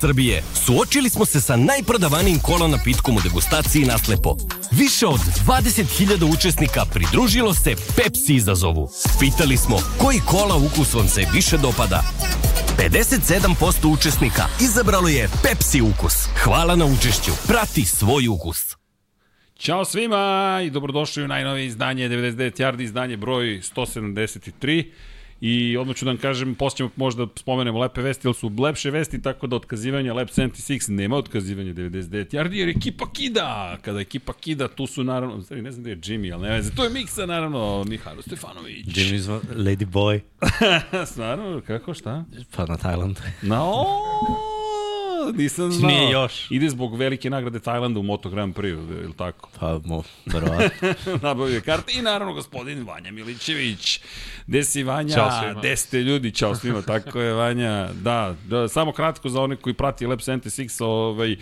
Srbije suočili smo se sa najprodavanijim kola napitkom u degustaciji naslepo. Više od 20.000 učesnika pridružilo se Pepsi izazovu. Pitali smo koji kola ukus vam se više dopada. 57% učesnika izabralo je Pepsi ukus. Hvala na učešću. Prati svoj ukus. Ćao svima i dobrodošli u najnovije izdanje 99 Yardi, izdanje broj 173. I odmah ću da vam kažem, poslije možda spomenemo lepe vesti, ali su lepše vesti, tako da otkazivanja Lab 76 nema otkazivanja 99 yardi, jer ekipa kida. Kada ekipa kida, tu su naravno, stvari, ne znam da je Jimmy, ali ne veze, to je miksa naravno Mihajlo Stefanović. Jimmy's Lady Boy. naravno, kako, šta? Pa na Tajland. Na o, nisam znao. Nije još. Ide zbog velike nagrade Tajlanda u Moto Grand Prix, ili tako? Pa, mo, verovatno. Nabavio karte i naravno gospodin Vanja Milićević. Gde si Vanja? Ćao svima. Gde ste ljudi? Ćao svima, tako je Vanja. Da, da samo kratko za one koji prati Lab 76, ovaj,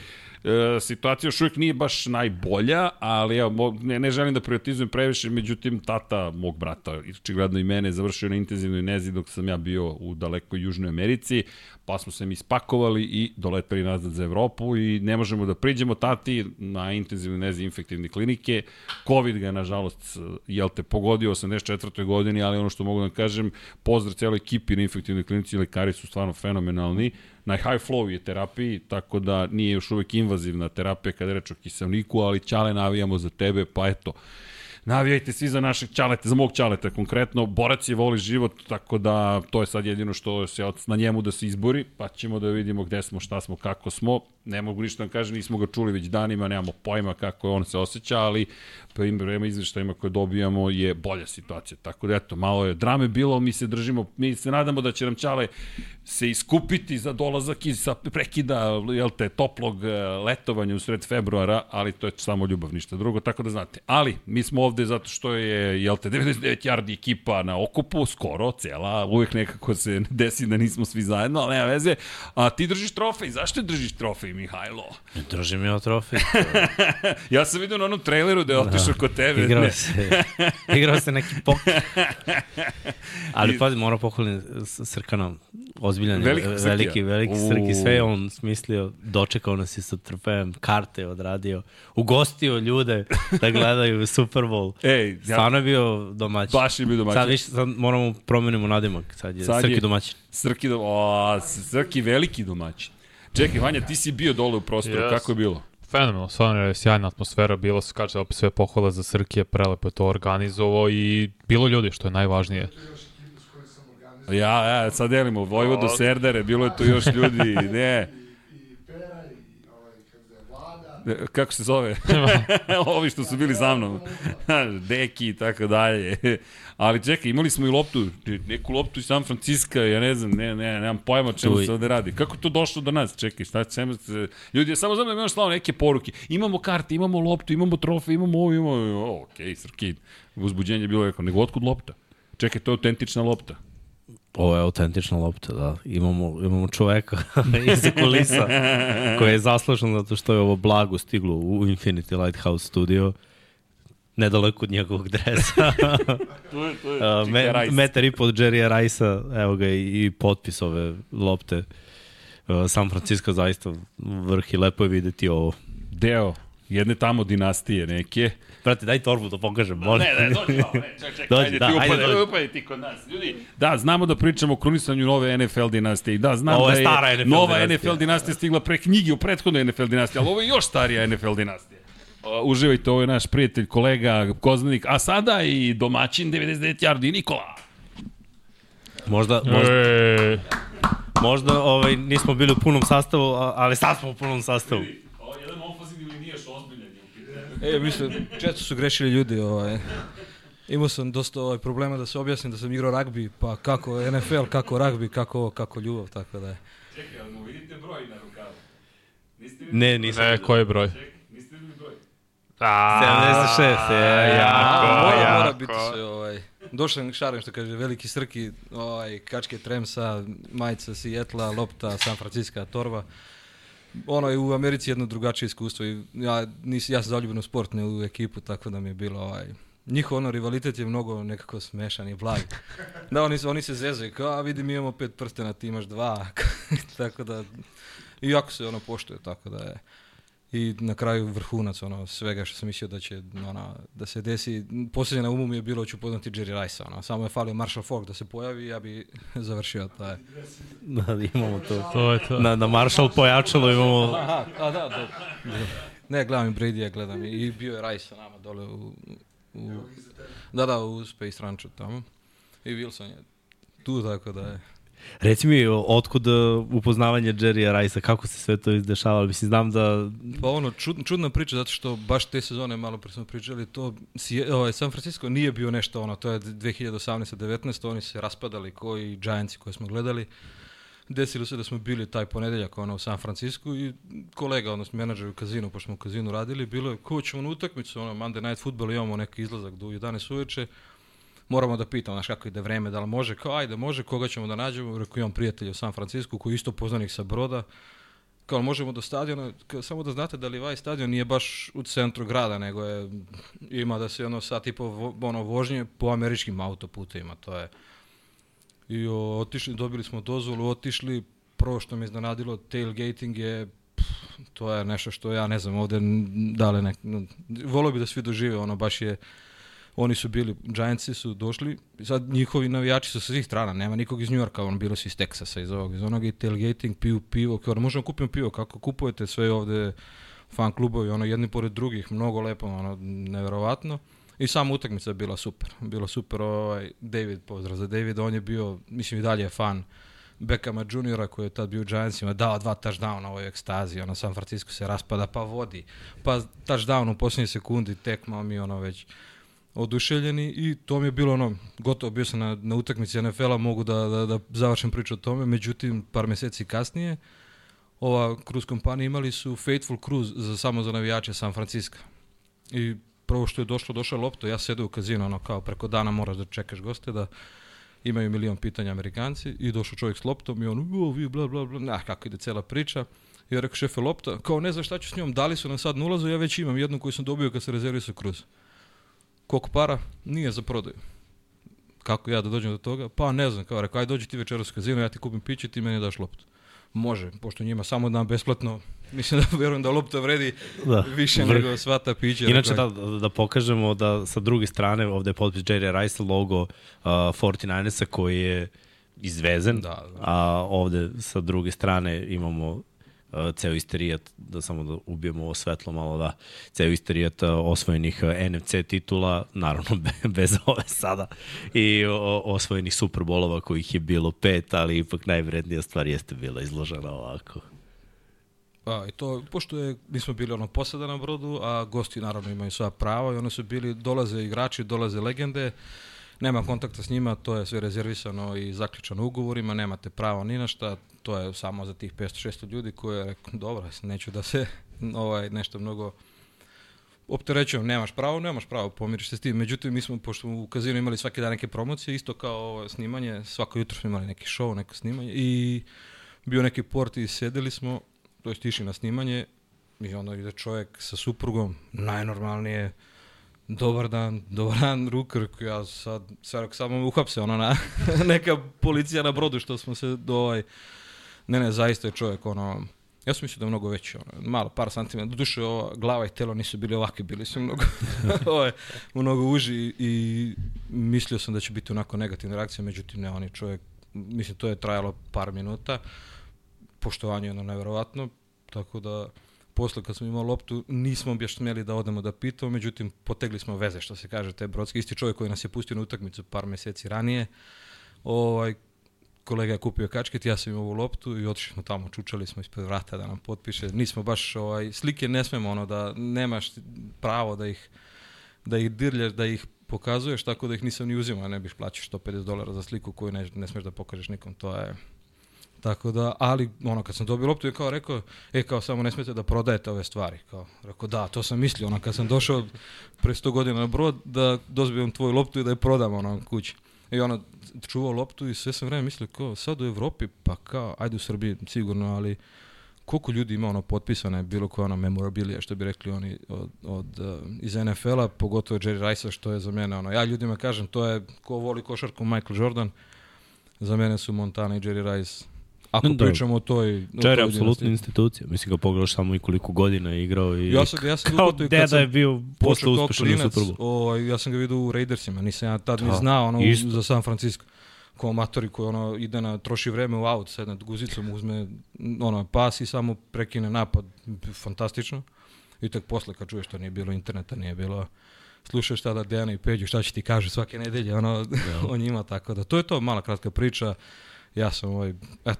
E, situacija još uvijek nije baš najbolja, ali mo- ne, ne želim da prioritizujem previše, međutim, tata mog brata, očigledno i mene, završio na intenzivnoj nezi dok sam ja bio u dalekoj Južnoj Americi, pa smo se mi spakovali i doletali nazad za Evropu i ne možemo da priđemo tati na intenzivnoj nezi infektivne klinike. Covid ga je, nažalost, jel te, pogodio u 84. godini, ali ono što mogu da kažem, pozdrav cijeloj ekipi na infektivnoj klinici, lekari su stvarno fenomenalni. Na high flow je terapiji, tako da nije još uvek invazivna terapija kada reč o kiselniku, ali ćale navijamo za tebe, pa eto, Navijajte svi za našeg čaleta, za mog čaleta konkretno. Borac je voli život, tako da to je sad jedino što se na njemu da se izbori, pa ćemo da vidimo gde smo, šta smo, kako smo. Ne mogu ništa da kažem, nismo ga čuli već danima, nemamo pojma kako on se osjeća, ali prema izveštajima koje dobijamo je bolja situacija. Tako da eto, malo je drame bilo, mi se držimo, mi se nadamo da će nam Čale se iskupiti za dolazak iz prekida jel te, toplog e, letovanja u sred februara, ali to je samo ljubav, ništa drugo, tako da znate. Ali, mi smo ovde zato što je, jel te, 99 yardi ekipa na okupu, skoro, cela, uvek nekako se desi da nismo svi zajedno, ali nema veze. A ti držiš trofej, zašto držiš trofej, Mihajlo? Držim ja trofej. ja sam vidio na onom traileru da je otišao kod tebe. Igrao Ne. se, igrao se neki pok. Ali pazi, moram pohvalim Srkanom. Ozbiljan je, veliki, veliki U. Srki, sve je on smislio, dočekao nas je sa trofejem, karte odradio, ugostio ljude da gledaju Super Bowl. Ej, ja, Stvarno je bio domaćin. baš je bio domaćin. Sad, više, sad moramo promenimo nadimak, sad je Sad Srki je- domaćin. Srki, do... o, Srki veliki domaćin. Čekaj, Vanja, ti si bio dole u prostoru, Yes. kako je bilo? Fenomenalno, stvarno je sjajna atmosfera, bilo se, kaže, opet sve pohvala za Srkije, prelepo je to organizovao i bilo ljudi, što je najvažnije. Ja, ja, sad delimo Vojvodu Serdare, bilo je tu još ljudi, ne. Kako se zove? Ovi što su bili za mnom. Deki i tako dalje. Ali čekaj, imali smo i loptu, neku loptu iz San Francisco, ja ne znam, ne, ne, nemam pojma čemu se ovde radi. Kako to došlo do nas? Čekaj, šta ćemo se... Ljudi, ja samo znam da mi još slao neke poruke. Imamo karte, imamo loptu, imamo trofej, imamo ovo, imamo. Okej, okay, Srki, uzbuđenje je bilo rekao, nego otkud lopta? Čekaj, to je autentična lopta. Ovo je autentična lopta, da. Imamo, imamo čoveka iz kulisa koji je zaslužen zato što je ovo blago stiglo u Infinity Lighthouse studio nedaleko od njegovog dresa. To je, to je. Uh, me, metar i po od Jerrya Rice-a, evo ga i, i potpis ove lopte. Uh, San Francisco zaista vrh i lepo je videti ovo. Deo jedne tamo dinastije neke. Brate, daj torbu da pokažem, molim. Ne, ne, dođi malo, ne, ček, ček, Dođi, ajde, da, ti ajde, upade, dođi. upade ti kod nas. Ljudi, da, znamo da pričamo o krunisanju nove NFL dinastije. Da, znam Ovo je da je stara NFL nova dinastija. NFL dinastija stigla pre knjigi u prethodnoj NFL dinastiji, ali ovo je još starija NFL dinastija. Uživajte, ovo je naš prijatelj, kolega, poznanik, a sada i domaćin 99 yardi, Nikola. Možda, možda, E, možda ovaj, nismo bili u punom sastavu, a- ali sad smo u punom sastavu. Ovo je jedan ofazin ili niješ ozbiljan. je u pitanju. E, mislim, često su grešili ljudi, ovaj. Imao sam dosta ovaj, problema da se objasnim da sam igrao ragbi, pa kako NFL, kako ragbi, kako kako ljubav, tako da je. Čekaj, ali mu vidite broj na rukavu? Niste Ne, nisam. ne, koji je broj? čekaj, niste vidjeli broj? A, 76, je, jako, mora, jako. mora biti se, ovaj, došao šarem što kaže veliki srki, ovaj, kačke tremsa, majica Sijetla, lopta, San Francisco, torba. Ono je u Americi jedno drugačije iskustvo i ja, nis, ja sam zaljubljen u sport, ne u ekipu, tako da mi je bilo ovaj, njihov ono rivalitet je mnogo nekako smešan i blag. Da, oni, se- oni se zezaju, kao, a vidi mi imamo pet prstena, ti imaš dva. tako da, I jako se ono poštuje, tako da je i na kraju vrhunac ono svega što sam mislio da će ona, da se desi. Posljednje na umu mi je bilo ću poznati Jerry Rice, ono. samo je falio Marshall Falk da se pojavi ja bi završio taj. Da, imamo to. To je to. Na, na Marshall pojačalo imamo... Aha, a da, da. Ne, gledam i Brady, gledam i, bio je Rice nama dole u, u da, da, u Space Ranchu tamo. I Wilson je tu, tako da je. Reci mi, otkud uh, upoznavanje Jerrya Rice-a, kako se sve to izdešavalo? Mislim, znam da... Pa ono, čud, čudna priča, zato što baš te sezone, malo pre smo pričali, to, ovaj, San Francisco nije bio nešto ono, to je 2018-19, oni se raspadali koji Giantsi koje smo gledali. Desilo se da smo bili taj ponedeljak ono, u San Francisco i kolega, odnosno menadžer u kazinu, pošto smo u kazinu radili, bilo je, ko ćemo na utakmicu, ono, Monday Night Football, imamo neki izlazak do 11 uveče, moramo da pitamo, znaš kako ide vreme, da li može, kao ajde može, koga ćemo da nađemo, rekao imam prijatelja u San Francisco koji je isto poznanik sa broda, kao možemo do stadiona, kao, samo da znate da li ovaj stadion nije baš u centru grada, nego je, ima da se ono sat i po ono, vožnje po američkim autoputima, to je. I o, otišli, dobili smo dozvolu, otišli, prvo što me iznenadilo, tailgating je, pff, to je nešto što ja ne znam ovde, da li nek, n- volio bi da svi dožive, ono baš je, oni su bili, Giantsi su došli, sad njihovi navijači su sa svih strana, nema nikog iz Njujorka, on bilo su iz Teksasa, iz ovog, iz onog i tailgating, piju pivo, kao možemo kupimo pivo, kako kupujete sve ovde fan klubovi, ono jedni pored drugih, mnogo lepo, ono, neverovatno. I sama utakmica je bila super. Bilo super, ovaj, David, pozdrav za David, on je bio, mislim i dalje je fan Beckhama juniora koji je tad bio u Giantsima, dao dva touchdowna u ovoj ekstazi, ono San Francisco se raspada pa vodi, pa touchdown u posljednjoj sekundi, tekma mi ono već oduševljeni i to mi je bilo ono, gotovo bio sam na, na utakmici NFL-a, mogu da, da, da završim priču o tome, međutim par meseci kasnije ova cruise kompanija imali su Faithful Cruise za, samo za navijače San Francisco. I prvo što je došlo, došla lopta, ja sedu u kazino, ono kao preko dana moraš da čekaš goste, da imaju milion pitanja Amerikanci i došao čovjek s loptom i on, o, vi, bla, bla, bla, nah, kako ide cela priča. I ja rekao, šefe, lopta, kao ne znam šta ću s njom, dali su nam sad na ulazu, ja već imam jednu koju sam dobio kad se rezervisao kruz. Koliko para? Nije za prodaju. Kako ja da dođem do toga? Pa ne znam, kao rekao, aj dođi ti večeras u kazino, ja ti kupim piće, ti meni daš loptu. Može, pošto njima samo dam besplatno, mislim da verujem da lopta vredi Da. više Vrh. nego sva ta pića. Inače, da, da, pokažemo da sa druge strane ovde je potpis Jerry Rice logo uh, 49ersa koji je izvezen, Da, da. a ovde sa druge strane imamo ceo isterijat, da samo da ubijemo ovo svetlo malo, da, ceo isterijat uh, osvojenih uh, NFC titula, naravno be- bez ove sada, i osvojenih superbolova kojih je bilo pet, ali ipak najvrednija stvar jeste bila izložena ovako. Pa, i to, pošto je, mi smo bili ono posada na brodu, a gosti naravno imaju sva prava i oni su bili, dolaze igrači, dolaze legende, nema kontakta s njima, to je sve rezervisano i zaključano ugovorima, nemate pravo ni na šta, to je samo za tih 500-600 ljudi koje je rekao, dobro, neću da se ovaj, nešto mnogo opterećujem, nemaš pravo, nemaš pravo, pomiriš se s tim. Međutim, mi smo, pošto u kazinu imali svaki dan neke promocije, isto kao ovo snimanje, svako jutro smo imali neki show, neko snimanje i bio neki port i sedeli smo, to jest išli na snimanje i onda ide čovjek sa suprugom, najnormalnije, dobar dan, dobar dan, Ruker, ja sad, sad samo uhapse, ono, na, neka policija na brodu što smo se do ovaj, ne, ne, zaista je čovjek, ono, ja sam mislio da je mnogo veći, ono, malo, par santimetra, doduše ova glava i telo nisu bili ovakvi, bili su mnogo, ovaj, mnogo uži i mislio sam da će biti onako negativna reakcija, međutim ne, on je čovjek, mislim, to je trajalo par minuta, poštovanje je ono neverovatno, tako da posle kad smo imali loptu nismo baš smjeli da odemo da pitamo, međutim potegli smo veze što se kaže te brodske. Isti čovjek koji nas je pustio na utakmicu par meseci ranije, ovaj, kolega je kupio kačket, ja sam imao ovu loptu i otišli smo tamo, čučali smo ispred vrata da nam potpiše. Nismo baš, ovaj, slike ne smemo ono da nemaš pravo da ih, da ih dirljaš, da ih pokazuješ, tako da ih nisam ni uzimao, ne biš plaćaš 150 dolara za sliku koju ne, ne smeš da pokažeš nikom, to je Tako da, ali ono kad sam dobio loptu je kao rekao, e kao samo ne smete da prodajete ove stvari. Kao, rekao da, to sam mislio, ono kad sam došao pre 100 godina na brod da dozbijem tvoju loptu i da je prodam ono kući. I ono, čuvao loptu i sve sam vreme mislio kao sad u Evropi, pa kao, ajde u Srbiji sigurno, ali koliko ljudi ima ono potpisane, bilo koja ono memorabilija, što bi rekli oni od, od, uh, iz NFL-a, pogotovo Jerry Rice-a, što je za mene ono, ja ljudima kažem, to je ko voli košarku Michael Jordan, za mene su Montana i Jerry Rice Ako Da. pričamo o toj... o Čer je dinastiji. institucija. Mislim ga pogledaš samo i koliko godina je igrao i Ja sam, ja sam kao kad deda sam je bio posle uspešan u klinac, Super Bowl. ovaj, ja sam ga vidio u Raidersima, nisam ja tad ni Da, znao ono, isto. za San Francisco kao amatori koji ono, ide na, troši vreme u aut, sad nad guzicom uzme ono, pas i samo prekine napad. Fantastično. I tek posle kad čuješ što nije bilo interneta, nije bilo slušaš tada Dejana i Peđu, šta će ti kažu svake nedelje ono, o njima, tako da to je to mala kratka priča. Ja sam ovaj, et,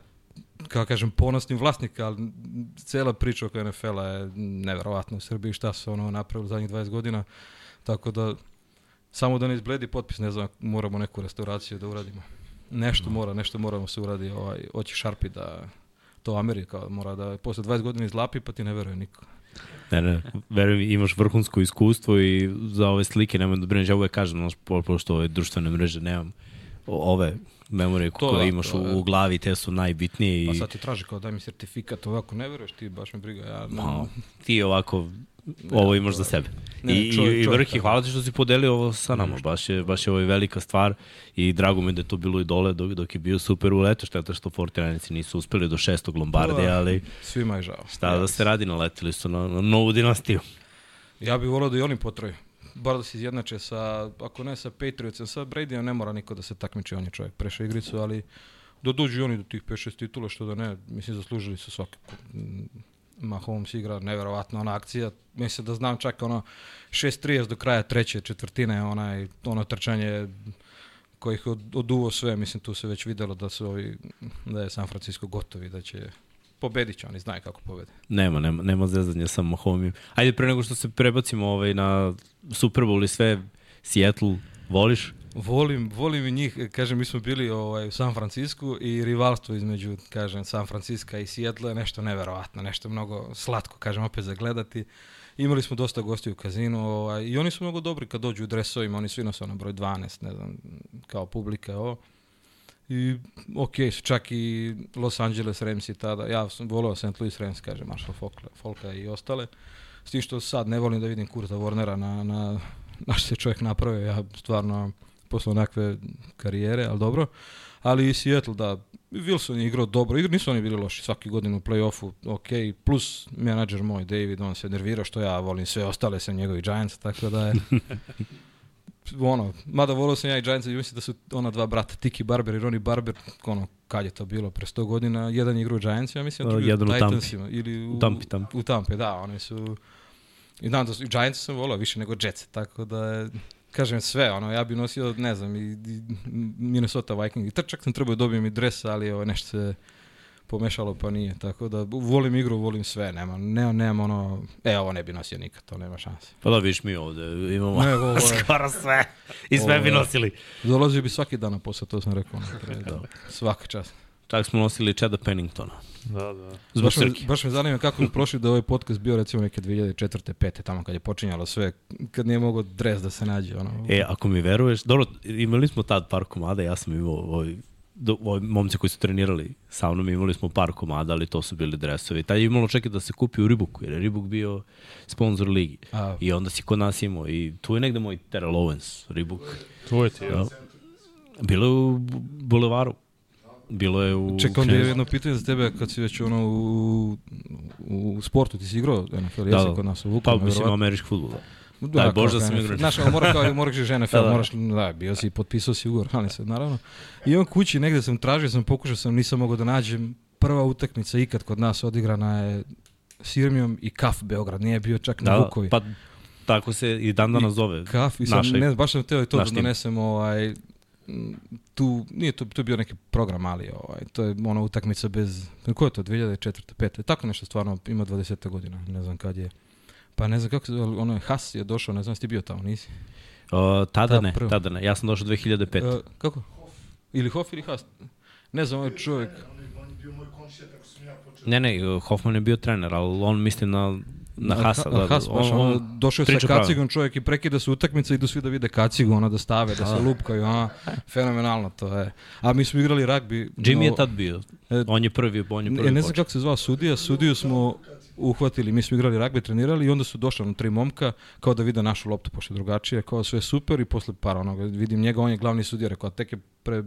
kako kažem, ponosni vlasnik, ali cela priča oko NFL-a je neverovatna u Srbiji, šta su ono napravili zadnjih 20 godina, tako da samo da ne izbledi potpis, ne znam, moramo neku restauraciju da uradimo. Nešto mora, nešto moramo se uradi, ovaj, oći šarpi da to Amerika mora da posle 20 godina izlapi, pa ti ne veruje niko. Ne, ne, veruj mi, imaš vrhunsko iskustvo i za ove slike nemoj da brineš. Ja uvek kažem, po- pošto ove društvene mreže nemam ove memorije To koje da, imaš to u, u glavi, te su najbitnije i Pa sad ti traži kao daj mi sertifikat, ovako ne veruješ ti, baš me briga. Ja, Ma, ti ovako ovo imaš za sebe. Ne, I, ne, čovjek- i, i čovjek vrh i tako. hvala ti što si podelio ovo sa nama. Baš je, baš je ovo velika stvar i drago mi je da je to bilo i dole dok, dok je bio super u leto. Šteta što 49 nisu uspeli do šestog Lombardija, Da. ali Svima je žao. šta Ja, da se radi, naletili su na, na novu dinastiju. Ja bih volio da i oni potraju. Bar da se izjednače sa, ako ne sa Patriotsom, sa Bradyom ne mora niko da se takmiči, on je čovjek prešao igricu, ali da dođu oni do tih 5-6 titula, što da ne, mislim, zaslužili su svakako. Mm, Mahomes igra, neverovatna ona akcija. Mislim da znam čak ono 6-30 do kraja treće četvrtine, onaj, ono trčanje kojih od, oduvo sve, mislim tu se već videlo da su ovi, da je San Francisco gotovi, da će pobedit će, oni znaju kako pobede. Nema, nema, nema zezanja sa Mahomijom. Ajde, pre nego što se prebacimo ovaj, na Super Bowl i sve, Seattle, voliš? Volim, volim i njih, kažem, mi smo bili ovaj, u San Francisku i rivalstvo između, kažem, San Francisco i Seattle je nešto neverovatno, nešto mnogo slatko, kažem, opet za gledati. Imali smo dosta gostiju u kazinu ovaj, i oni su mnogo dobri kad dođu u dresovima, oni svi nose na broj 12, ne znam, kao publika, ovo. I ok, su čak i Los Angeles Rams i tada, ja sam volio St. Louis Rams, kaže Marshall Folka, Folka i ostale. S tim što sad ne volim da vidim Kurta Warnera na, na, na što se čovjek napravio, ja stvarno posle onakve karijere, ali dobro. Ali i Seattle, da, Wilson je igrao dobro, igri nisu oni bili loši svaki godin u play-offu, ok, plus menadžer moj, David, on se nervirao što ja volim sve ostale sam njegovi Giants, tako da je ono, mada volio sam ja i Giants, mislim da su ona dva brata, Tiki Barber i Ronnie Barber, ono, kad je to bilo, pre 100 godina, jedan je igrao u Giants, ja mislim, drugi jedan u. Titansima, ili u, Tampi, Tampi. u Tampi, da, oni su, i znam da su, i Giants sam volio više nego Jets, tako da kažem sve, ono, ja bi nosio, ne znam, i, i Minnesota Vikings, i trčak sam trebao da dobijem i dres, ali ovo, nešto se pomešalo pa nije, tako da volim igru, volim sve, nema, nema, nema ono, e, ovo ne bi nosio nikad, to nema šanse. Pa da, viš mi ovde imamo Ne, ovo je- skoro sve. I sve Ovo bi nosili. Dolazio bi svaki dan na posao, to sam rekao. ono, pre, da. Svaka čast. Čak smo nosili Cheda Penningtona. Da, da. Zbog Baš me, baš me zanima kako bi prošli da ovaj podcast bio recimo neke 2004. 5. tamo kad je počinjalo sve, kad nije mogao dres da se nađe. Ono. E, ako mi veruješ, dobro, imali smo tad par komada, ja sam imao ovaj, do, ovaj, momci koji su trenirali sa mnom, imali smo par komada, ali to su bili dresovi. Tad je imalo čekaj da se kupi u Ribuku, jer je Ribuk bio sponsor ligi. A. I onda si kod nas imao, i tu je negde moj Terrell Owens, Ribuk. Tu je ti, ja. Bilo je u Bu- Bulevaru. Bilo je u Čekaj, onda je jedno pitanje za tebe kad si već ono u, u sportu, ti si igrao NFL, Da, jesi da. kod nas u Pa, Vukovaru. mislim, američki futbol. Da. Da, Daj kao Bože da sam NFL. igrao. Znaš, ali mora kao, moraš žena NFL, Da, da. moraš, da, bio si, potpisao si ugovor, ali se, naravno. I on kući negde sam tražio, sam pokušao sam, nisam mogao da nađem. Prva utakmica ikad kod nas odigrana je Sirmijom i Kaf Beograd, nije bio čak na Da, Vukovi. pa tako se i dan danas zove. Kaf i sam, Našeg- ne, baš sam teo i to da donesem ovaj, tu, nije to, to bio neki program, ali ovaj, to je ona utakmica bez, ko je to, 2004. 5. Tako nešto stvarno, ima 20 godina, ne znam kad je. Pa ne znam kako ali ono je Has je došao, ne znam, jesi ti bio tamo, nisi? O, tada Da, ne, prvo. tada ne. Ja sam došao 2005. E, kako? Ili Hof ili Has? Ne znam, ovaj čovjek. Ne, ne, Hoffman je bio trener, ali on misli na, na Hasa. Da, da, Has, baš, on, ono, on, došao je sa kacigom čovjek i prekida se utakmica, idu svi da vide kacigu, ono da stave, da se lupkaju, a, fenomenalno to je. A mi smo igrali ragbi. Jimmy no, je tad bio E, On je prvi, on je prvi Ne, ne znam počeo. kako se zvao sudija, sudiju smo uhvatili, mi smo igrali ragbi, trenirali i onda su došla na tri momka kao da vide našu loptu pošto je drugačije, kao sve super i posle para onoga, vidim njega, on je glavni sudija, rekao, tek je pre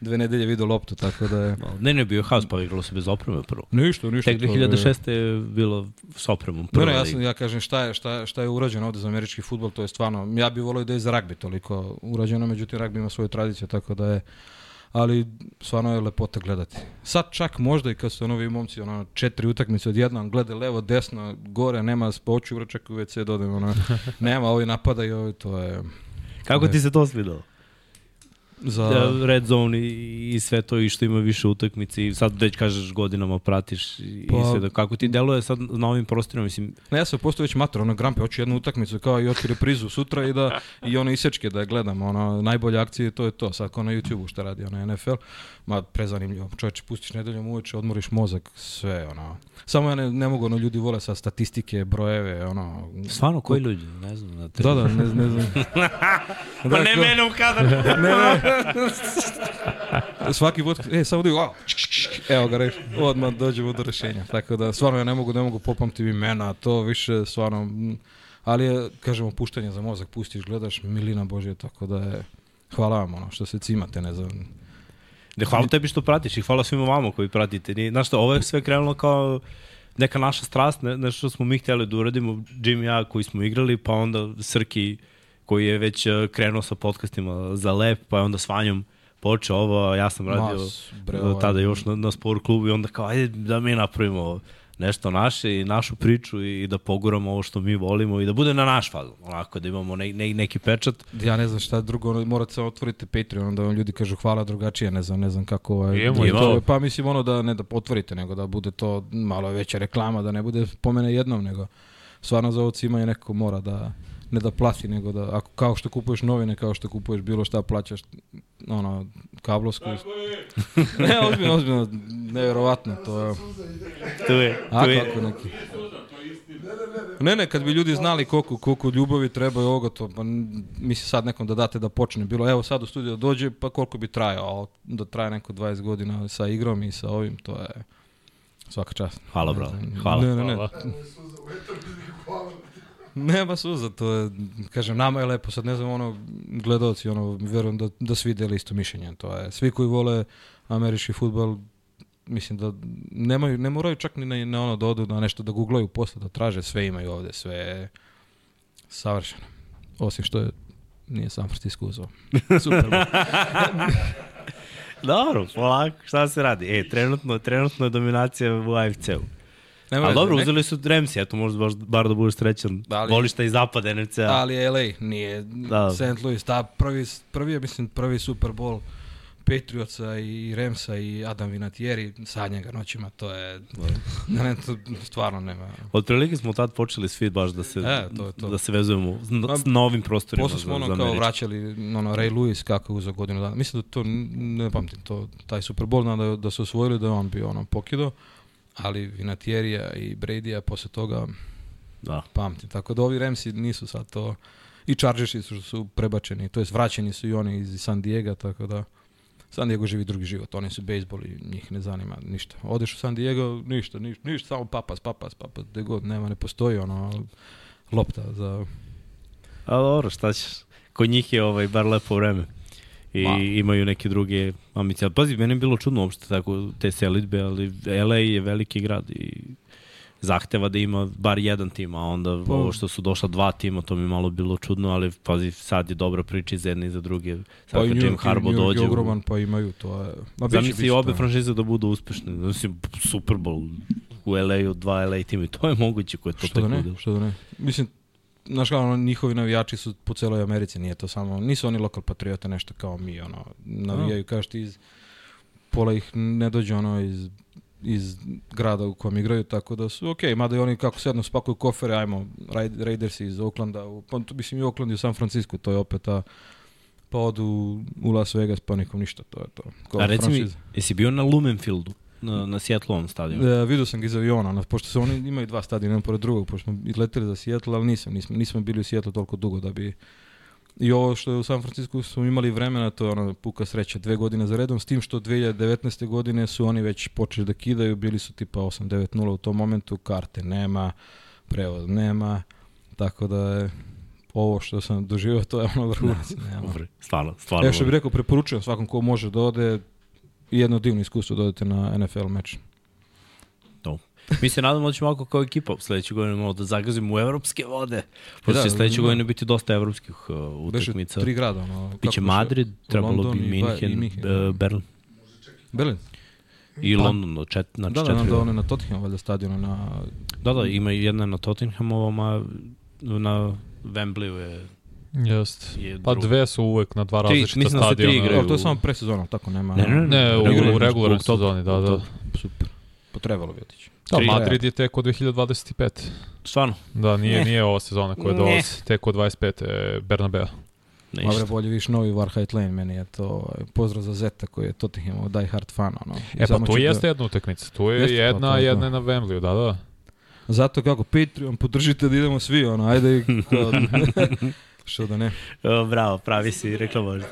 dve nedelje video loptu, tako da je... Ne, ne, bio haos, pa igralo se bez opreme prvo. Ništa, ništa. Tek to je- 2006. je bilo s opremom. Ne, prva ne, ja, sam, ja kažem šta je, šta, šta je urađeno ovde za američki futbol, to je stvarno, ja bih volio da je za ragbi toliko urađeno, međutim ragbi ima svoju tradiciju, tako da je, ali stvarno je lepota gledati. Sad čak možda i kad su novi momci, ono, četiri utakmice odjednom, glede levo, desno, gore, nema spoću, vračak u WC, dodem, ono, nema, ovi napadaju, ovi, to je Kako ti se to svidalo? Za... Da, red zone i, i sve to i što ima više utakmice i sad već kažeš godinama pratiš i, Pa- sve da kako ti deluje sad na ovim prostorima mislim? Ne, ja sam postao već mator, ono grampe, hoću jednu utakmicu kao i hoću reprizu sutra i da i ono isečke da gledam, ono najbolje akcije to je to, sad kao na YouTubeu šta radi ono NFL, ma prezanimljivo, čovječe pustiš nedeljom uveče, odmoriš mozak, sve ono, samo ja ne, ne mogu, ono ljudi vole sa statistike, brojeve, ono, stvarno koji ljudi ne znam na da, da, ne, ne znam. pa ne mene u kadar Ne, ne. Svaki put, e, samo da wow, evo ga reši, odmah dođemo do rešenja. Tako da, stvarno ja ne mogu, ne mogu popamtiti imena, to više, stvarno, ali je, kažemo, puštanje za mozak, pustiš, gledaš, milina Božje, tako da je, hvala vam, ono, što se cimate, ne znam. Ne, hvala tebi što pratiš i hvala svima vama koji pratite. Ni, znaš što, ovo je sve krenulo kao neka naša strast, ne, nešto što smo mi htjeli da uradimo, Jim i ja koji smo igrali, pa onda Srki koji je već eh, krenuo sa podcastima za lep, pa je onda s Vanjom počeo ovo, ja sam radio Mas, bre, ovaj- tada još na, na sport klubu i onda kao, ajde da mi napravimo nešto naše i našu priču i da poguramo ovo što mi volimo i da bude na naš fazon, onako da imamo ne, ne, neki pečat. Ja ne znam šta drugo, ono, morate samo otvorite Patreon, onda vam ljudi kažu hvala drugačije, ne znam, ne znam kako ovaj, Imamo da i to. Pa mislim ono da ne da otvorite, nego da bude to malo veća reklama, da ne bude pomene jednom, nego stvarno za ovo cimanje neko mora da ne da plati, nego da, ako, kao što kupuješ novine, kao što kupuješ bilo šta, plaćaš ono, kablovsku. ne, ozbiljno, ozbiljno, nevjerovatno, to je... Tu je, A tu je. kako neki? Ne, ne, kad bi ljudi znali koliko, koliko ljubavi treba i ovoga, to, pa misli sad nekom da date da počne. Bilo, evo sad u studiju da dođe, pa koliko bi trajao, a da traje neko 20 godina sa igrom i sa ovim, to je svaka čast. Hvala, znam, hvala. Ne, ne, ne. Hvala. Nema suza, to je, kažem, nama je lepo, sad ne znam, ono, gledalci, ono, verujem da, da svi dele isto mišljenje, to je, svi koji vole američki futbol, mislim da nemaju, ne moraju čak ni na, na ono da odu na nešto da googlaju posle, da traže, sve imaju ovde, sve je savršeno. Osim što je, nije San Francisco uzao. Super. Dobro, polako, šta se radi? E, trenutno, trenutno je dominacija u AFC-u. Nema Ali dobro, nek- uzeli su Remsi, eto možda baš, bar da budeš srećan. Ali- Voliš taj zapad NFC-a. Ali je LA, nije Da. St. Louis, ta prvi, prvi je, mislim, prvi Super Bowl Patriotsa i Remsa i Adam Vinatieri, sadnja ga noćima, to je, ne, ne, to stvarno nema. Otprilike smo tad počeli svi baš da se, E, to je to. da se vezujemo s, s novim prostorima Posle smo za, ono za kao Američku. vraćali, ono, Ray Lewis kako je uzeo godinu dana. Mislim da to, ne pamtim, to, taj Super Bowl, da, da su osvojili da on bio ono pokido, ali Vinatierija i Bradya posle toga Da. pamtim. Tako da ovi Ramsi nisu sad to, i Chargersi su, su prebačeni, to jest vraćeni su i oni iz San Diego, tako da San Diego živi drugi život, oni su bejsbol i njih ne zanima ništa. Odeš u San Diego, ništa, ništa, ništa, samo papas, papas, papas, gde god nema, ne postoji ono lopta za... A dobro, šta ćeš? Kod njih je ovaj, bar lepo vreme. I Ma. imaju neke druge ambicije. Pazi, meni je bilo čudno uopšte tako te selitbe, ali LA je veliki grad i zahteva da ima bar jedan tim, a onda Pa- ovo što su došla dva tima, to mi malo bilo čudno, ali pazi, sad je dobra priča i za jedne i za druge. Sad Pa i kad Jim Harbaugh New dođe... u- ogroman, pa imaju to. Je. Ma, Zamisli biće obe to. franšize da budu uspešne. Mislim, Super Bowl u LA-u, dva LA tima i to je moguće ko je to Što da ne, ludilo. što da ne. Mislim, znaš kao, ono, njihovi navijači su po celoj Americi, nije to samo, nisu oni lokal patriota nešto kao mi, ono, navijaju, kažeš ti iz, pola ih ne dođe ono iz iz grada u kojem igraju, tako da su okej, mada i oni kako sednu spakuju kofere, ajmo, Raid- Raidersi iz Oaklanda, u, pa, mislim i Oakland i u San Francisco, to je opet ta, pa odu u Las Vegas, pa nikom ništa, to je to. Kao A reci mi, jesi bio na Lumen Fieldu? Na, na Seattle stadionu? E, vidio sam ga iz aviona, ono, pošto se oni imaju dva stadiona, jedan pored drugog, pošto smo izleteli za Seattle, ali nisam, nismo, nismo bili u Seattle toliko dugo da bi I ovo što je u San Francisco smo imali vremena, to je ono puka sreća, dve godine za redom, s tim što 2019. godine su oni već počeli da kidaju, bili su tipa 8-9-0 u tom momentu, karte nema, prevoz nema, tako da je ovo što sam doživio, to je ono vrhunac. nema. Dobro, Stvarno, stvarno. Evo što bih rekao, preporučujem svakom ko može da ode jedno divno iskustvo da odete na NFL meč. Mi se nadamo da ćemo ovako kao ekipa sledeće godine malo da zagazimo u evropske vode. Pošto Da, će sledeće ima- godine biti dosta evropskih uh, Beše utakmica. tri grada. Ono, kako Biće se- Madrid, trebalo London bi Minhen, i Minhen. uh, Berlin Berlin. i Pa- London, od čet, znači Da, da, četiri. da, ono je na Tottenham, valjda stadionu na... da, da, ima jedna na Tottenhamovom, a na Wembleyu je Jest. Je Pa dve su uvek na dva Tri- različita mislim da se tri stadiona. igraju. To je samo presezona, tako nema... Ne, ne, ne. Ne, u, u regularnoj sezoni, da, da. Super. Potrebalo bi otići. Da, Tri. Madrid je tek od 2025. Stvarno, Da, nije, Ne. nije ova sezona koja Ne. dolazi. Tek od 25. je Bernabeu. ništa. Dobre, bolje viš novi Warhite Lane, meni je to pozdrav za Zeta koji je Tottenhamov die hard fan. Ono. E pa će jeste jedna utakmica. Tu je Jeste, pa jedna, to je to. jedna je na Wembleyu, da, da. Zato kako Patreon, podržite da idemo svi, ono, ajde i... Što da ne. O, bravo, pravi si reklamaž.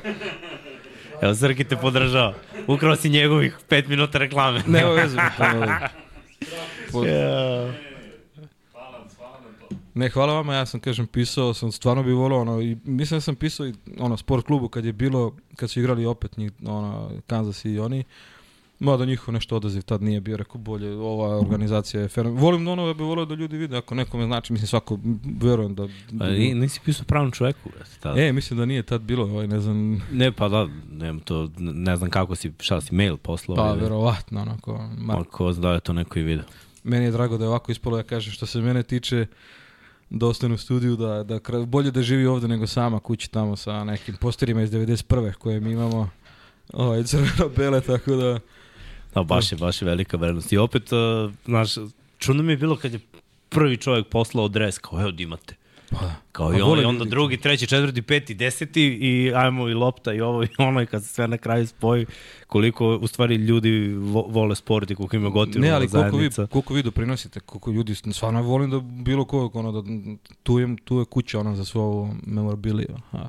Evo, Srki te podržava. Ukrao si njegovih pet minuta reklame. Nema veze. po- Ja. Ne, hvala vama, ja sam, kažem, pisao, sam stvarno bi volao, ono, i mislim da sam pisao i, ono, sport klubu kad je bilo, kad su igrali opet njih, ono, Kansas i oni, mada njihov nešto odaziv tad nije bio, rekao bolje, ova organizacija je fenomen. Volim da ono, ja bih volao da ljudi vide, ako nekome znači, mislim, svako, verujem da... A, ni- nisi pisao pravom čoveku, tada. E, mislim da nije tad bilo, ovaj, ne znam, Ne, pa da, ne, to, ne znam kako si, šta si mail poslao. pa ili- verovatno, onako, mar, Ako da je to neko i video. meni je drago da je ovako ispalo, ja kažem, što se mene tiče, da ostane u studiju, da, da bolje da živi ovde nego sama kući tamo sa nekim posterima iz 91. koje mi imamo ovaj, crveno-bele, tako da... Da, baš je, baš je velika vrednost. I opet, uh, znaš, čudno mi je bilo kad je prvi čovjek poslao dres, kao evo da imate. Pa, Kao Pa i, on, i onda drugi, treći, četvrti, peti, deseti i ajmo i lopta i ovo i ono i kad se sve na kraju spoji koliko u stvari ljudi vo, vole sport i koliko ima gotivno ne, ali koliko vi, koliko vi doprinosite, koliko ljudi, stvarno volim da bilo ko, ono, da tu je, tu je kuća ono za svo ovo memorabiliju. Ha.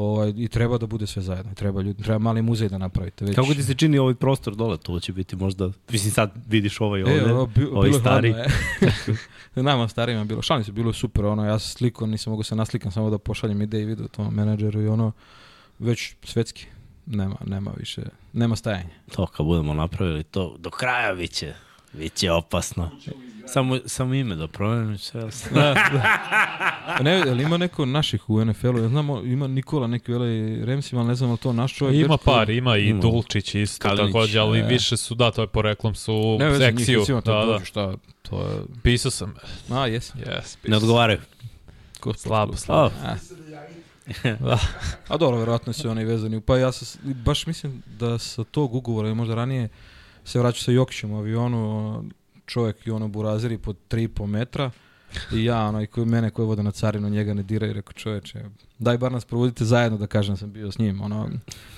Ovaj, I treba da bude sve zajedno. Treba, ljudi, treba mali muzej da napravite. Već. Kako ti se čini ovaj prostor dole? To će biti možda, mislim sad vidiš ovaj ovde, E, ovo, bi, ovaj bilo stari. hladno, e. Nama starijima je bilo. Šalim se, bilo je super. Ono, ja sam sliko, nisam mogu se naslikam samo da pošaljem ide i video tom menadžeru i ono, već svetski. Nema, nema više, nema stajanja. To kad budemo napravili to, do kraja biće, biće opasno. Samo, samo ime da promenim sve. Da, da. Ne, ali ima neko naših u NFL-u, ja znamo, ima Nikola neki u LA Ramsima, ali ne znam ali to naš čovjek. Ima dečko- par, ima i Ima. Dulčić isto Kalinić, takođe, ali e. više su, da, to je poreklom su Ne, recimo to Da, da. šta, to je... Pisao sam. A, jes. Yes, Ne odgovaraju. Ko Slabo, slabo. A. Da. A dobro, verovatno su oni vezani. Pa ja sa, baš mislim da sa tog ugovora, možda ranije, se vraća sa Jokićem u avionu, ono, čovjek i ono buraziri po 3,5 metra, i ja, ono, i koji, mene koji vode na carinu, njega ne diraju, rekao čoveče, daj bar nas provodite zajedno da kažem da sam bio s njim, ono,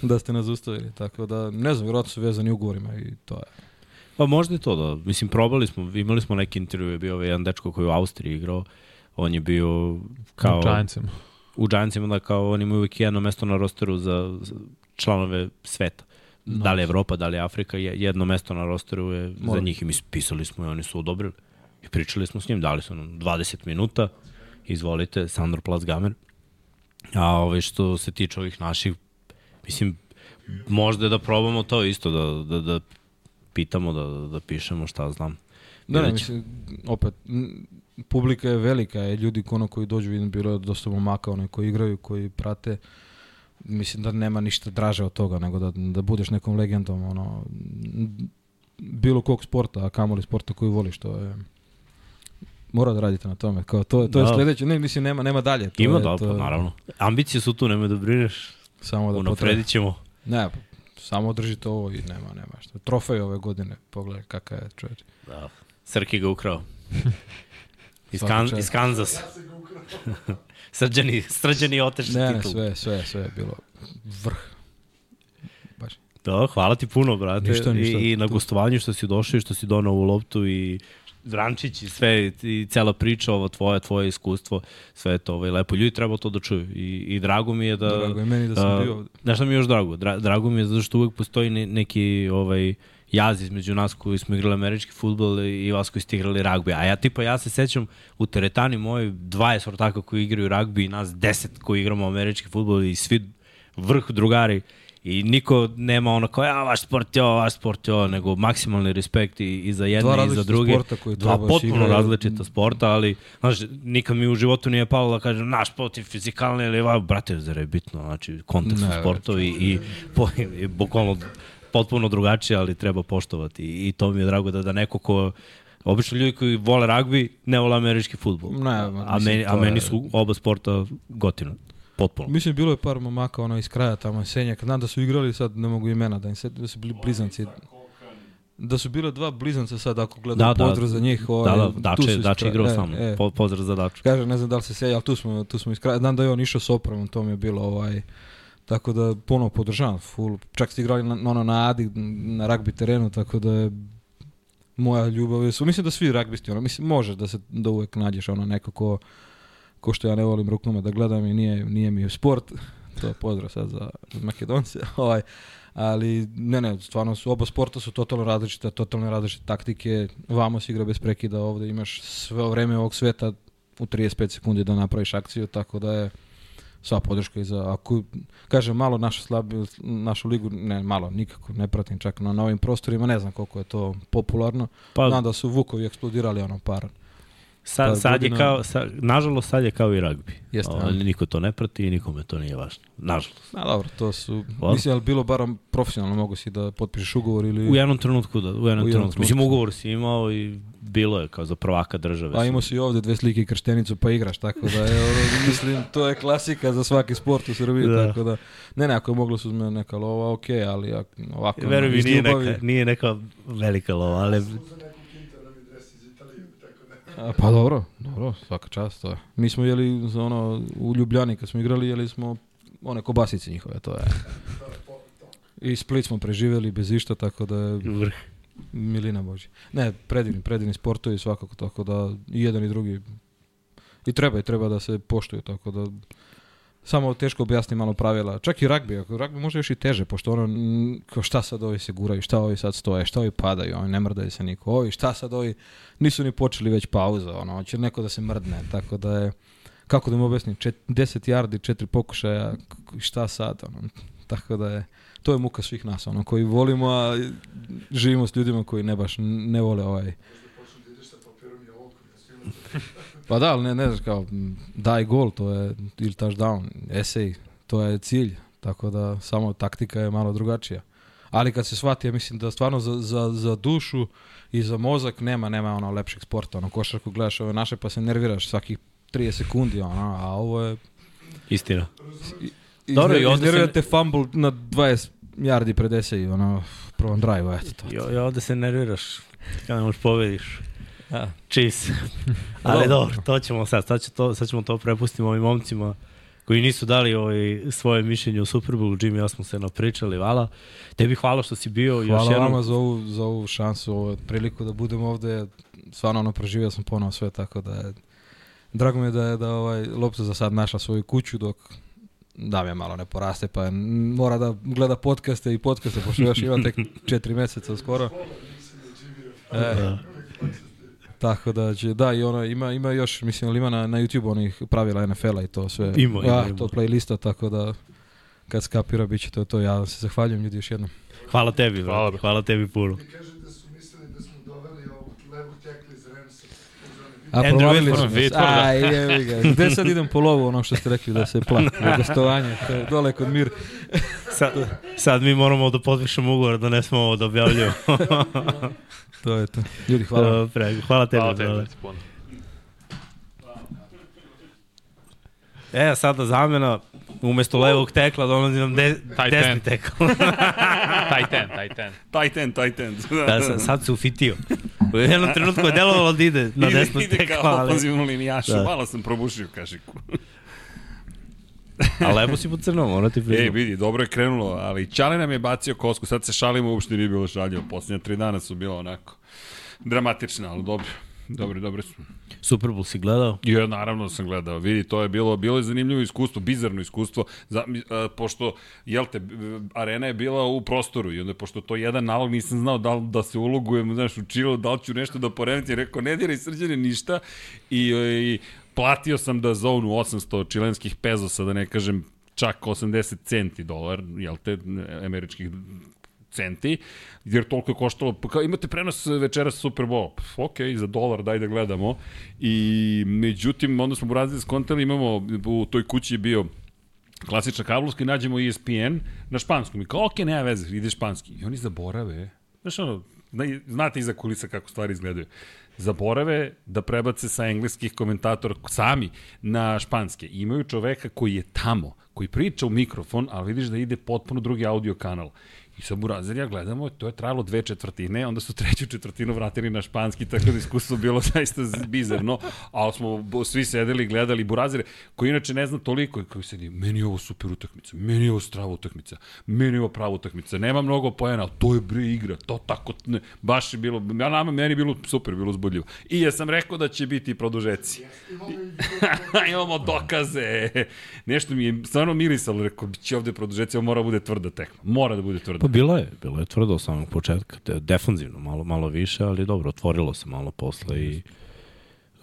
da ste nas ustavili, tako da, ne znam, vjerojatno su vezani ugovorima i to je. Pa možda je to da, mislim, probali smo, imali smo neki intervju, je bio ovaj jedan dečko koji je u Austriji igrao, on je bio kao... U Giantsima. u Giantsima da kao oni imaju uvijek jedno mesto na rosteru za za članove sveta. Da li Evropa, da li Afrika, je- jedno mesto na rosteru je za Mora. njih i mi pisali smo i oni su odobrili. I pričali smo s njim, dali su nam 20 minuta, izvolite, Sandro Plazgamer. A ove što se tiče ovih naših, mislim, možda da probamo to isto, da, da, da pitamo, da, da pišemo šta znam. Da, ne, mislim, opet, publika je velika, je ljudi ono koji dođu, vidim, bilo je dosta momaka, one koji igraju, koji prate, mislim da nema ništa draže od toga, nego da, da budeš nekom legendom, ono, bilo kog sporta, a kamoli sporta koji voliš, to je, mora da radite na tome, kao to, to je Da. sledeće, ne, mislim, nema, nema dalje. To Ima je, da, to pa je naravno. Ambicije su tu, nemoj da brineš, Samo da unapredit ćemo. Ne, pa, samo održite ovo i nema, nema što. Trofej ove godine, pogledaj kakav je čovječ. Da. Srki ga ukrao. iz, kan, iz Kansas. srđani, srđani otešni Ne, ne, titul. sve, sve, sve je bilo vrh. Baš. Da, hvala ti puno, brate. Ništa, ništa. I, I na gostovanju što si došao i što si donao ovu loptu i Vrančić i sve, i cela priča, ovo tvoje, tvoje iskustvo, sve je to ovaj, lepo. Ljudi treba to da čuju i, i drago mi je da... Drago je meni da sam a, bio ovde. Znaš šta mi je još drago? Dra, drago mi je zato što uvek postoji ne, neki ovaj, jaz između nas koji smo igrali američki futbol i vas koji ste igrali ragbi. A ja tipa, ja se sećam u teretani moj 20 ortaka koji igraju ragbi i nas 10 koji igramo američki futbol i svi vrh drugari I niko nema ono kao, ja, vaš sport je ovo, vaš sport je ovo, nego maksimalni respekt i, i za jedne i za druge. sporta koji Dva potpuno igraju. različita sporta, ali, znaš, nikad mi u životu nije palo da kažem, naš sport je fizikalni, ali, va, brate, zar je bitno, znači, kontekst Ne, u sportu i, i, po, i bukvalno potpuno drugačije, ali treba poštovati. I, i to mi je drago da, da neko ko Obično ljudi koji vole ragbi ne vole američki futbol. Ne, a, mislim, meni, a meni su oba sporta gotivno. Potpuno. Mislim, bilo je par momaka ono iz kraja tamo, Senjak, znam da su igrali, sad ne mogu imena, da im se, da su bili blizanci. Da su bile dva blizanca sad, ako gledam Da, da. pozdrav za njih. Da, Ovaj, da, tu Dače, Dače igrao E, sa mnom. e. Po, pozdrav za Daču. Kažem, ne znam da li se seja, ali tu smo, tu smo iz kraja. Znam da je on išao s opremom, to mi je bilo ovaj... Tako da ponovo podržavam full. Čak ste igrali na, ono na Adi, na ragbi terenu, tako da je moja ljubav. je- Mislim da svi ragbisti, ono, mislim, može da se da uvek nađeš ono neko ko, ko što ja ne volim rukomet da gledam i nije, nije mi sport. To je pozdrav sad za Makedonce. ovaj, ali ne, ne, stvarno su, oba sporta su totalno različite, totalno različite taktike. Vamo se igra bez prekida, ovde imaš sve vreme ovog sveta u 35 sekundi da napraviš akciju, tako da je sva podrška i za, ako, kažem, malo našu slabiju, našu ligu, ne, malo, nikako, ne pratim čak na novim prostorima, ne znam koliko je to popularno. Pa, Znam da su Vukovi eksplodirali ono par. Sad, par sad je godina- kao, sad, nažalost sad je kao i ragbi. Jeste, Ali a? niko to ne prati i nikome to nije važno. Nažalost. A dobro, to su, Hvala. mislim, ali bilo barom profesionalno, mogu si da potpišeš ugovor ili... U jednom trenutku, da, u jednom, jednom trenutku. Mislim, trenutku. ugovor si imao i bilo je kao za prvaka države. A imao si i ovde dve slike i krštenicu pa igraš, tako da je, ono, mislim, to je klasika za svaki sport u Srbiji, Da. tako da, ne, ne, ako je moglo se uzme neka lova, okej, ali ak, ovako, Veruj mi, iz nije ljubavi- neka, nije neka velika lova, ali A, pa dobro, dobro, svaka čast to je. Mi smo jeli za ono, u Ljubljani kad smo igrali, jeli smo one kobasice njihove, to je. I Split smo preživjeli bez išta, tako da je milina boži. Ne, predivni, predivni sportovi svakako, tako da i jedan i drugi i treba i treba da se poštuju, tako da samo teško objasni malo pravila. Čak i ragbi, ako ragbi može još i teže, pošto ono, kao šta sad ovi se guraju, šta ovi sad stoje, šta ovi padaju, oni ne mrdaju se niko, ovi šta sad ovi, nisu ni počeli već pauza, ono, hoće neko da se mrdne, tako da je, kako da mu objasnim, čet, 10 yardi, četiri pokušaja, k- šta sad, ono, tako da je, to je muka svih nas, ono, koji volimo, a živimo s ljudima koji ne baš ne vole ovaj, Pa da, ali ne, ne znaš kao, daj gol, to je, ili touchdown, esej, to je cilj, tako da samo taktika je malo drugačija. Ali kad se shvati, ja mislim da stvarno za, za, za dušu i za mozak nema, nema ono lepšeg sporta, ono košarku gledaš ove naše pa se nerviraš svakih 30 sekundi, ono, a ovo je... Istina. Dobro, Dobro, i ovde se te fumble na 20 yardi pred esej, ono, prvom drive, eto to. I, I ovde se nerviraš kada ne možeš pobediš. Ja. Chiefs. Ali dobro, to ćemo sad. Sad, će to, sad ćemo to prepustiti ovim momcima koji nisu dali ovaj, svoje mišljenje o Super Bowlu. Jimmy ja smo se napričali, vala. Tebi hvala što si bio još Hvala jednom. vama za ovu, za ovu šansu, ovu priliku da budem ovde. Stvarno ono proživio sam ponovo sve, tako da je, drago mi je da je da ovaj Lopta za sad našla svoju kuću dok da me malo ne poraste, pa mora da gleda podcaste i podcaste, pošto još ima tek četiri meseca skoro. E, tako da će, da, i ono, ima, ima još, mislim, ali ima na, na YouTube onih pravila NFL-a i to sve. Ima, ima, ja, ima. to playlista, tako da kad skapira, bit će to to. Ja vam se zahvaljujem ljudi još jednom. Hvala tebi, Hvala, hvala, bre. hvala tebi puno. Kaže da su mislili da smo doveli ovog levog tekla iz Remsa. A Andrew provalili Whitford. smo se. Whitforda. Aj, jevi ga. Gde sad idem po lovu, ono što ste rekli da se plati na gostovanje, to je dole kod Mir. Sad, sad mi moramo da potpišemo ugovor da ne smo ovo da objavljujemo. To je to. Ljudi, hvala. vam. Dobre, hvala tebi. Hvala tebi, hvala. Puno. E, a sada zamena, umesto levog tekla dolazi nam de, desni tekl. Taj ten, taj ten. Titan, Titan. da, sad, sad se ufitio. U jednom trenutku je delovalo da ide na ide, desno ide tekla, kao ali, ofanzivnu linijašu. Da. Malo sam probušio kašiku. a lepo si po crnom, ono ti Ej, priznam. vidi, dobro je krenulo, ali Čale nam je bacio kosku, sad se šalimo, uopšte nije bilo šaljivo. Posljednja tri dana su bila onako dramatična, ali dobro. Dobri, dobri su. Super Bowl si gledao? Ja naravno sam gledao, vidi, to je bilo, bilo je zanimljivo iskustvo, bizarno iskustvo, za, a, pošto, jel te, arena je bila u prostoru i onda, pošto to je jedan nalog, nisam znao da, da se ulogujem, znaš, učilo, da li ću nešto da poremetim, rekao, ne diraj srđane ništa i, i platio sam da zonu 800 čilenskih pezosa, da ne kažem čak 80 centi dolar, jel te, američkih centi, jer toliko je koštalo, pa kao imate prenos večeras Super Bowl, Pff, ok, za dolar, daj da gledamo, i međutim, onda smo Brazil skontali, imamo, u toj kući je bio klasična kablovska i nađemo ESPN na španskom. I kao, ok, nema veze, ide španski. I oni zaborave, znaš ono, zna- znate iza kulisa kako stvari izgledaju. Zaborave da prebace sa engleskih komentatora sami na španske. I imaju čoveka koji je tamo, koji priča u mikrofon, ali vidiš da ide potpuno drugi audio kanal. I sad Burazer ja gledamo, to je trajalo dve četvrtine, onda su treću četvrtinu vratili na španski, tako da iskustvo bilo zaista bizarno, ali smo svi sedeli gledali Burazer, koji inače ne zna toliko, koji sedi, meni je ovo super utakmica, meni je ovo strava utakmica, meni je ovo prava utakmica, nema mnogo pojena, to je bre igra, to tako, ne, baš je bilo, ja nama, meni je bilo super, bilo uzbudljivo. I ja sam rekao da će biti produžeci. Imamo dokaze. Nešto mi je stvarno mirisalo, rekao, će ovde produžeci, ovo mora da bude tvrda tekma. Mora da bude tvrda. Pa bilo je, bilo je tvrdo od samog početka, de, defanzivno malo, malo više, ali dobro, otvorilo se malo posle i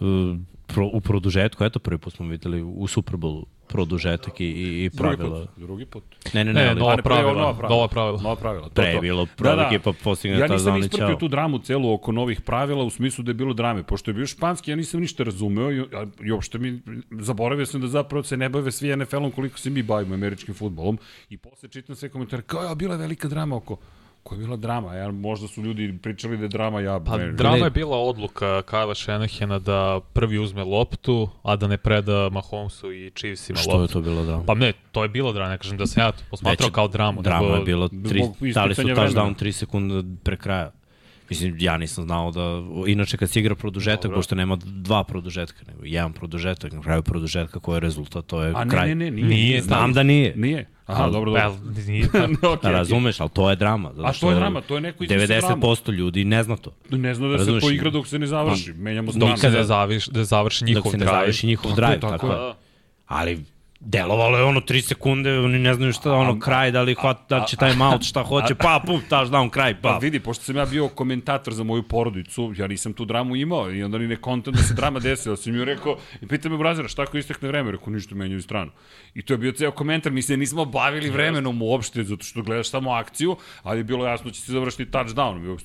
uh, pro, u produžetku, eto prvi put smo videli u Super Bowl produžetak i, i, i Drugi pravila. put, drugi put. Ne, ne, ne, Ne, ali nova ne, pre- pravila, nova pravila. nova pravila. Nova pravila. To, pre je bilo prva ekipa postigne Ja ta nisam zoni, isprpio ćao. tu dramu celu oko novih pravila u smislu da je bilo drame. Pošto je bio španski, ja nisam ništa razumeo i, a, i uopšte mi zaboravio sam da zapravo se ne bave svi NFL-om koliko se mi bavimo američkim futbolom. I posle čitam sve komentare, kao ja, bila je velika drama oko Koja je bila drama? Ja, možda su ljudi pričali da je drama, ja... Pa ne, drama je bila odluka Kyle Shanahana da prvi uzme loptu, a da ne preda Mahomesu i Chiefsima Što je loptu. to bilo drama? Pa ne, to je bilo drama, ne kažem da sam ja to posmatrao Već- kao dramu. Drama nego- je bilo, tri, dali su touchdown vremena. 3 sekunde pre kraja. Mislim, ja nisam znao da... Inače, kad se igra produžetak, Dobro. pošto nema dva produžetka, nego jedan produžetak, na kraju produžetka, koji je rezultat, to je A ne, kraj. ne, ne, nije. Nije, Znam da nije. Nije. Aha, Ali- dobro, Pa, dobro. nije, okay, Da, razumeš, ali to je drama. zato A što to je drama, to je neko dramu. 90% ljudi ne zna to. Ne zna da se Razumeš? to igra dok se ne završi. Menjamo dok se stranu. ne zaviš, da završi njihov Dok se ne drive. završi njihov Tako drive. tako Tako, je. je. Ali delovalo je ono 3 sekunde, oni ne znaju šta, ono kraj, da li, hvat, da li će time out, šta hoće, pa pum, touchdown, kraj, Pa pa. vidi, pošto sam ja bio komentator za moju porodicu, ja nisam tu dramu imao i onda ni ne kontent da se drama desila. Sam ju rekao, i pita me Brazira, šta ako istekne vreme? Rekao, ništa menjaju stranu. I to je bio ceo komentar, mi se nismo bavili vremenom uopšte, zato što gledaš samo akciju, ali je bilo jasno da će se završiti touchdown.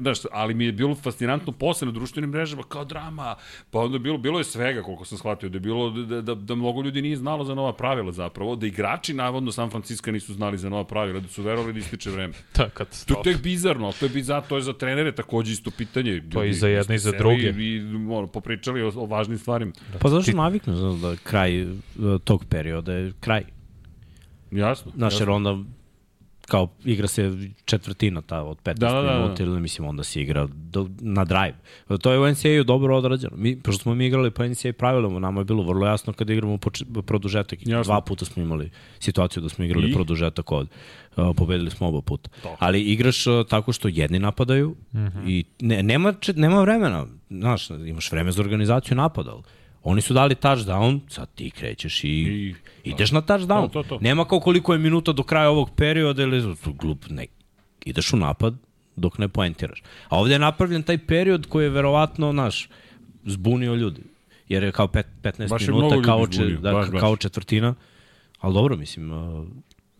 Znaš, ali mi je bilo fascinantno posle na društvenim mrežama, kao drama. Pa onda je bilo, bilo je svega, koliko sam shvatio, da je bilo da, da, da mnogo ljudi nije znalo za nova pravila zapravo, da igrači, navodno, San Francisco nisu znali za nova pravila, da su verovali da ističe vreme. Da, To, katastrofa. to je bizarno, to je bizarno, to je za trenere takođe isto pitanje. To je i za jedne i za druge. I, i ono, popričali o, o važnim stvarima. Pa zašto naviknu znaš, da kraj uh, tog perioda je kraj. Jasno. Znaš, jer jasno. onda kao igra se četvrtina ta od 15 Da, da, da, da. minuta ili mislim onda se igra do, na drive. To je u NCAA-u dobro odrađeno. Mi, pošto smo mi igrali po NCAA pravilama, nama je bilo vrlo jasno kada igramo produžetak. Jasno. Dva puta smo imali situaciju da smo igrali I? produžetak od. Uh, pobedili smo oba puta. To. Ali igraš uh, tako što jedni napadaju mm Mhm. -hmm. i ne, nema, nema vremena. Znaš, imaš vreme za organizaciju napada. ali Oni su dali touchdown, sad ti krećeš i, I- ideš na touchdown. To, to, to. Nema kao koliko je minuta do kraja ovog perioda ili glup, ne. Ideš u napad dok ne poentiraš. A ovde je napravljen taj period koji je verovatno, naš, zbunio ljudi. Jer je kao pet, 15 Baš minuta kao, če, zbunio, da, baš, baš. kao četvrtina. Ali dobro, mislim,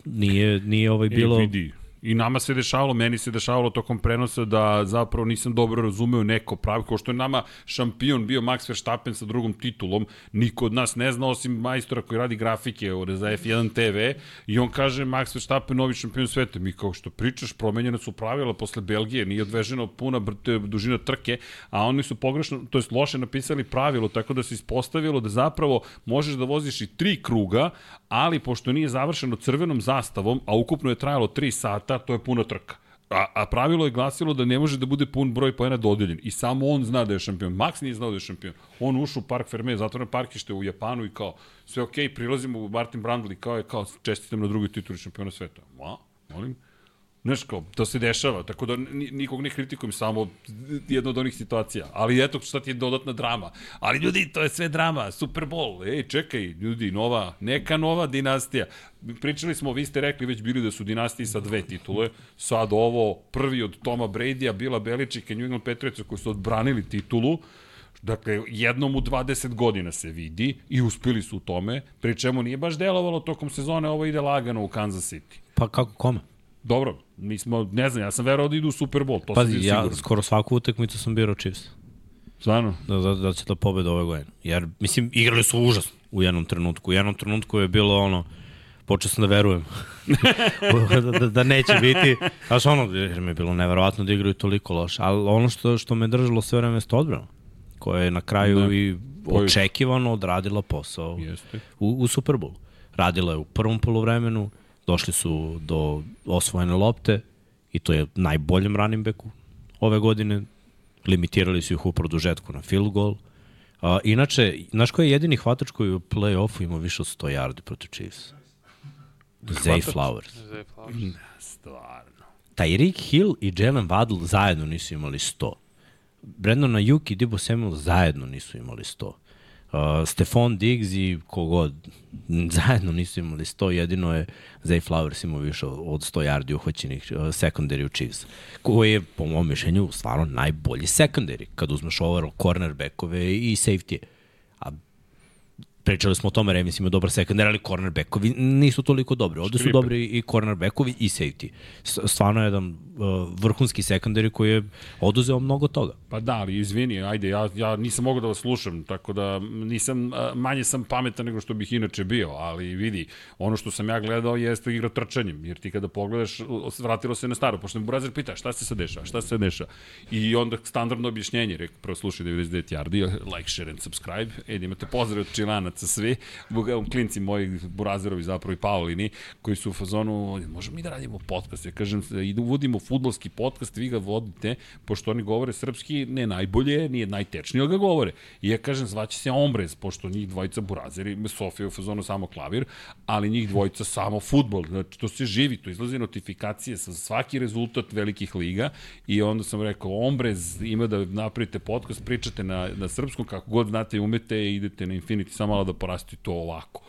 nije, nije ovaj bilo... Bilo... I nama se dešavalo, meni se dešavalo tokom prenosa da zapravo nisam dobro razumeo neko pravi, kao što je nama šampion bio Max Verstappen sa drugom titulom, niko od nas ne zna osim majstora koji radi grafike za F1 TV i on kaže Max Verstappen novi šampion sveta. Mi kao što pričaš, promenjene su pravila posle Belgije, nije odveženo puna dužina trke, a oni su pogrešno, to jest loše napisali pravilo, tako da se ispostavilo da zapravo možeš da voziš i tri kruga, ali pošto nije završeno crvenom zastavom, a ukupno je trajalo 3 sata, to je puna trka. A, a pravilo je glasilo da ne može da bude pun broj poena dodeljen. I samo on zna da je šampion. Max nije znao da je šampion. On ušao u Park Ferme, zatvoreno parkište u Japanu i kao, sve okej, prilazimo u Martin Brundle i kao je kao, čestitam na drugoj tituli šampiona sveta. Ma, molim? Znaš kao, to se dešava, tako da ni- nikog ne kritikujem, samo jedna od onih situacija. Ali eto, šta ti je dodatna drama. Ali ljudi, to je sve drama, Super Bowl, ej, čekaj, ljudi, nova, neka nova dinastija. Pričali smo, vi ste rekli već bili da su dinastiji sa dve titule, sad ovo, prvi od Toma Brady-a, Bila Beličika i New England koji su odbranili titulu, Dakle, jednom u 20 godina se vidi i uspeli su u tome, pri čemu nije baš delovalo tokom sezone, ovo ide lagano u Kansas City. Pa kako kome? Dobro, mi smo, ne znam, ja sam verao da idu u Super Bowl, to Pazi, sam ja siguran. skoro svaku utakmicu sam birao Chiefs. Stvarno? Da, da, da će da pobede ove godine. Jer, mislim, igrali su užasno u jednom trenutku. U jednom trenutku je bilo ono, počeo sam da verujem da, da, da neće biti. Znaš, ono, jer mi je bilo neverovatno da igraju toliko loše. Ali ono što, što me držalo sve vreme je odbrana, koja je na kraju Da. da. i Koju- očekivano odradila posao Jeste. u, u Superbowlu. Radila je u prvom polovremenu, došli su do osvojene lopte i to je najboljem running backu ove godine. Limitirali su ih u produžetku na field goal. A, inače, znaš koji je jedini hvatač koji u play-offu ima više od 100 yardi protiv Chiefs? Zay Flowers. Zay Flowers. Stvarno. Tyreek Hill i Jalen Waddle zajedno nisu imali 100. Brandon Ayuk i Debo Samuel zajedno nisu imali 100. Uh, Stefan Diggs i kogod zajedno nisu imali 100, jedino je Zay Flowers imao više od 100 yardi uhvaćenih uh, secondary u Chiefs, koji je po mom mišljenju stvarno najbolji secondary, kad uzmeš overall cornerbackove i safety A pričali smo o tome, Remis ima dobar sekundar, ali cornerbackovi nisu toliko dobri. Ovde su Škripe. dobri i cornerbackovi i safety. Stvarno je jedan uh, vrhunski sekundari koji je oduzeo mnogo toga. Pa da, ali izvini, ajde, ja, ja nisam mogao da vas slušam, tako da nisam, a, manje sam pametan nego što bih inače bio, ali vidi, ono što sam ja gledao jeste igra trčanjem, jer ti kada pogledaš, vratilo se na staro, pošto me Burazer pita šta se sad dešava, šta se dešava, i onda standardno objašnjenje, rekao, prvo slušaj 99 yardi, like, share and subscribe, e, da imate pozdrav od čilanaca svi, klinci moji Burazerovi zapravo i Paulini, koji su u fazonu, možemo mi da radimo podcast, ja kažem, i da uvodimo futbolski podcast, vi ga vodite, pošto oni govore srpski, ne najbolje, nije najtečnije, ali ga govore. I ja kažem, zvaće se Ombrez, pošto njih dvojica Burazeri, Sofija u fazonu samo klavir, ali njih dvojica samo futbol. Znači, to se živi, to izlazi notifikacije sa svaki rezultat velikih liga i onda sam rekao, Ombrez ima da napravite podcast, pričate na, na srpskom, kako god znate i umete, idete na Infinity, samo malo da porasti to ovako.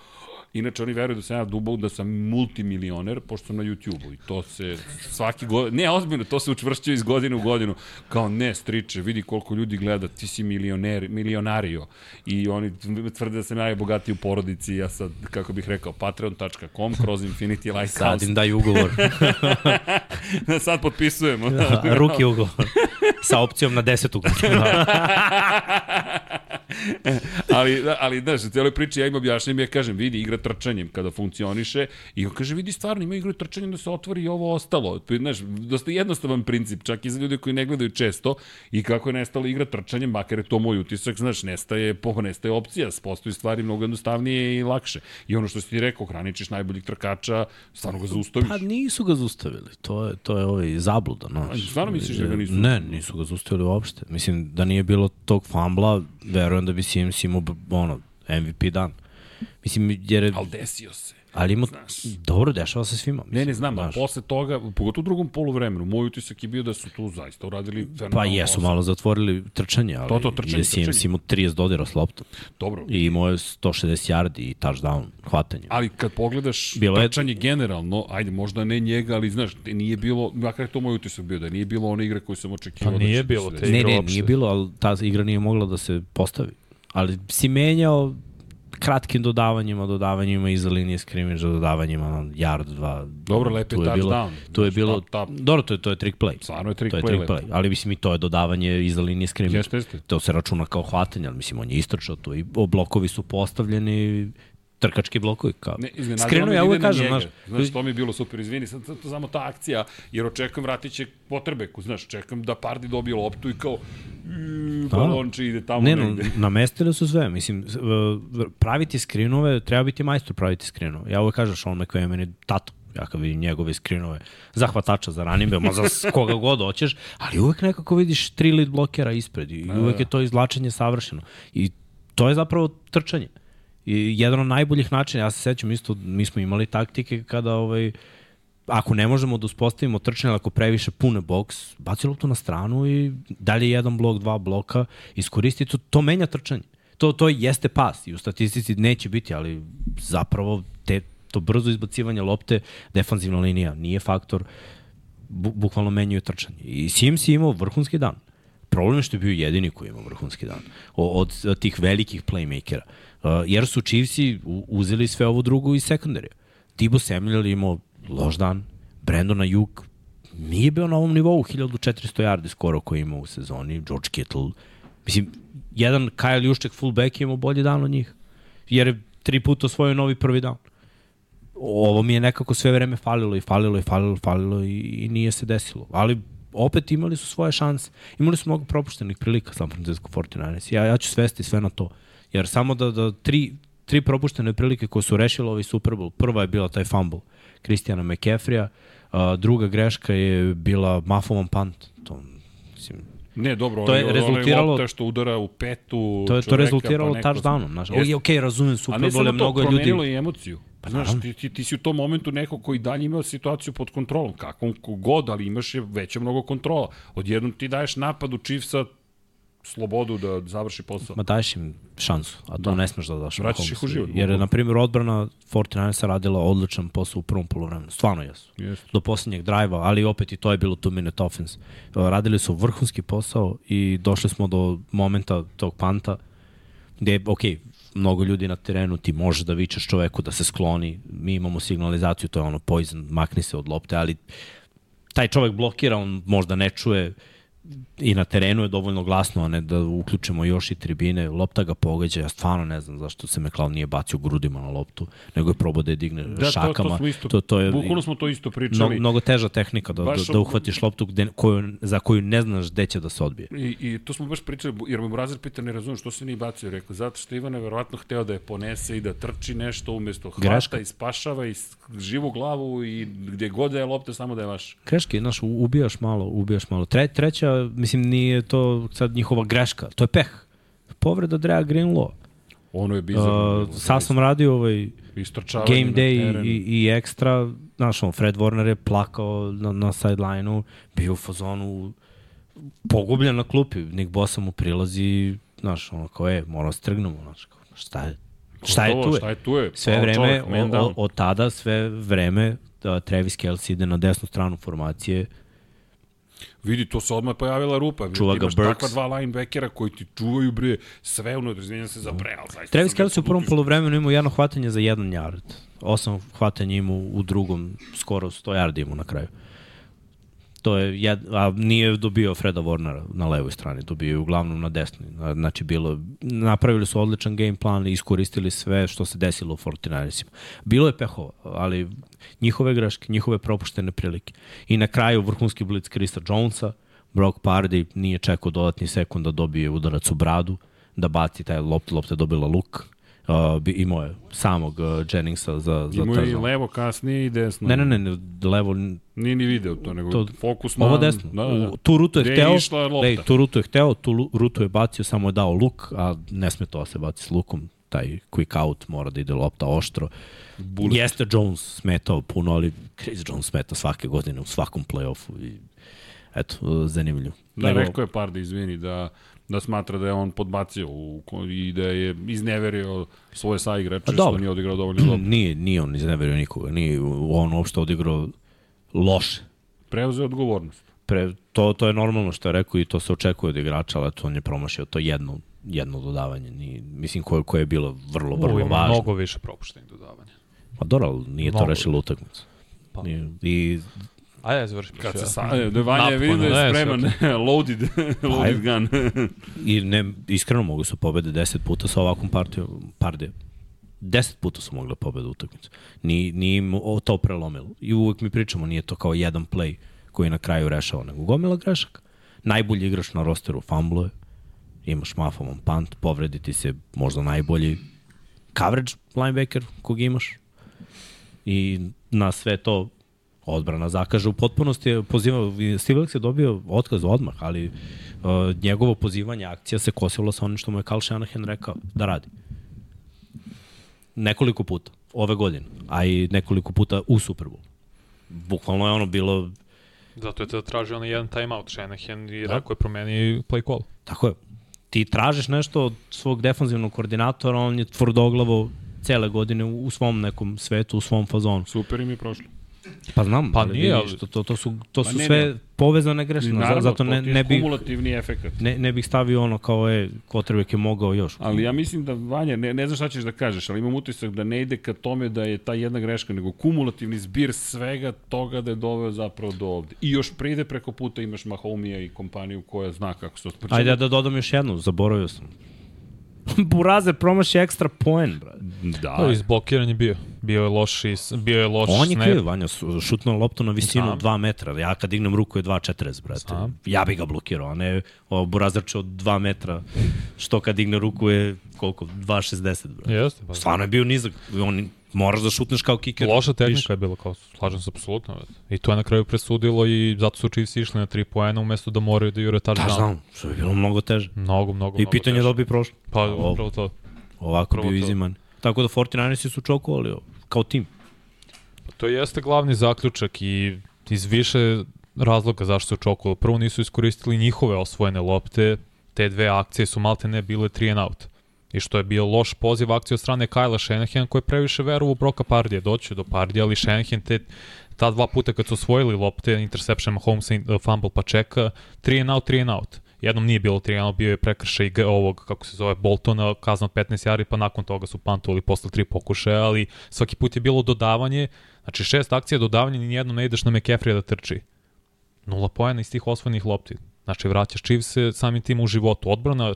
Inače, oni veruju da sam ja dubog, da sam multimilioner, pošto sam na YouTube-u i to se svaki god... Ne, ozbiljno, to se učvršćuje iz godine u godinu. Kao, ne, striče, vidi koliko ljudi gleda, ti si milioner, milionario. I oni tvrde da sam najbogatiji u porodici, ja sad, kako bih rekao, patreon.com, kroz Infinity Lighthouse. Sad im daj ugovor. sad potpisujemo. Ruki ugovor. Sa opcijom na desetu godinu. ali, ali, znaš, u cijeloj priči ja im objašnjam, ja kažem, vidi, igra trčanjem kada funkcioniše i on kaže, vidi, stvarno, ima igru trčanjem da se otvori i ovo ostalo. To je, Znaš, dosta jednostavan princip, čak i za ljude koji ne gledaju često i kako je nestala igra trčanjem, makar je to moj utisak, znaš, nestaje, po, nestaje opcija, postoji stvari mnogo jednostavnije i lakše. I ono što si ti rekao, hraničiš najboljih trkača, stvarno ga zaustaviš. Pa nisu ga zaustavili. To je, to je ovaj zabluda. No. Stvarno misliš da ga nisu? Ne, nisu ga zaustavili uopšte. Mislim, da nije bilo tog fambla, verujem da bi CMC imao ono, MVP dan. Mislim, jer je, Ali desio se. Ali ima, znaš. dobro, dešava se svima. Mislim, Ne, ne znam, a znaš. posle toga, pogotovo u drugom poluvremenu, moj utisak je bio da su tu zaista uradili Pa jesu posao. malo zatvorili trčanje, ali To, to, trčanje, je CMC trčanje. imao 30 dodira s loptom. Dobro, I imao je 160 yardi i touchdown hvatanje. Ali kad pogledaš Bilo je- trčanje generalno, ajde, možda ne njega, ali znaš, nije bilo, makar je to moj utisak bio, da nije bilo one igre koju sam očekivao. Pa da nije bilo da se te desi. Ne, igre ne, uopšte. nije bilo, ali ta igra nije mogla da se postavi. Ali si menjao kratkim dodavanjima, dodavanjima iza linije skrimidža, dodavanjima na yard, dva. Dobro, lep je Tu bilo, touchdown. Tu je Znači, bilo, tap, tap. dobro, to je, to je trick play. Stvarno je trick to je play trick play. Ali mislim i to je dodavanje iza linije skrimidža. Jeste, jeste. To se računa kao hvatanje, ali mislim on je istrčao to i blokovi su postavljeni trkački blokovi. Kao. Ne, ja da uvek kažem, znaš, Znaš, to mi je bilo super, izvini, sad to, samo ta akcija, jer očekujem vratit će potrebeku, znaš, čekam da Pardi dobije loptu i kao, "Mm, balonče ide tamo Ne, negde. namestili su sve. Mislim, praviti skrinove, treba biti majstor praviti skrinove. Ja uvek kažem, Sean McVay meni tato. Ja kad vidim njegove skrinove za hvatača, za back, ma za koga god hoćeš, ali uvek nekako vidiš tri lead blokera ispred i uvek je to izvlačenje savršeno. I to je zapravo trčanje. I jedan od najboljih načina, ja se sećam isto, mi smo imali taktike kada ovaj, ako ne možemo da uspostavimo trčanje, ako previše pune boks, baci loptu na stranu i dalje jedan blok, dva bloka, iskoristi to, to menja trčanje. To, to jeste pas i u statistici neće biti, ali zapravo te, to brzo izbacivanje lopte, defanzivna linija nije faktor, bu, bukvalno menjaju trčanje. I Sims je imao vrhunski dan. Problem je što je bio jedini koji je imao vrhunski dan. Od, od tih velikih playmakera. Uh, jer su Chiefsi uzeli sve ovo drugo iz sekundarija. Tibo Samuel imao loš dan, Brandon Ayuk nije bio na ovom nivou 1400 yardi skoro koji je imao u sezoni, George Kittle. Mislim, jedan Kyle Jušček fullback je imao bolji dan od njih, jer je tri puta osvojio novi prvi dan. Ovo mi je nekako sve vreme falilo i falilo i falilo, falilo i, i nije se desilo. Ali opet imali su svoje šanse. Imali su mnogo propuštenih prilika San Francisco 49ers. Ja, ja ću svesti sve na to. Jer samo da, da tri, tri propuštene prilike koje su rešile ovaj Super Bowl, prva je bila taj fumble Kristijana McCaffrey-a, druga greška je bila Maffovan punt. To, mislim, Ne, dobro, To je onaj rezultiralo- lopta što udara u petu to je to čoveka, rezultiralo pa touchdownom. Znaš. Jeste. Okej, okay, razumem Super ne Bowl, je to, mnogo ljudi. promenilo i emociju. Pa Znaš, ti, ti, ti si u tom momentu neko koji dalje imao situaciju pod kontrolom, kakvom god, ali imaš je veće mnogo kontrola. Odjednom ti daješ napad u Chiefsa slobodu da završi posao. Ma daješ im šansu, a to da. ne smeš da daš. Vraćaš ih u život, Jer na primjer, odbrana 49ersa radila odličan posao u prvom polovremenu. Stvarno jesu. Jeste. Do poslednjeg drajva, ali opet i to je bilo two minute offense. Uh, Radili su vrhunski posao i došli smo do momenta tog panta gde, ok, mnogo ljudi na terenu, ti možeš da vičeš čoveku da se skloni, mi imamo signalizaciju, to je ono poison, makni se od lopte, ali taj čovek blokira, on možda ne čuje i na terenu je dovoljno glasno, a ne da uključimo još i tribine, lopta ga pogađa, ja stvarno ne znam zašto se McLeod nije bacio grudima na loptu, nego je probao da je digne Da, šakama. to, to smo isto, to, to je, bukvalno smo to isto pričali. mnogo teža tehnika da, da, Baš da o- uhvatiš loptu gde, koju, za koju ne znaš gde će da se odbije. I, I to smo baš pričali, jer me Burazer pita, ne razumem što se nije bacio. Rekao, zato što Ivan je verovatno hteo da je ponese i da trči nešto umesto hvata Greška. i spašava i živu glavu i gde god da je lopta, samo da je vaš. Greške, znaš, ubijaš malo, ubijaš malo. Tre, treća, mislim, nije to sad njihova greška, to je peh. Povreda Drea Greenlaw. Ono je bizarno. Uh, sad sam radio ovaj game day i, i ekstra, znaš, on, Fred Warner je plakao na, na sideline-u, bio u fazonu pogubljen na klupi, Nick Bosa mu prilazi, znaš, ono kao je, moramo strgnemo, znaš, kao, šta je, šta je tu je? Šta je tu je? Sve vreme, čovek, man o, o, down. od tada, sve vreme, da Travis Kelce ide na desnu stranu formacije, Vidi, to se odmah pojavila rupa. Čuva ga Burks. takva dva linebackera koji ti čuvaju, bre, sve unutra, izvinjam se za ali zaista Travis Kelce u prvom polovremenu imao jedno hvatanje za jedan yard. Osam hvatanja imao u drugom, skoro 100 yardi imao na kraju. To je, jed, a nije dobio Freda Warnera na levoj strani, dobio je uglavnom na desnoj. Znači, bilo, napravili su odličan game plan i iskoristili sve što se desilo u 49ersima. Bilo je pehova, ali njihove greške, njihove propuštene prilike. I na kraju vrhunski blic Krista Jonesa, Brock Pardy nije čekao dodatni sekund da dobije udarac u bradu, da baci taj lopt, lopta je dobila luk. Uh, imao je samog uh, Jenningsa za, za Imao je i levo kasnije i desno. Ne, ne, ne, ne, levo, Nije ni video to, nego To- fokus na... ovo desno. Da, da, da. Tu rutu je Gde je hteo, lopta? lej, tu rutu je hteo, tu rutu je bacio, samo je dao luk, a ne sme to da se baci s lukom, taj quick out mora da ide lopta oštro. Bullet. Jeste Jones smetao puno, ali Chris Jones smeta svake godine u svakom play-offu i eto, zanimljivo. Da, Nego- rekao je par da izvini da da smatra da je on podbacio u, i da je izneverio svoje saigrače Pa što nije odigrao dovoljno dobro. nije, nije on izneverio nikoga, nije on uopšte odigrao loše. Preuzeo odgovornost. Pre, to, to je normalno što je rekao i to se očekuje od igrača, ali eto, on je promašio to jedno, jedno dodavanje. Ni, mislim, koje, koje je bilo vrlo, vrlo U, ima važno. mnogo više propuštenih dodavanja. Pa dobro, ali nije to Mnogo. rešilo utakmicu. Pa. Nije, I Ajde, ja završim. Kad se ja. sa, da Vanja Napokon, vidi da je spreman, loaded, loaded gun. I ne, iskreno mogu su pobede 10 puta sa ovakvom partijom, partijom. 10 puta su mogli da pobede utakmicu. Ni, ni im o- to prelomilo. I uvek mi pričamo, nije to kao jedan play koji na kraju rešava, nego gomila grešaka. Najbolji igrač na rosteru fambluje, imaš mafoman punt, povrediti se možda najbolji coverage linebacker kog imaš. I na sve to odbrana zakaže u potpunosti. Poziva, Steve je dobio otkaz odmah, ali uh, njegovo pozivanje akcija se kosilo sa onim što mu je Carl Shanahan rekao da radi. Nekoliko puta ove godine, a i nekoliko puta u Superbowlu. bukvalno je ono bilo, Zato je to tražio onaj jedan timeout Shanahan i da. rekao je promeni play call. tako je, ti tražiš nešto od svog defanzivnog koordinatora, on je tvrdoglavo cele godine u, svom nekom svetu, u svom fazonu. Super im je prošlo. Pa znam, Pa ali nije, vidiš, ali- to, to, to su, to Ma su ne, sve ne. povezane greške, Naravno, zato ne, ne, bih, kumulativni efekat. ne, ne bih stavio ono kao je, Kotrbek je mogao još. Ali ja mislim da, Vanja, ne, ne znam šta ćeš da kažeš, ali imam utisak da ne ide ka tome da je ta jedna greška, nego kumulativni zbir svega toga da je doveo zapravo do ovde. I još pride preko puta imaš Mahomija i kompaniju koja zna kako se otpočinu. Ajde da dodam još jednu, zaboravio sam. Burazer promaši ekstra poen, brate. Da, Da, izblokiran je bio. Bio je loš, bio je loš On je kriv, Vanja, šutnuo loptu na visinu Znam. 2 metra. Ja kad dignem ruku je 2.40, brate. Znam. Ja bi ga blokirao, a ne o, Burazerče od 2 metra, što kad digne ruku je koliko? 2.60, brate. Jeste, pa Stvarno je bio nizak. On, moraš da šutneš kao kiker. Loša tehnika Više. je bila, kao, slažem se apsolutno. brate. I to je na kraju presudilo i zato su Chiefs išli na 3 poena umesto da moraju da jure Da, touchdown. znam, što je bilo mnogo teže. Mnogo, mnogo, I mnogo pitanje je teže. da bi prošlo. Pa, upravo to. Ovako Upravo bio iziman. Tako da 49ersi su čokovali kao tim. To jeste glavni zaključak i iz više razloga zašto su čokolo. Prvo nisu iskoristili njihove osvojene lopte, te dve akcije su malte ne bile 3 and out. I što je bio loš poziv akcije od strane Kajla Shanahan koji je previše verovo u Broka Pardija. Doći do Pardija, ali Shanahan te ta dva puta kad su osvojili lopte, interception Mahomes i uh, fumble pa čeka, 3 and out, 3 and out. Jednom nije bilo 3 and out, bio je prekršaj ovog, kako se zove, Boltona, kazna od 15 jari, pa nakon toga su pantovali posle tri pokušaja, ali svaki put je bilo dodavanje, znači šest akcija dodavanja, ni jednom ne ideš na McCaffrey da trči. Nula pojena iz tih osvojenih lopti. Znači, vraćaš Chiefs samim tim u životu. Odbrana uh,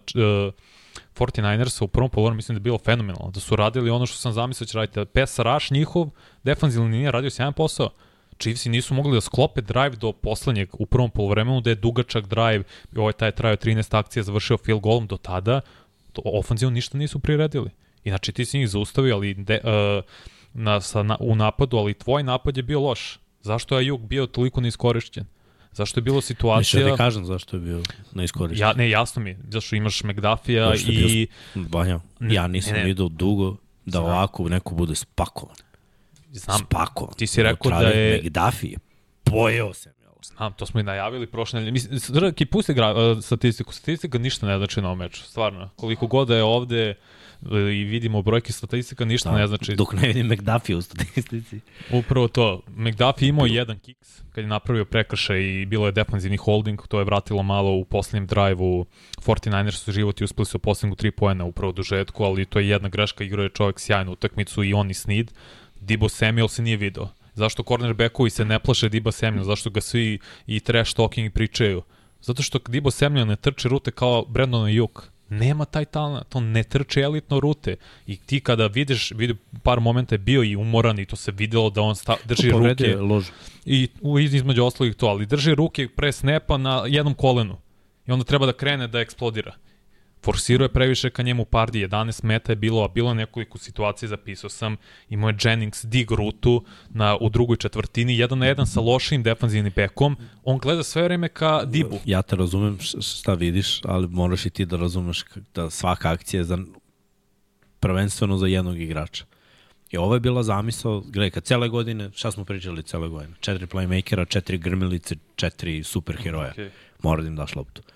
49ersa u prvom polovremenu mislim da je bilo fenomenalno. Da su radili ono što sam zamislio da će raditi. Pes rush njihov, defanzivni nije radio sjajan posao. Chiefsi nisu mogli da sklope drive do poslednjeg u prvom polovremenu, da je dugačak drive, ovaj taj trajao 13 akcija, završio field golom do tada, to ofanzivno ništa nisu priredili. I znači ti si njih zaustavio, ali de, uh, na, sa, na, u napadu, ali tvoj napad je bio loš. Zašto je Juk bio toliko neiskorišćen? Zašto je bilo situacija... da ti kažem zašto je bio neiskorišten. Ja, ne, jasno mi, je, zašto imaš što je bio i... Banja, ja nisam ne, ne. vidio dugo da ovako neko bude spakovan. Znam, Spakovan. ti si rekao da je- McDuffie je pojeo se. Znam, to smo i najavili prošle nedelje. Mislim, Srki, pusti gra, uh, statistiku. Statistika ništa ne znači na ovom meču, stvarno. Koliko god da je ovde uh, i vidimo brojke statistika, ništa ne znači. Dok ne vidim McDuffie u statistici. Upravo to. McDuffie imao jedan kiks kad je napravio prekršaj i bilo je defanzivni holding, to je vratilo malo u poslednjem drive-u 49ers su život i uspeli su poslednju tri poena upravo u dužetku, ali to je jedna greška, igrao je čovjek sjajnu utakmicu i on i Snead. Dibo Samuel se nije video. Zašto cornerbackovi se ne plaše Diba Samuel? Zašto ga svi i trash talking pričaju? Zato što Dibo Samuel ne trče rute kao Brandon Ayuk. Nema taj talent, on ne trče elitno rute. I ti kada vidiš, vidi par momenta je bio i umoran i to se videlo da on sta, drži ruke lož. i u, između ostalih to, ali drži ruke pre snepa na jednom kolenu i onda treba da krene da eksplodira. Forsirao je previše ka njemu pardi, 11 meta je bilo, a bilo je nekoliko situacija, zapisao sam, imao je Jennings dig rutu na, u drugoj četvrtini, jedan na jedan sa lošim defanzivnim bekom, on gleda sve vreme ka Dibu. Ja te razumem šta vidiš, ali moraš i ti da razumeš da svaka akcija je za, prvenstveno za jednog igrača. I ovo je bila zamisao, gledaj, kad cele godine, šta smo pričali cele godine? Četiri playmakera, četiri grmilice, četiri superheroja. Okay. Mora da im daš loptu. Uh,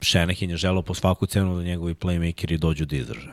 Shanahan je želao po svaku cenu da njegovi playmakeri dođu da izdrže.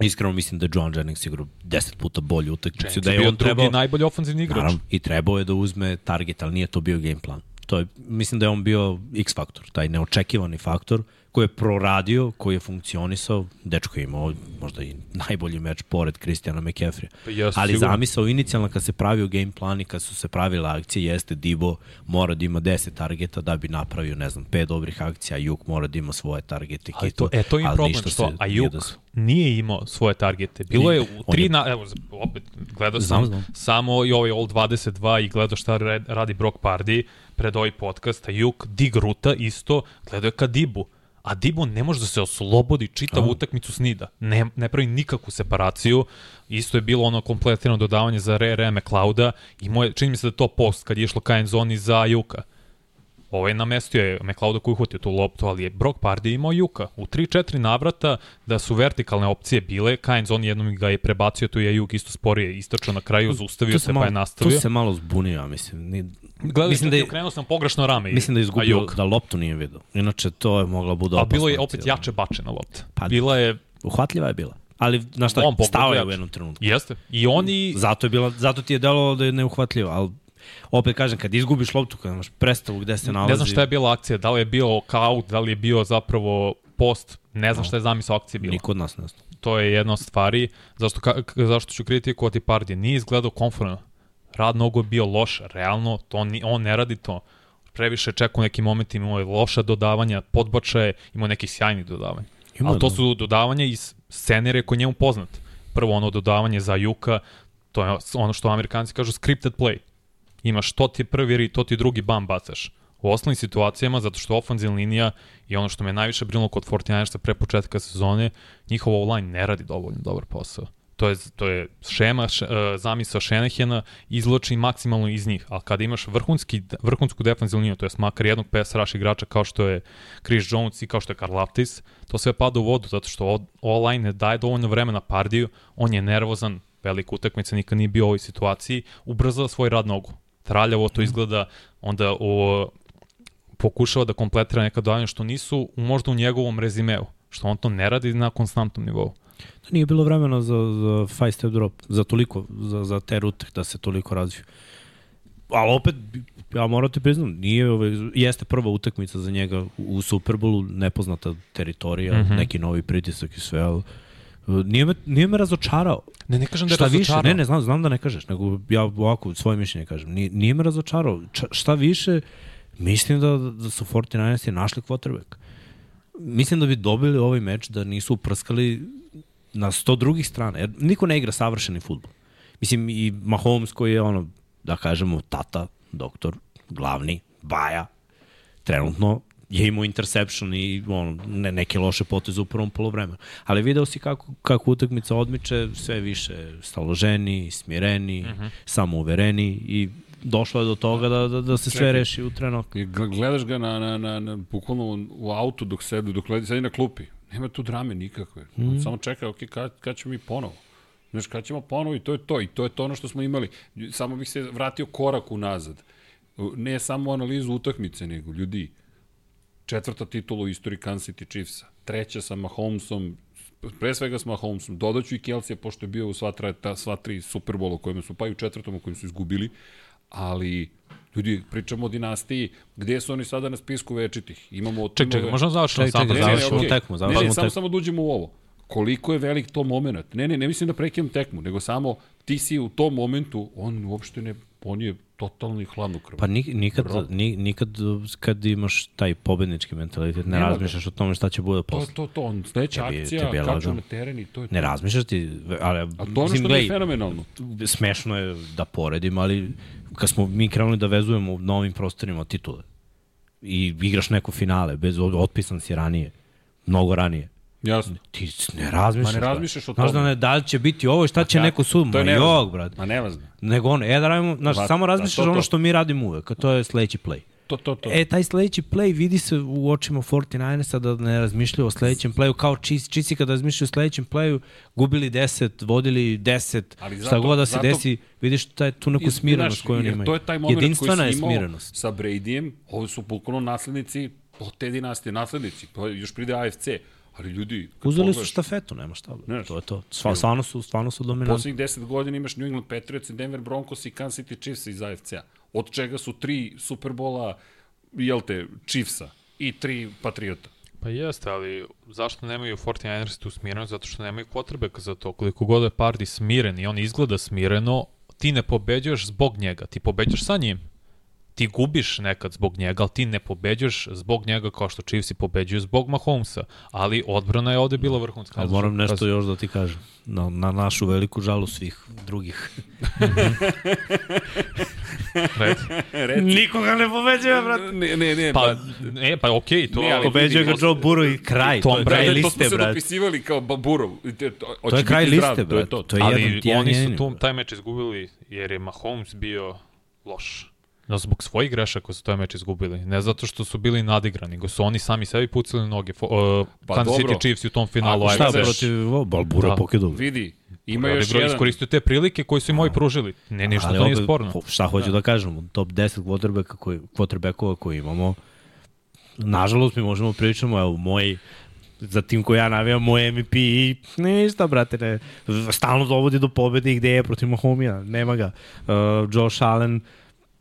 Iskreno mislim da je John Jennings igrao 10 puta bolju utakmicu, da je on trebao... drugi najbolji ofenzivni igrač. Naravno, i trebao je da uzme target, ali nije to bio game plan. To je, mislim da je on bio X faktor, taj neočekivani faktor koji je proradio, koji je funkcionisao, dečko je imao možda i najbolji meč pored Kristijana McCaffrey. Pa jesu, Ali sigurno. zamisao inicijalno kad se pravio game plan i kad su se pravile akcije jeste Dibo mora da ima 10 targeta da bi napravio, ne znam, 5 dobrih akcija, Juk mora da ima svoje targete. Ali to, e, to je problem što Ajuk nije desilo. nije imao svoje targete. Bilo je u tri, je- na, evo, opet, gledao sam Znam, znam. samo i ovaj All 22 i gledao šta radi Brock Pardy pred ovaj podcast, Ajuk, Dig Ruta isto, gledao je ka Dibu. A Dibu ne može da se oslobodi čitavu utakmicu snida. Ne, ne pravi nikakvu separaciju. Isto je bilo ono kompletirano dodavanje za Re Re McLeoda i moje, čini mi se da je to post kad je išlo ka end zoni za Ajuka Ovaj namestio je McLeoda koji uhvatio tu loptu, ali je Brock Pardy imao Juka. U 3-4 navrata da su vertikalne opcije bile, Kainz on jednom ga je prebacio, tu je Juk isto sporije istočao na kraju, zaustavio se pa je nastavio. Tu se malo zbunio, mislim. Gledali mislim da je okrenuo sam pogrešno rame. mislim da je a izgubio, Juk. da loptu nije vidio. Inače, to je mogla bude A opasna bilo je opet da. jače bačena lopta. Pa- Bila je, Uhvatljiva je bila. Ali, znaš šta, On stao je u jednom trenutku. jeste. I oni, Zato, je bila, zato ti je delovalo da je neuhvatljivo, ali opet kažem, kad izgubiš loptu, kad imaš predstavu gde se nalazi... ne znam šta je bila akcija, da li je bio kaut, da li je bio zapravo post, ne znam šta je zamisao akcije bila. Niko od nas ne zna. To je jedna od stvari. Zašto, ka, zašto ću kritikovati Pardije? Nije izgledao konforno. Rad nogu je bio loš, realno, to on, ni- on ne radi to. Previše čeka u nekim momentima, imao je loša dodavanja, podbačaje, imao neki sjajni dodavanja. Ima, Ali to da. su dodavanja iz scenere koji je njemu poznat. Prvo ono dodavanje za Juka, to je ono što Amerikanci kažu scripted play. Imaš to ti prvi ri, to ti drugi bam bacaš. U osnovnim situacijama, zato što ofenzivna linija i ono što me najviše brinulo kod 49ersa pre početka sezone, njihov online ne radi dovoljno dobar posao. To je, to je šema, š, uh, zamisao Šenehena, izloči maksimalno iz njih. Ali kada imaš vrhunski, vrhunsku defensivnu liniju, to je makar jednog pass rush igrača kao što je Chris Jones i kao što je Karl Laftis, to sve pada u vodu, zato što online ne daje dovoljno vremena Pardiju, on je nervozan, velika utakmica, nikad nije bio u ovoj situaciji, ubrzava svoj rad nogu. Traljavo to izgleda, onda o, pokušava da kompletira neka dodavanja što nisu možda u njegovom rezimeu, što on to ne radi na konstantnom nivou. Da nije bilo vremena za, za five step drop, za toliko, za, za te rute da se toliko razviju. Ali opet, ja moram ti priznam, nije, ovaj, jeste prva utakmica za njega u Superbowlu, nepoznata teritorija, mm. -hmm. neki novi pritisak i sve, ali uh, nije me, nije me razočarao. Ne, ne kažem da je Šta više, razočarao. ne, ne, znam, znam da ne kažeš, nego ja ovako svoje mišljenje kažem. Nije, nije me razočarao. Ča, šta više, mislim da, da su 49ersi našli quarterback. Mislim da bi dobili ovaj meč da nisu uprskali na sto drugih strana. Jer niko ne igra savršeni futbol. Mislim, i Mahomes koji je ono, da kažemo, tata, doktor, glavni, baja, trenutno je imao interception i ono, ne, neke loše poteze u prvom polovremenu. Ali video si kako, kako utakmica odmiče, sve više staloženi, smireni, uh -huh. samouvereni i došlo je do toga da, da, da se sve Čekaj. reši u gl- gledaš ga na, na, na, na bukvalno u- u autu dok sedi, dok sedi na klupi. Nema tu drame nikakve. Mm. On samo čeka, ok, kad, kad ćemo mi ponovo? Znaš, kad ćemo ponovo i to je to. I to je to ono što smo imali. Samo bih se vratio korak unazad. Ne samo analizu utakmice, nego ljudi. Četvrta titula u istoriji Kansas City Chiefsa. Treća sa Mahomesom, pre svega s Mahomesom. Dodaću i Kelsey, pošto je bio u sva, tra, ta, sva tri Superbola u kojima su, pa i u četvrtom u kojim su izgubili. Ali, ljudi, pričamo o dinastiji. Gde su oni sada na spisku večitih? Imamo Ček, ček, možemo završiti samo da čekaj, završimo. završimo okej. tekmu, Ne, završimo ne, samo, tekmu. samo da uđemo u ovo. Koliko je velik to moment? Ne, ne, ne mislim da prekinem tekmu, nego samo ti si u tom momentu, on uopšte ne, on je totalni hladnokrv. Pa nik, nikad, ni, nikad kad imaš taj pobednički mentalitet, ne Nema ga. razmišljaš o tome šta će bude to, posle. to, to, on sledeća Tebi- akcija, tebi je kaču lagano. na teren i to je Ne to. razmišljaš ti, ali... A to je ono što je fenomenalno. smešno je da poredim, ali kad smo mi krenuli da vezujemo na ovim prostorima titule i igraš neko finale, bez otpisan si ranije, mnogo ranije. Jasno. Ti ne razmišljaš. Ma ne razmišljaš o Znaš tome. da, ne, da li će biti ovo i šta će kako? neko sud. To Ma jog, brate. Ma nevazno. Nego ono, e da radimo, znaš, Va- samo da, razmišljaš to, ono to. što mi radimo uvek, a to je sledeći play. To, to, to. E, taj sledeći play vidi se u očima 49ersa da ne razmišljaju o sledećem playu, kao Chiefs, Chiefs kada razmišljaju o sledećem playu, gubili 10, vodili 10, Ali šta zato- god da se zato- desi, vidiš taj, tu neku smirenost koju oni imaju. To je taj moment Jedinstvena koji je si imao smirenost. sa Bradyjem, ovo su bukvalno naslednici od te dinastije, naslednici, pa još pride AFC, ali ljudi... Uzeli su pogledaš, štafetu, nema šta. Znaš, to je to. Sva, stvarno su, stvarno su dominantni. Poslednjih 10 godina imaš New England Patriots, Denver Broncos i Kansas City Chiefs iz AFC-a. Od čega su tri Superbola, jel te, Chiefsa i tri Patriota. Pa jeste, ali zašto nemaju 49ers tu smirenost? Zato što nemaju quarterbacka za to. Koliko god je Pardi smiren i on izgleda smireno, ti ne pobeđuješ zbog njega, ti pobeđuješ sa njim. Ti gubiš nekad zbog njega, ali ti ne pobeđuješ zbog njega kao što Chiefsi pobeđuju zbog Mahomesa. Ali odbrana je ovde bila vrhunska. Ali moram nešto još da ti kažem. Na, na našu veliku žalu svih drugih. Reci. Nikoga ne pobeđuje, brate. Ne, ne, ne, Pa, ne, pa okej, to... Ne, ali Pobeđuje ga Joe Burrow i kraj. Tom to je kraj to liste, smo se brate. dopisivali kao Baburov. To, to, To je kraj liste, brate. To je to. To je ali jedan, oni su tu, taj meč izgubili jer je Mahomes bio loš. No, zbog svojih grešaka su taj meč izgubili. Ne zato što su bili nadigrani, nego su oni sami sebi pucali noge. Fo, uh, Pa Kansas dobro. City Chiefs u tom finalu. Ako ajde, Šta znaš? protiv? Balbura Da. pokidu. Vidi, ima Ima još jedan... iskoristio te prilike koje su im ovi pružili. Ne, ništa Ali to nije sporno. po- Šta hoću da, kažem, u top 10 quarterbacka koji, quarterbackova koji imamo, nažalost mi možemo pričamo, evo, moj za tim koji ja navijam, moj MVP i ništa, brate, ne. Stalno dovodi do pobede i gde je protiv Mahomija, nema ga. Uh, Josh Allen,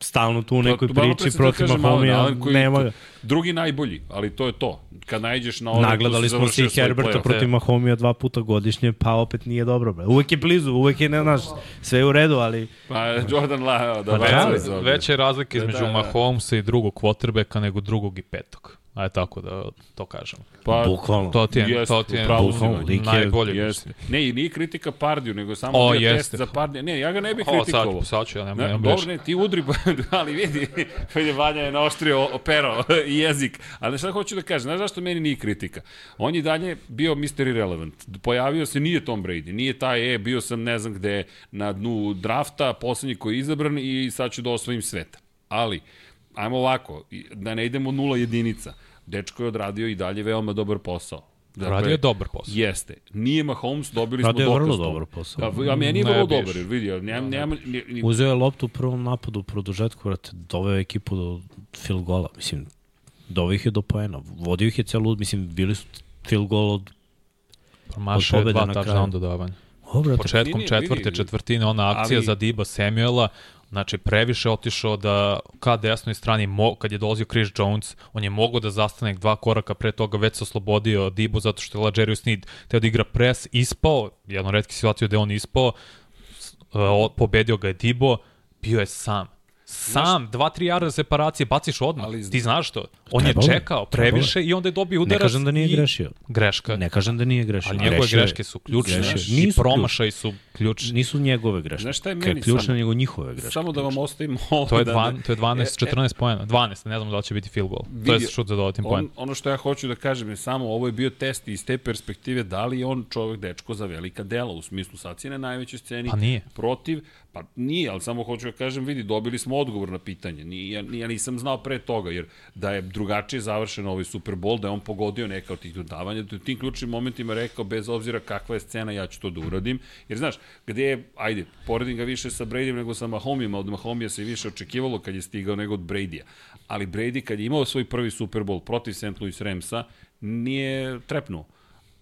stalno tu u nekoj Pa, malo pre priči protiv Mahomija, koji- nema ga. Drugi najbolji, ali to je to. Kad najđeš na ono... Nagledali smo se i Herberta protiv Mahomija dva puta godišnje, pa opet nije dobro. Bre. Uvek je blizu, uvek je, ne znaš, sve je u redu, ali Pa Jordan La, da Pa pa, da, Veće, razlika Da, između da, da. Mahomesa i drugog quarterbacka nego drugog i petog. Ajde tako da to kažem. pa, bukvalno. To ti je, Jeste, to ti je bukvalno je- najbolje. Jeste. Ne, i nije kritika Pardiju, nego samo O, bio jeste. test za Pardiju. Ne, ja ga ne bih O, sad, kritikovao. sad ću, ja nemam, Ne, nemam dobro, greške. ne, ti udri, ali vidi, vidi, Vanja je naoštrio pero i jezik. Ali šta hoću da kažem, znaš zašto meni nije kritika? On je dalje bio Mr. Irrelevant. Pojavio se, nije Tom Brady, nije taj, e, bio sam ne znam gde, na dnu drafta, poslednji koji je izabran i sad ću da osvojim sveta. Ali, ajmo ovako, da ne idemo nula jedinica. Dečko je odradio i dalje veoma dobar posao. Dakle, Radio je dobar posao. Jeste. Nije Mahomes, dobili smo Radio je dokaz vrlo dobar posao. Pa, a meni je Ne vrlo dobar, jer vidi, ja nema, nema, ni, ni, Uzeo je loptu u prvom napadu u produžetku, vrate, doveo je ekipu do field gola. Mislim, doveo ih je do poena. Vodio ih je celu, mislim, bili su field goal od... Promašao je dva touchdown dodavanja. O, brate, Početkom Nije, četvrte vidi. četvrtine, ona akcija Ali- za Diba Samuela, znači previše otišao da ka desnoj strani, mo, kad je dolazio Chris Jones, on je mogao da zastane dva koraka pre toga, već se oslobodio Dibu zato što je Lađerio Sneed teo da igra pres, ispao, jedno redki situaciju da je on ispao, pobedio ga je Dibo, bio je sam. Sam, dva, tri jarda separacije, baciš odmah. Ali- Ti znaš to. On Trebalo je čekao trebalo previše i onda je dobio ne udarac. kažem da nije grešio. Greška. Ne kažem da nije grešio. Ali njegove Grešio greške su ključne. Grešio. I promašaj su ključni. Nisu njegove greške. Znaš šta je meni ključne, nego njihove greške. Samo da vam ostavimo ovo. To je, da, dva, to je 12, 14 poena. 12, ne znam da li će biti field goal. To je šut za dodatnim poen. on, ono što ja hoću da kažem je samo, ovo je bio test iz te perspektive, da li je on čovek dečko za velika dela, u smislu sad si na najvećoj sceni. Pa nije. Protiv, pa nije, ali samo hoću da kažem, vidi, dobili smo odgovor na pitanje. Nije, ja, ja nisam znao pre toga, jer da je drugačije završen ovaj Super Bowl, da je on pogodio neka od tih dodavanja, da je u tim ključnim momentima rekao, bez obzira kakva je scena, ja ću to da uradim. Jer znaš, gde je, ajde, poredim ga više sa Bradym nego sa Mahomijama, od Mahomija se više očekivalo kad je stigao nego od Bradya. Ali Brady kad je imao svoj prvi Super Bowl protiv St. Louis Ramsa, nije trepnuo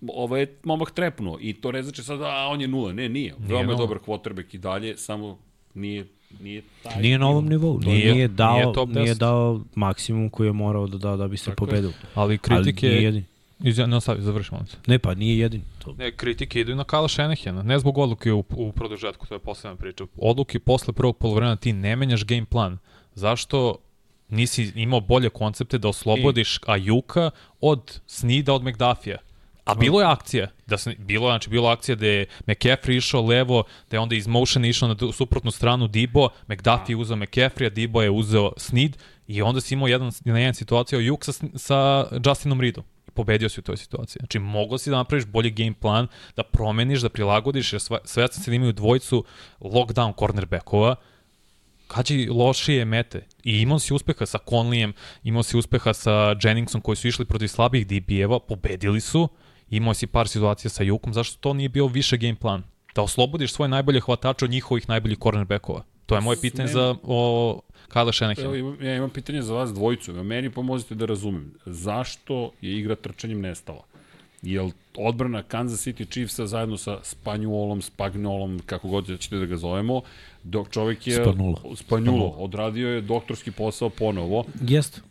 ovo je momak trepnuo i to ne znači sad, a on je nula. Ne, nije. Veoma je dobar quarterback i dalje, samo nije, nije taj. Nije na ovom nivou. Nije, Nije- nije, dao, nije nije, top nije 10. dao maksimum koji je morao da da, da bi se Tako je. pobedio. Ali kritike... Ali nije jedin. Izja, ne ostavi, završimo se. Ne, pa nije jedin. To. Ne, kritike idu i na Kala Šenehena. Ne zbog odluke u, u produžetku, to je posledna priča. Odluke posle prvog polovremena ti ne menjaš game plan. Zašto nisi imao bolje koncepte da oslobodiš Ajuka od Snida od McDuffija? A bilo je akcija, da se, bilo, znači, bilo akcija da je McCaffrey išao levo, da je onda iz motion išao na suprotnu stranu Dibo, McDuffie uzeo McCaffrey, Dibo je uzeo Snid i onda si imao jedan, na jedan situaciju Juk sa, sa Justinom Reedom. Pobedio si u toj situaciji. Znači, mogao si da napraviš bolji game plan, da promeniš, da prilagodiš, jer sve, svesni se da imaju dvojicu lockdown cornerbackova, kađi lošije mete. I imao si uspeha sa Conleyem, imao si uspeha sa Jenningsom koji su išli protiv slabih DB-eva, pobedili su, imao si par situacija sa Jukom, zašto to nije bio više game plan? Da oslobodiš svoje najbolje hvatače od njihovih najboljih cornerbackova. To je moje pitanje za o, Kyle Shanahan. ja imam pitanje za vas dvojicu. Meni pomozite da razumem. Zašto je igra trčanjem nestala? Jel odbrana Kansas City Chiefsa zajedno sa Spanjolom, Spagnolom, kako god ćete da ga zovemo, dok čovek je Spanulo. Spanjulo, odradio je doktorski posao ponovo. Jest,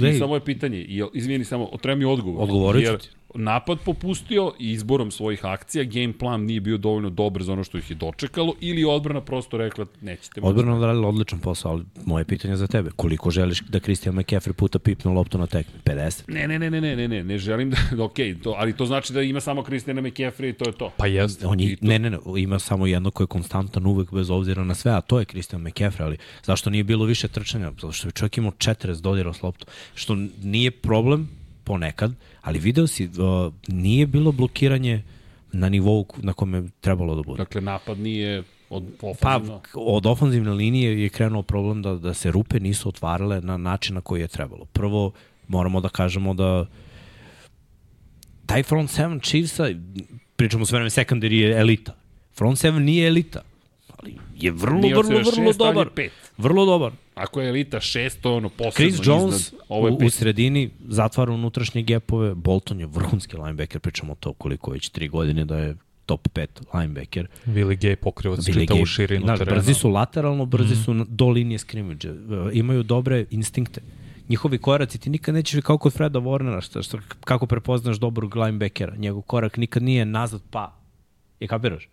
I, I samo je pitanje, jel, izvini samo, treba mi odgovor. Odgovorit ću ti. Napad popustio i izborom svojih akcija, game plan nije bio dovoljno dobar za ono što ih je dočekalo, ili odbrana prosto rekla, nećete. Odbrana odradila odličan posao, ali moje pitanje za tebe, koliko želiš da Christian McCaffrey puta pipne loptu na tekmi? 50? Ne, ne, ne, ne, ne, ne, ne, ne želim da, ok, to, ali to znači da ima samo Kristijana McCaffrey i to je to. Pa jeste. On je, ne, ne, ne, ima samo jedno koje je konstantan uvek bez obzira na sve, a to je Christian McCaffrey, ali zašto nije bilo više trčanja? Zato što je čovjek imao 40 dodira s loptu, što nije problem ponekad, ali video si, uh, nije bilo blokiranje na nivou na kome je trebalo da bude. Dakle, napad nije Od Pa, ofenzivno. k- od ofenzivne linije je krenuo problem da, da se rupe nisu otvarale na način na koji je trebalo. Prvo, moramo da kažemo da taj front seven Chiefsa, pričamo sve vreme secondary je elita. Front seven nije elita, je vrlo, Nije vrlo, vrlo šest, dobar. pet. Vrlo dobar. Ako je elita 6, to je ono posebno Chris Jones iznad. Ovo je u, u sredini zatvara unutrašnje gepove. Bolton je vrhunski linebacker, pričamo to koliko već tri godine da je top 5 linebacker. Willi Gay pokriva čita u širinu Znaš, terena. Brzi su lateralno, brzi su na- do linije skrimiđa. Imaju dobre instinkte. Njihovi koraci ti nikad nećeš kao kod Freda Warnera, što, što, kako prepoznaš dobrog linebackera. Njegov korak nikad nije nazad pa. Je kapiraš?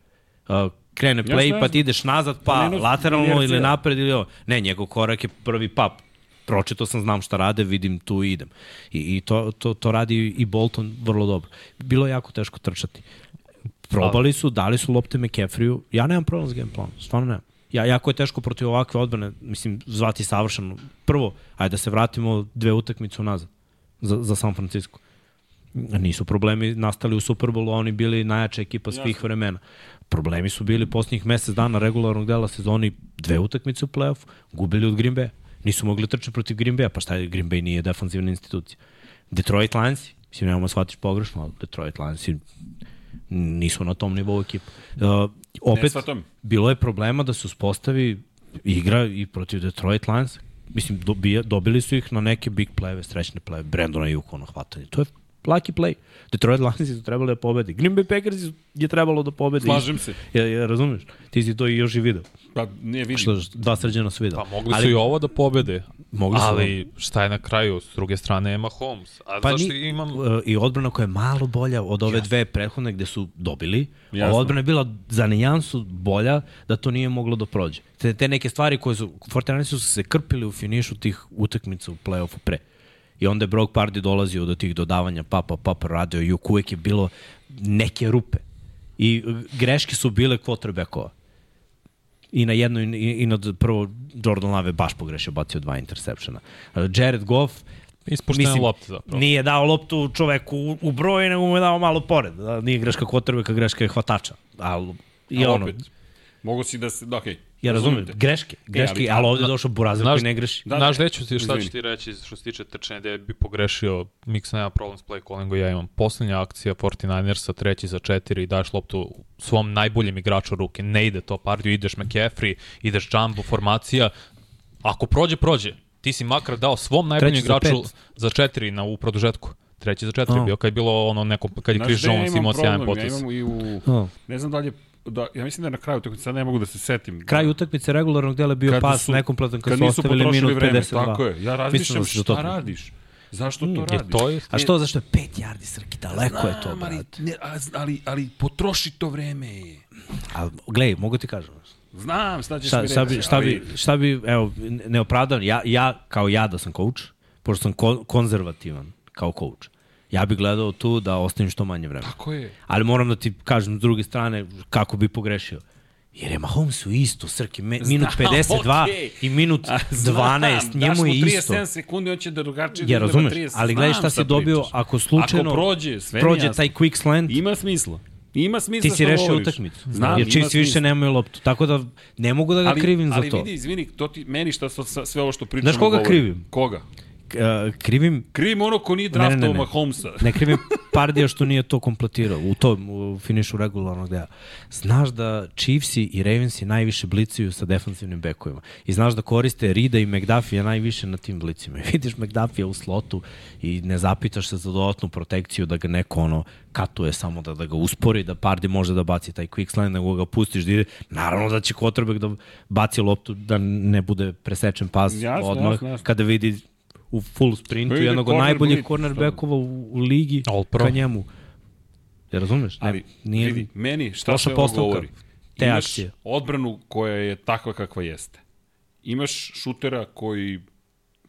Uh, krene play, pa jasno. ti ideš nazad, pa Ne, no, lateralno ili napred ili ovo. Ne, njegov korak je prvi pap. Pročito sam, znam šta rade, vidim tu i idem. I, i to, to, to radi i Bolton vrlo dobro. Bilo je jako teško trčati. Probali su, dali su lopte McCaffreyu. Ja nemam problem s game planom, stvarno nemam. Ja, jako je teško protiv ovakve odbrane, mislim, zvati savršeno. Prvo, ajde da se vratimo dve utakmice unazad za, za San Francisco. Nisu problemi nastali u Superbowlu, a oni bili najjača ekipa svih vremena. Problemi su bili posljednjih mesec dana regularnog dela sezoni, dve utakmice u play-offu, gubili od Green Bay. Nisu mogli trčati protiv Green Bay, pa šta je, Green Bay nije defanzivna institucija. Detroit Lions, mislim, nemamo shvatiš pogrešno, ali Detroit Lions nisu na tom nivou ekipa. Uh, opet, bilo je problema da se uspostavi igra i protiv Detroit Lions. Mislim, dobija, dobili su ih na neke big play-eve, srećne play Brandona Juko na hvatanje. To je lucky play. Detroit Lions su trebali da pobedi. Green Bay Packers je trebalo da pobedi. Slažem se. Ja, ja, razumeš? Ti si to i još i video. Pa nije vidim. Što, dva srđana su video. Pa mogli su i ovo da pobede, Mogli su ali šta je na kraju? S druge strane je Mahomes. A Pa zašto ni, imam... uh, i odbrana koja je malo bolja od ove dve prethodne gde su dobili. Jasno. Ova odbrana je bila za nijansu bolja da to nije moglo da prođe. Te, te neke stvari koje su, 49 su se krpili u finišu tih utakmica u play-offu pre. I onda je Brock Pardy dolazio do tih dodavanja papa, papa radio, juk uvek je bilo neke rupe. I uh, greške su bile quarterbackova. I na jedno i, i na prvo Jordan Love baš pogrešio, bacio dva interseptiona. Uh, Jared Goff Ispuštena lopta zapravo. Nije dao loptu čoveku u, u broj, nego mu je dao malo pored. Da, nije greška kvotrbeka, greška je hvatača. Ali, i A ono, opet, mogu si da se, da, okej. Ja razumem, Razumem te. greške, greške, ali- ali, ovde je došao Burazir koji ne greši. Da, Znaš, gde ću ti, šta ću ti reći što se tiče trčanja, gde bi pogrešio, Mix nema problem s play callingu, ja imam poslednja akcija 49ersa, treći za četiri i daš loptu svom najboljem igraču ruke, ne ide to pardiju, ideš McCaffrey, ideš jumbo, formacija, ako prođe, prođe, ti si makar dao svom najboljem za igraču pet. za četiri na, u produžetku. Treći za četiri A. bio, kad je bilo ono neko, kad je Chris Jones imao sjajan potez. Ja imam i u... Oh. Ne znam da li je... Da, ja mislim da je na kraju, tako sad ne mogu da se setim. Kraj utakmice regularnog dela je bio Kada pas su- nekompletan kad, kad su ostavili minut vreme, 52. Tako je. Ja razmišljam da su šta to- radiš. Zašto to Je, radiš? to je, A što, zašto je 5 yardi Srki, daleko je to, Znam, ali, brate. ne, a- ali, ali potroši to vreme. Ali, gledaj, mogu ti kažem. Znam, šta ćeš Šta, mi šta, reći. bi, šta, ali- bi, šta bi, evo, ne opravdavam, ja, ja kao ja da sam coach, pošto sam ko, konzervativan kao coach, ja bih gledao tu da ostavim što manje vremena. Tako je. Ali moram da ti kažem s druge strane kako bi pogrešio. Jer je Mahomes u isto, Srki, me, minut 52 okej. i minut A, 12, znam, njemu je daš mu isto. 37 sekundi, on će da drugačije... Ja da razumeš, 30. ali gledaj šta si dobio pričaš. ako slučajno Ako prođe, sve prođe jasno. taj quick slant, Ima smisla. Ima smisla ti si rešio utakmicu. Znam, jer Chiefs više nemaju loptu. Tako da ne mogu da ga ali, krivim ali za to. vidi, izvini, to ti, meni šta sve ovo što pričamo Znaš koga govori. krivim? Koga? Uh, krivim Krivim ono ko nije Ne, ne, ne, draftao ne. Mahomesa. Ne krivim Pardija što nije to kompletirao u tom u finišu regularnog dela. Znaš da Chiefsi i Ravensi najviše blicuju sa defanzivnim bekovima. I znaš da koriste Rida i McDuffie najviše na tim blicima. I vidiš McDuffie u slotu i ne zapitaš se za dodatnu protekciju da ga neko ono katuje samo da, da ga uspori, da Pardi može da baci taj quick slant, nego ga pustiš da ide. Naravno da će quarterback da baci loptu da ne bude presečen pas Jasno, odmah jasno, jasno. kada vidi u full sprintu ide jednog od najboljih cornerbackova u, u ligi All pro. ka njemu. Ja razumeš? Ne, Ali, nije, vidi, meni šta sve ovo govori? te Imaš akcije. odbranu koja je takva kakva jeste. Imaš šutera koji,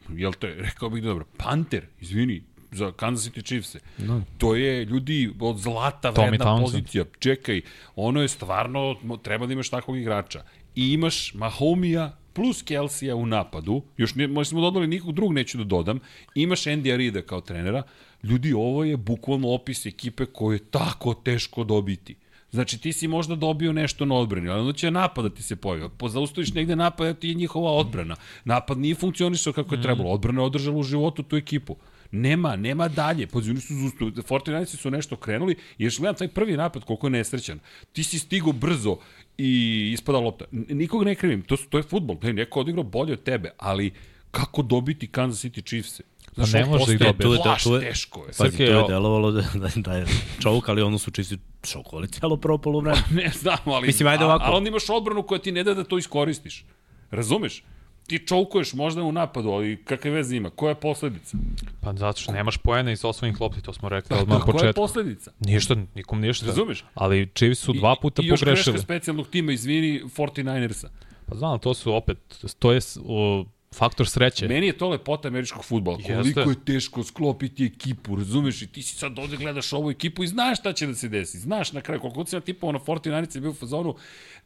jel te, rekao bih dobro, Panter, izvini, za Kansas City Chiefs. No. To je, ljudi, od zlata Tommy vredna Townsend. pozicija. Čekaj, ono je stvarno, treba da imaš takvog igrača. I imaš Mahomija plus Kelsija u napadu, još ne, možda smo dodali nikog drugog, neću da dodam, imaš Andy Arida kao trenera, ljudi, ovo je bukvalno opis ekipe koju je tako teško dobiti. Znači ti si možda dobio nešto na odbrani, ali onda će napad da ti se pojavi. Pozaustaviš negde napad, ti je njihova odbrana. Napad nije funkcionisao kako je trebalo. Odbrana je održala u životu tu ekipu. Nema, nema dalje. Pazi, oni su zustu, Fortinajci su nešto krenuli još gledam taj prvi napad koliko je nesrećan. Ti si stigo brzo i ispada lopta. Nikog ne krivim, to, su- to je futbol. Ne, neko odigrao bolje od tebe, ali kako dobiti Kansas City Chiefs-e? Znaš, Pa ne može da dobije. Tu je- plaš, tu je- teško je. Pazi, to je delovalo da, da, da je čovuk, ali ono su čisti šokovali cijelo prvo polovreme. Ne znam, ali... Mislim, ajde ovako. A, ali onda imaš odbranu koja ti ne da da to iskoristiš. Razumeš? Ti čoukuješ možda u napadu, ali kakve veze ima? Koja je posledica? Pa zato što nemaš poena iz osvojenih lopti, to smo rekli odmah na Koja je početku. posledica? Ništa, nikom ništa. Razumeš? Ali Chiefs su dva puta I, i još pogrešili. greška specijalnog tima, izvini, 49ersa. Pa znam, to su opet, to je o, faktor sreće. Meni je to lepota američkog futbola. Koliko je teško sklopiti ekipu, razumeš? I ti si sad ovde gledaš ovu ekipu i znaš šta će da se desi. Znaš na kraju, koliko sam ja tipao na 49erci je bio u fazonu,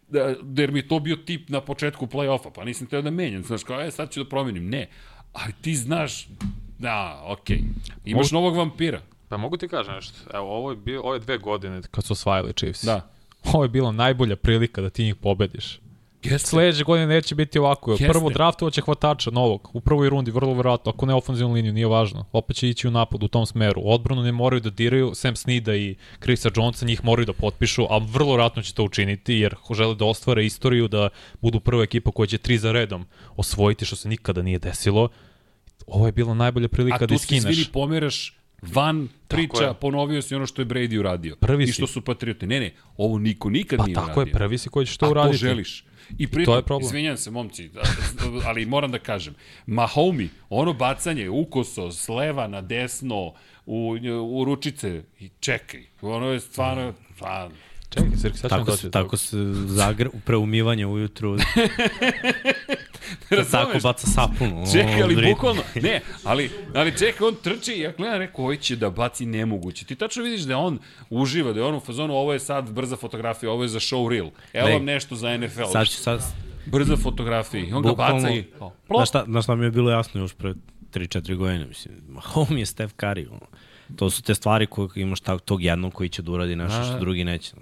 da, jer mi je to bio tip na početku play-offa, pa nisam teo da menjam. Znaš, kao, e, sad ću da promenim. Ne. Ali ti znaš, da, okej. Okay. Imaš Mogu- novog vampira. Pa mogu ti kažem nešto. Evo, ovo je bio, ove dve godine kad su osvajali Chiefs. Da. Ovo je bila najbolja prilika da ti njih pobediš. Jeste. Sledeće godine neće biti ovako. Jeste. Prvo draftovaće hvatača novog. U prvoj rundi, vrlo verovatno. Ako ne ofenzivnu liniju, nije važno. Opet će ići u napad u tom smeru. Odbranu ne moraju da diraju. Sam Snida i Chrisa Jonesa njih moraju da potpišu, a vrlo verovatno će to učiniti jer žele da ostvare istoriju da budu prva ekipa koja će tri za redom osvojiti, što se nikada nije desilo. Ovo je bila najbolja prilika A da tu se iskineš. izvini pomeraš van priča, je. ponovio si ono što je Brady uradio. Prvi I si. što su patriote. Ne, ne, ovo niko nikad Pa nije tako uradio. je, prvi si koji će to A uraditi. to želiš. I pritom, to je problem. izvinjam se, momci, da, ali moram da kažem, Mahomi, ono bacanje ukoso s leva na desno, u, u ručice, i čekaj, ono je stvarno, stvarno Čekaj, Srki, sad ćemo Tako doći tako se zagre, preumivanje ujutru. tako Razumeš? baca sapunu. Čekaj, ali bukvalno, ne, ali, ali čekaj, on trči i ja gledam, rekao, ovaj će da baci nemoguće. Ti tačno vidiš da on uživa, da je on u fazonu, ovo je sad brza fotografija, ovo je za show reel. Evo vam nešto za NFL. Sad ću, sad, Brza fotografija. On ga Bukvalno- baca i... O, plop. Znaš šta, znaš šta mi je bilo jasno još pre 3-4 godine, mislim, Mahomes je Steph Curry, ono. To su te stvari koje imaš tak, tog jednog koji će da uradi nešto što drugi neće.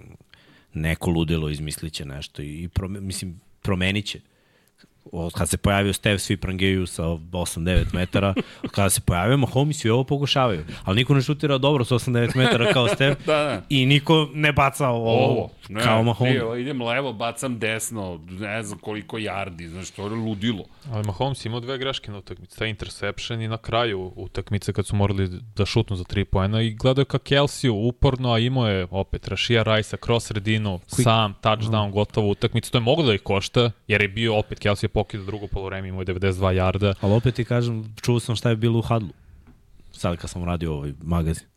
Neko ludilo izmislit će nešto i, i prome, mislim, promenit će. O, kad se pojavio Steph, svi prangeju sa 8-9 metara. Kada se pojavio Mahomes, svi ovo pokušavaju. Ali niko ne šutira dobro sa 8-9 metara kao Steph. Da, da. I niko ne baca ovo, Ovo, ne, kao Mahomes. Evo, idem levo, bacam desno, ne znam koliko yardi, znaš, to je ludilo. Ali Mahomes imao dve greške na utakmici, taj interception i na kraju utakmice kad su morali da šutnu za tri poena i gledao je ka Kelsey uporno, a imao je opet Rashia Rice-a kroz sredinu, Koji... sam, touchdown, gotovo utakmicu. To je moglo da ih košta, jer je bio opet Kelsey je pokidao drugo polovreme, imao je 92 jarda. Ali opet ti kažem, čuo sam šta je bilo u Hadlu. Sad kad sam radio ovaj magazin.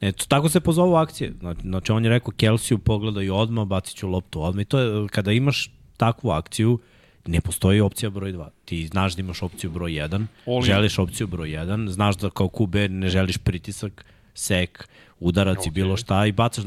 Ne, to, tako se pozovu akcije. Znači, znači on je rekao Kelsiju pogledaj odmah, bacit ću loptu odmah. I to je, kada imaš takvu akciju, ne postoji opcija broj 2. Ti znaš da imaš opciju broj 1, All in. želiš opciju broj 1, znaš da kao QB ne želiš pritisak, sek, udarac okay. i bilo šta i bacaš.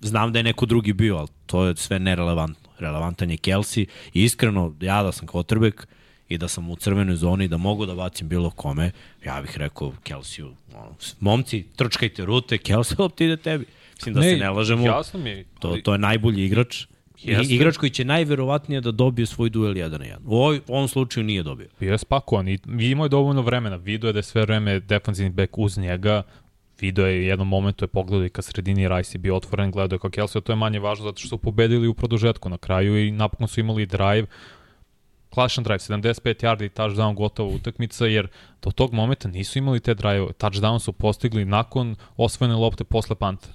Znam da je neko drugi bio, ali to je sve nerelevantno. Relevantan je Kelsey i iskreno, ja da sam quarterback, i da sam u crvenoj zoni i da mogu da bacim bilo kome, ja bih rekao Kelsiju, ono, momci, trčkajte rute, Kelsey, lopta ide tebi. Mislim da ne, se ne lažemo, Jasno mi je. to, ali- to je najbolji igrač. Jeste. Igrač koji će najverovatnije da dobije svoj duel 1 na 1. U ovoj, ovom slučaju nije dobio. Bio je spakovan i imao je dovoljno vremena. Video je da je sve vreme defensivni back uz njega. Video je u jednom momentu je pogledao i ka sredini Rice je bio otvoren, gledao je kao Kelsey, to je manje važno zato što su pobedili u produžetku na kraju i napokon su imali drive klasičan drive, 75 yardi, touchdown, gotova utakmica, jer do tog momenta nisu imali te drive touchdown su postigli nakon osvojene lopte posle panta.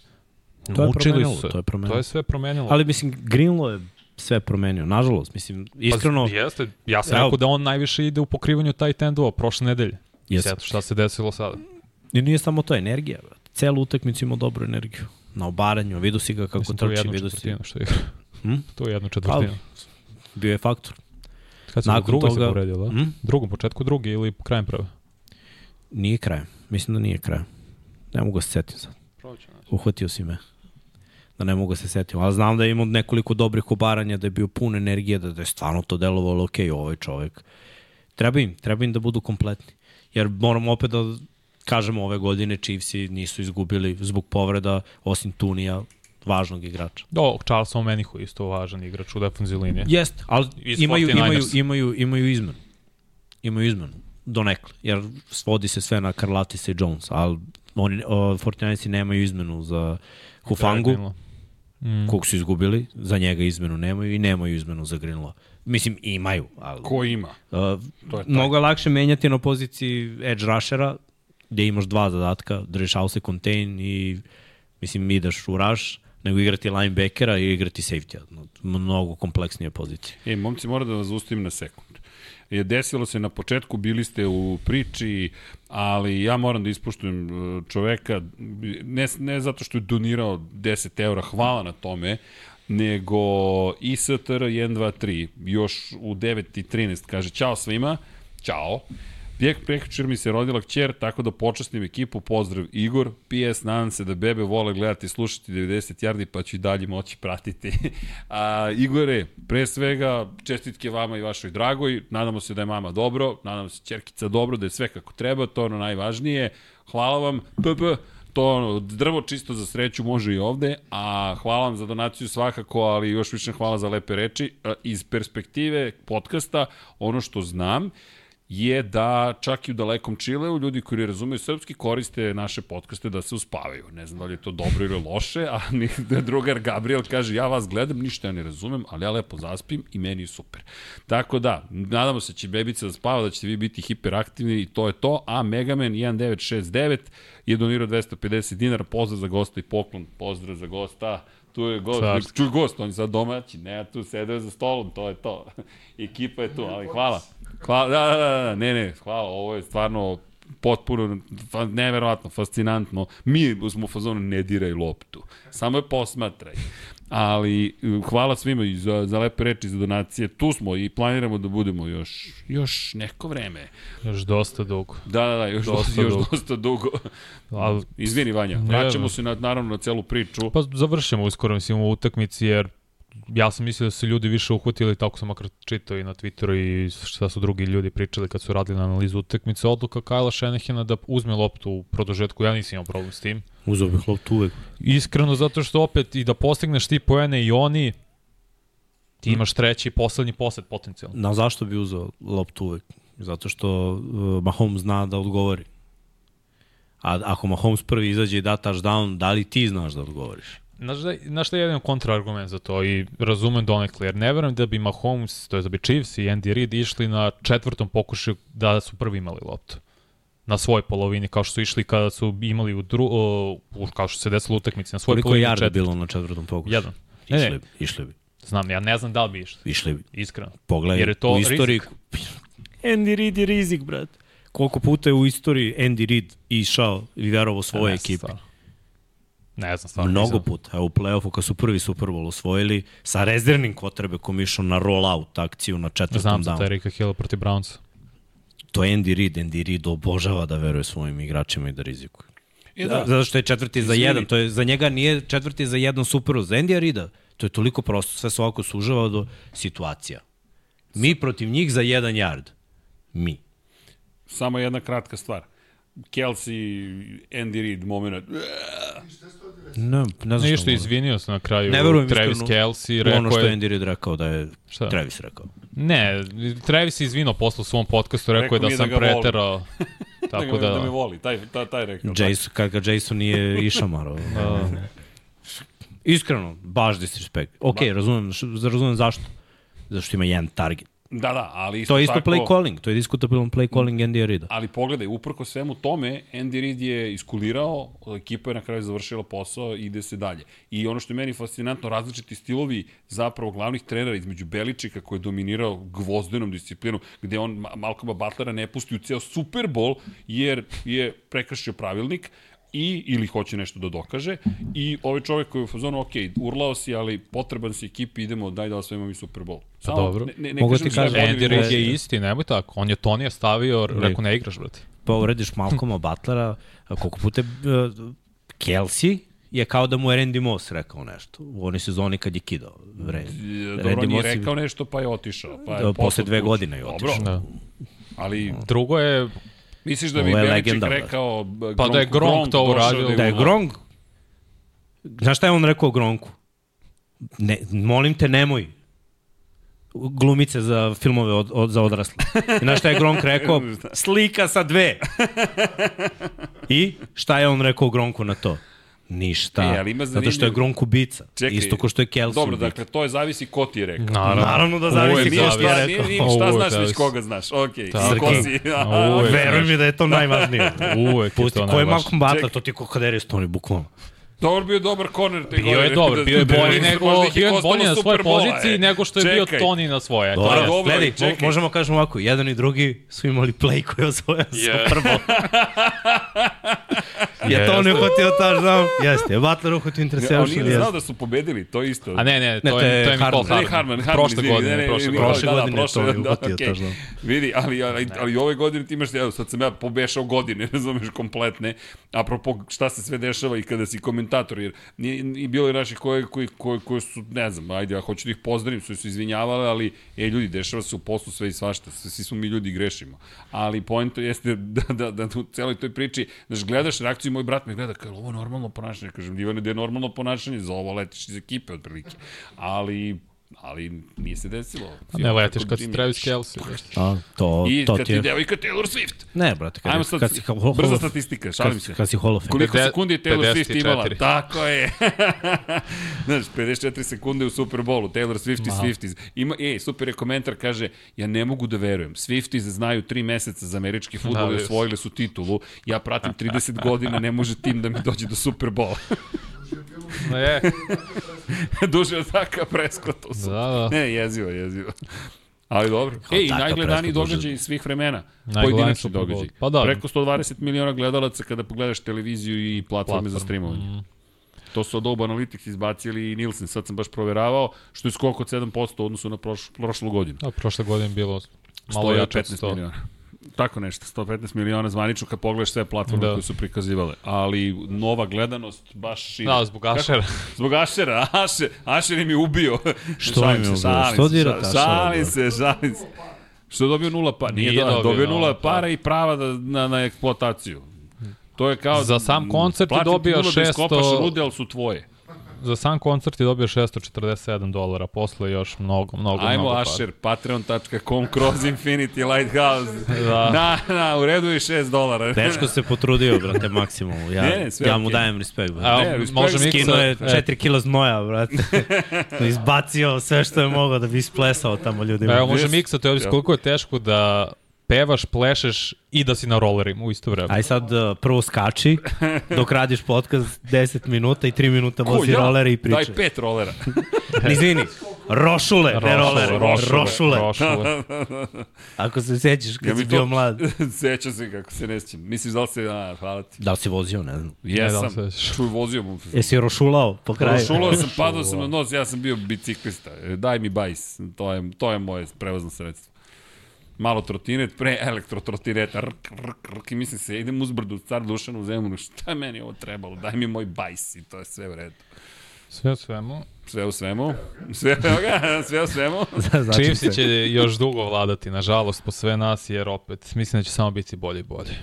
To je Mučili promenilo, su to je promenilo. To je sve promenilo. Ali mislim, Greenlaw je sve promenio, nažalost. Mislim, iskreno, Pa, jeste, ja sam Evo. rekao da on najviše ide u pokrivanju tight endova prošle nedelje. Jeste. Šta se desilo sada. I nije samo to, energija. brate. Celu utakmicu ima dobru energiju. Na obaranju, vidu si ga kako Mislim, to je trči, vidu si. što igra. Hm? To je jednu četvrtinu. Bio je faktor. Kad se nakon drugoj toga- se povredio, da? Hm? Drugom, početku drugi ili krajem prve? Nije kraj. Mislim da nije kraj. Ne mogu da se setim sad. Uhvatio si me. Da ne mogu da se setim. Ali znam da je imao nekoliko dobrih obaranja, da je bio pun energije, da, da je stvarno to delovalo ok, ovaj čovek. Treba im, treba im da budu kompletni. Jer moramo opet da kažemo ove godine Chiefsi nisu izgubili zbog povreda, osim Tunija, važnog igrača. Do, Charles Omenihu isto važan igrač u defensivnoj liniji. Jest, ali imaju, 49ers. imaju, imaju, imaju izmenu. Imaju izmenu. Donekle. Jer svodi se sve na Karlatisa i Jones, ali oni, o, 49 nemaju izmenu za Hufangu, Mm. kog su izgubili, za njega izmenu nemaju i nemaju izmenu za Greenlaw. Mislim, imaju, ali... Ko ima? Uh, To je taj. mnogo je lakše menjati na poziciji edge rushera, gde imaš dva zadatka, držiš house contain i mislim ideš u rush, nego igrati linebackera i igrati safety Mnogo kompleksnije pozicije. E, momci, moram da vas zaustavim na sekund. Je desilo se na početku, bili ste u priči, ali ja moram da ispoštujem e, čoveka, ne, ne zato što je donirao 10 eura, hvala na tome, nego ISTR 123, još u 9.13, kaže, ćao svima, ćao, Vijek prekričer mi se rodila kćer, tako da počastim ekipu, pozdrav Igor, PS, nadam se da bebe vole gledati i slušati 90 yardi, pa ću i dalje moći pratiti. A, Igore, pre svega, čestitke vama i vašoj dragoj, nadamo se da je mama dobro, nadamo se čerkica dobro, da je sve kako treba, to je ono najvažnije. Hvala vam, PP, to ono, drvo čisto za sreću može i ovde, a hvala vam za donaciju svakako, ali još više hvala za lepe reči. Iz perspektive podcasta, ono što znam, je da čak i u dalekom Čileu ljudi koji razumeju srpski koriste naše podcaste da se uspavaju. Ne znam da li je to dobro ili loše, a drugar Gabriel kaže ja vas gledam, ništa ja ne razumem, ali ja lepo zaspim i meni je super. Tako da, nadamo se da će bebica da spava, da ćete vi biti hiperaktivni i to je to, a Megaman 1969 je donirao 250 dinara, pozdrav za gosta i poklon, pozdrav za gosta, tu je gost, Carski. čuj gost, on je sad domaći, ne, tu sedeo za stolom, to je to. Ekipa je tu, ali hvala. Hvala, da, da, da, da, ne, ne, hvala, ovo je stvarno potpuno, neverovatno, fascinantno. Mi smo u fazonu ne diraj loptu, samo je posmatraj. Ali hvala svima i za, za lepe reči, za donacije. Tu smo i planiramo da budemo još, još neko vreme. Još dosta dugo. Da, da, da, još Dosta dosta, još dugo. dosta dugo. Ali, Izvini, Vanja, vraćamo se na, naravno na celu priču. pa završimo uskoro, mislim, u utakmici, jer ja sam mislio da su ljudi više uhvatili, tako sam makar čitao i na Twitteru i šta su drugi ljudi pričali kad su radili na analizu utakmice, odluka Kajla Šenehena da uzme loptu u produžetku, ja nisam imao problem s tim. Uzeo bih loptu uvek. Iskreno, zato što opet i da postigneš ti poene i oni, ti imaš treći i poslednji posed potencijalno. Na zašto bi uzeo loptu uvek? Zato što uh, Mahomes zna da odgovori. A ako Mahomes prvi izađe i da touchdown, da li ti znaš da odgovoriš? Znaš, da, znaš da je jedan kontraargument za to i razumem donekle, jer ne verujem da bi Mahomes, to je da bi Chiefs i Andy Reid išli na četvrtom pokušaju da su prvi imali loptu na svoj polovini, kao što su išli kada su imali u dru, o, u- kao što se desilo u utakmici na svoj Koliko je polovini. jarda četvrt. bilo na četvrtom pokušaju? Jedan. Ne, Išli ne, bi, išli bi. znam, ja ne znam da li bi išli, Išli bi. iskreno. Pogledaj, Jer je to u istoriji... rizik. Andy Reid je rizik, brat. Koliko puta je u istoriji Andy Reid išao i verovao svoje Ne ekipe? stvarno. Ne znam stvarno. Mnogo nisam. puta. Evo u play-offu kad su prvi Super Bowl osvojili, sa rezervnim kvotrbekom išao na roll-out akciju na četvrtom Znam za downu. taj Rika Hill protiv Brownsa. To je Andy Reid. Andy Reid obožava da veruje svojim igračima i da rizikuje. E, Da. Zato što je četvrti za Izvini. jedan. To je, za njega nije četvrti za jedan Super Bowl. Za Andy Reida to je toliko prosto. Sve se ovako sužava do situacija. Mi protiv njih za jedan yard. Mi. Samo jedna kratka stvar. Kelsey, Andy Reid, moment. Ne, ne znam Ništa, šta izvinio se na kraju. Ne verujem Travis iskreno Kelsey, rekao ono što je. Andy Reid rekao da je Šta? Travis rekao. Ne, Travis je izvinao posle u svom podcastu, rekao, Rekao je da mi je sam da ga voli. preterao. Tako da, da... da me voli, taj, taj, taj rekao. Jason, kad ga Jason nije išamaro. Da. Iskreno, baš disrespect. Ok, Ba- razumem, razumem zašto. Zašto ima jedan target. Da, da, ali isto To je isto tako, play calling, to je diskutabilan play calling Andy Reida. Ali pogledaj, uprko svemu tome, Andy Reid je iskulirao, ekipa je na kraju završila posao i ide se dalje. I ono što je meni fascinantno, različiti stilovi zapravo glavnih trenera između Beličika koji je dominirao gvozdenom disciplinom, gde on Ma- Malcolma Butlera ne pusti u ceo Super Bowl jer je prekršio pravilnik i ili hoće nešto da dokaže i ovaj čovjek koji je u fazonu, ok, urlao si, ali potreban si ekipi, idemo, daj da osvojimo i Super Bowl. Samo, dobro. Ne, ne, ne Mogu ti da je kažem, bolji Andy Reid je isti, nemoj tako. On je Tonija stavio, rekao ne igraš, brate. Pa urediš Malcolma Butlera, koliko puta uh, Kelsey je kao da mu je Randy Moss rekao nešto u onoj sezoni kad je kidao. Re, Dobro, on je rekao nešto pa je otišao. Pa je Da, posle dve godine je Dobro, otišao. Da. ali Drugo je, misliš da bi Beličik rekao b- Pa da je Gronk to došao uradio. da Da je? Gronk Znaš šta je on rekao Gronku? Ne, molim te, nemoj glumice za filmove od, od, za odrasle. I znaš šta je Gronk rekao? Slika sa dve. I šta je on rekao Gronku na to? Ništa. E, ali ima Zato što je zanimljiv- Gronk ubica. Čekaj, Isto ko što je Kelson Dobro, ubica. dakle, to je zavisi ko ti je rekao. Naravno. Naravno da zavisi ko što je nije, rekao. nije šta Uvek znaš, već koga znaš. Okej, Tako. okay. ko si. Veruj mi da je to najvažnije. Uvek je Pusti, to ko je najvažnije. Malcolm Butler, to ti je ko Kaderi Stoni, bukvalno. Dobro bio dobar corner. te Bio je dobar, bio je Da- bolji da- nego, je bio je bolji na svojoj poziciji e. nego što je bio Čekaj. Toni na svoje. To Dobro, je- dobro, čekaj. možemo kažemo ovako, jedan i drugi su imali play koji je osvojio Je. Super Bowl. je to on je hotio touchdown? Jeste, je Butler uhotio A on interception? nije znao da su pobedili, to isto. A ne, ne, to, Ne, to je, to je Harman. Harman. Ne, Harman, Harman, prošle godine, ne, ne, prošle ne, godine. Prošle da, da, godine prošle, to je da, uhvatio okej. touchdown. Vidi, ali, ali, ali ove godine ti imaš, evo sad sam ja pobešao godine, razumeš, kompletne, apropo šta se sve dešava i kada si komentator, jer nije, i bilo je naših koji, koji, koji, koji su, ne znam, ajde, ja hoću da ih pozdravim, su se izvinjavali, ali, e, ljudi, dešava se u poslu sve i svašta, svi smo mi ljudi grešimo. Ali poenta jeste da, da, da, u celoj toj priči, znaš, gledaš reakciju, moj brat me gleda, kao, ovo je normalno ponašanje, kažem, Ivane, da je normalno ponašanje, za ovo letiš iz ekipe, otprilike. Ali, ali nije se desilo. A Ne letiš kad si Jimmy. Travis Kelce. znaš. A, to, I to kad ti je... devojka Taylor Swift. Ne, brate, kad, Ajmo sad, kad si... Hall brza statistika, šalim kad, se. kad si Hall of Fame. Koliko Pede- sekundi je Taylor Swift 54. imala? Tako je. Znaš, 54 sekunde u Superbowlu, Taylor Swift i Swifties. Ima, ej, super je komentar, kaže, ja ne mogu da verujem. Swifties znaju 3 meseca za američki futbol Da, i osvojili su titulu. Ja pratim 30 godina, ne može tim da mi dođe do Superbola. Ne, Duže od Zaka Preskota. da, da. Ne, jezivo, jezivo. Ali dobro. Ej, Daka najgledaniji događaj svih vremena. Pojedinačni događaj. Pa da. Preko 120 miliona gledalaca kada pogledaš televiziju i platforme za Platform. streamovanje. To su od Oba Analytics izbacili i Nielsen, sad sam baš proveravao, što je skok od 7% u odnosu na prošlu, prošlu godinu. A prošle godine bilo malo jače od 115 100. miliona. Tako nešto, 115 miliona zvanično kad pogledaš sve platforme Da. koje su prikazivale. Ali nova gledanost baš šire. Da, zbog Ašera. Zbog Ašera, Ašer, Ašer im je ubio. Što im je ubio? šalim Što se, dirate šalim- Ašera, Šalim bro? se, šalim se. Što je dobio nula para? Nije, Nije dobio, dobio dobio nula nula para. i prava da, na, na eksploataciju. To je kao... Za sam koncert je platim ti dobio nula Da 600 iskopaš rude, ali su tvoje. Za sam koncert je dobio 647 dolara, posle još mnogo, mnogo, Ajmo mnogo para. Asher, patreon.com, kroz Infinity Lighthouse. Da. Na, na, u redu je 6 dolara. Dečko se potrudio, brate, maksimalno. Ja, Ne, ne, sve ja mu okej. dajem respekt, brate. A, Ne, respekt. može mi Skinuo je 4 kila znoja, brate. Izbacio sve što je mogao da bi isplesao tamo ljudima. Evo, može miksa, to je koliko je teško da pevaš, plešeš i da si na rollerima u isto vreme. Aj sad uh, prvo skači, dok radiš podcast 10 minuta i 3 minuta vozi rolere i priča. Daj pet rolera. Izvini, rošule, ne rolere, rošule. rošule. rošule. Ako se sećaš kad Ja si bio to- mlad. Sećam se kako se ne sjećam. Misliš da li se... A, hvala ti. Da li si vozio, ne znam. Jesam. Ne, da li se- Čuj, vozio mu. Jesi rošulao po kraju? Rošulao sam, padao sam na nos, ja sam bio biciklista. Daj mi bajs, to je, to je moje prevozno sredstvo. Malo trotinet, pre elektrotrotineta, rk, rk, rk, i mislim se, idem uzbrdu, car Dušan u zemlju, šta je meni ovo trebalo, daj mi moj bajs i to je sve u redu. Sve u svemu. Sve u svemu, sve, sve u svemu. Znači se- će još dugo vladati, nažalost, po sve nas, jer opet, mislim da će samo biti bolje i bolje.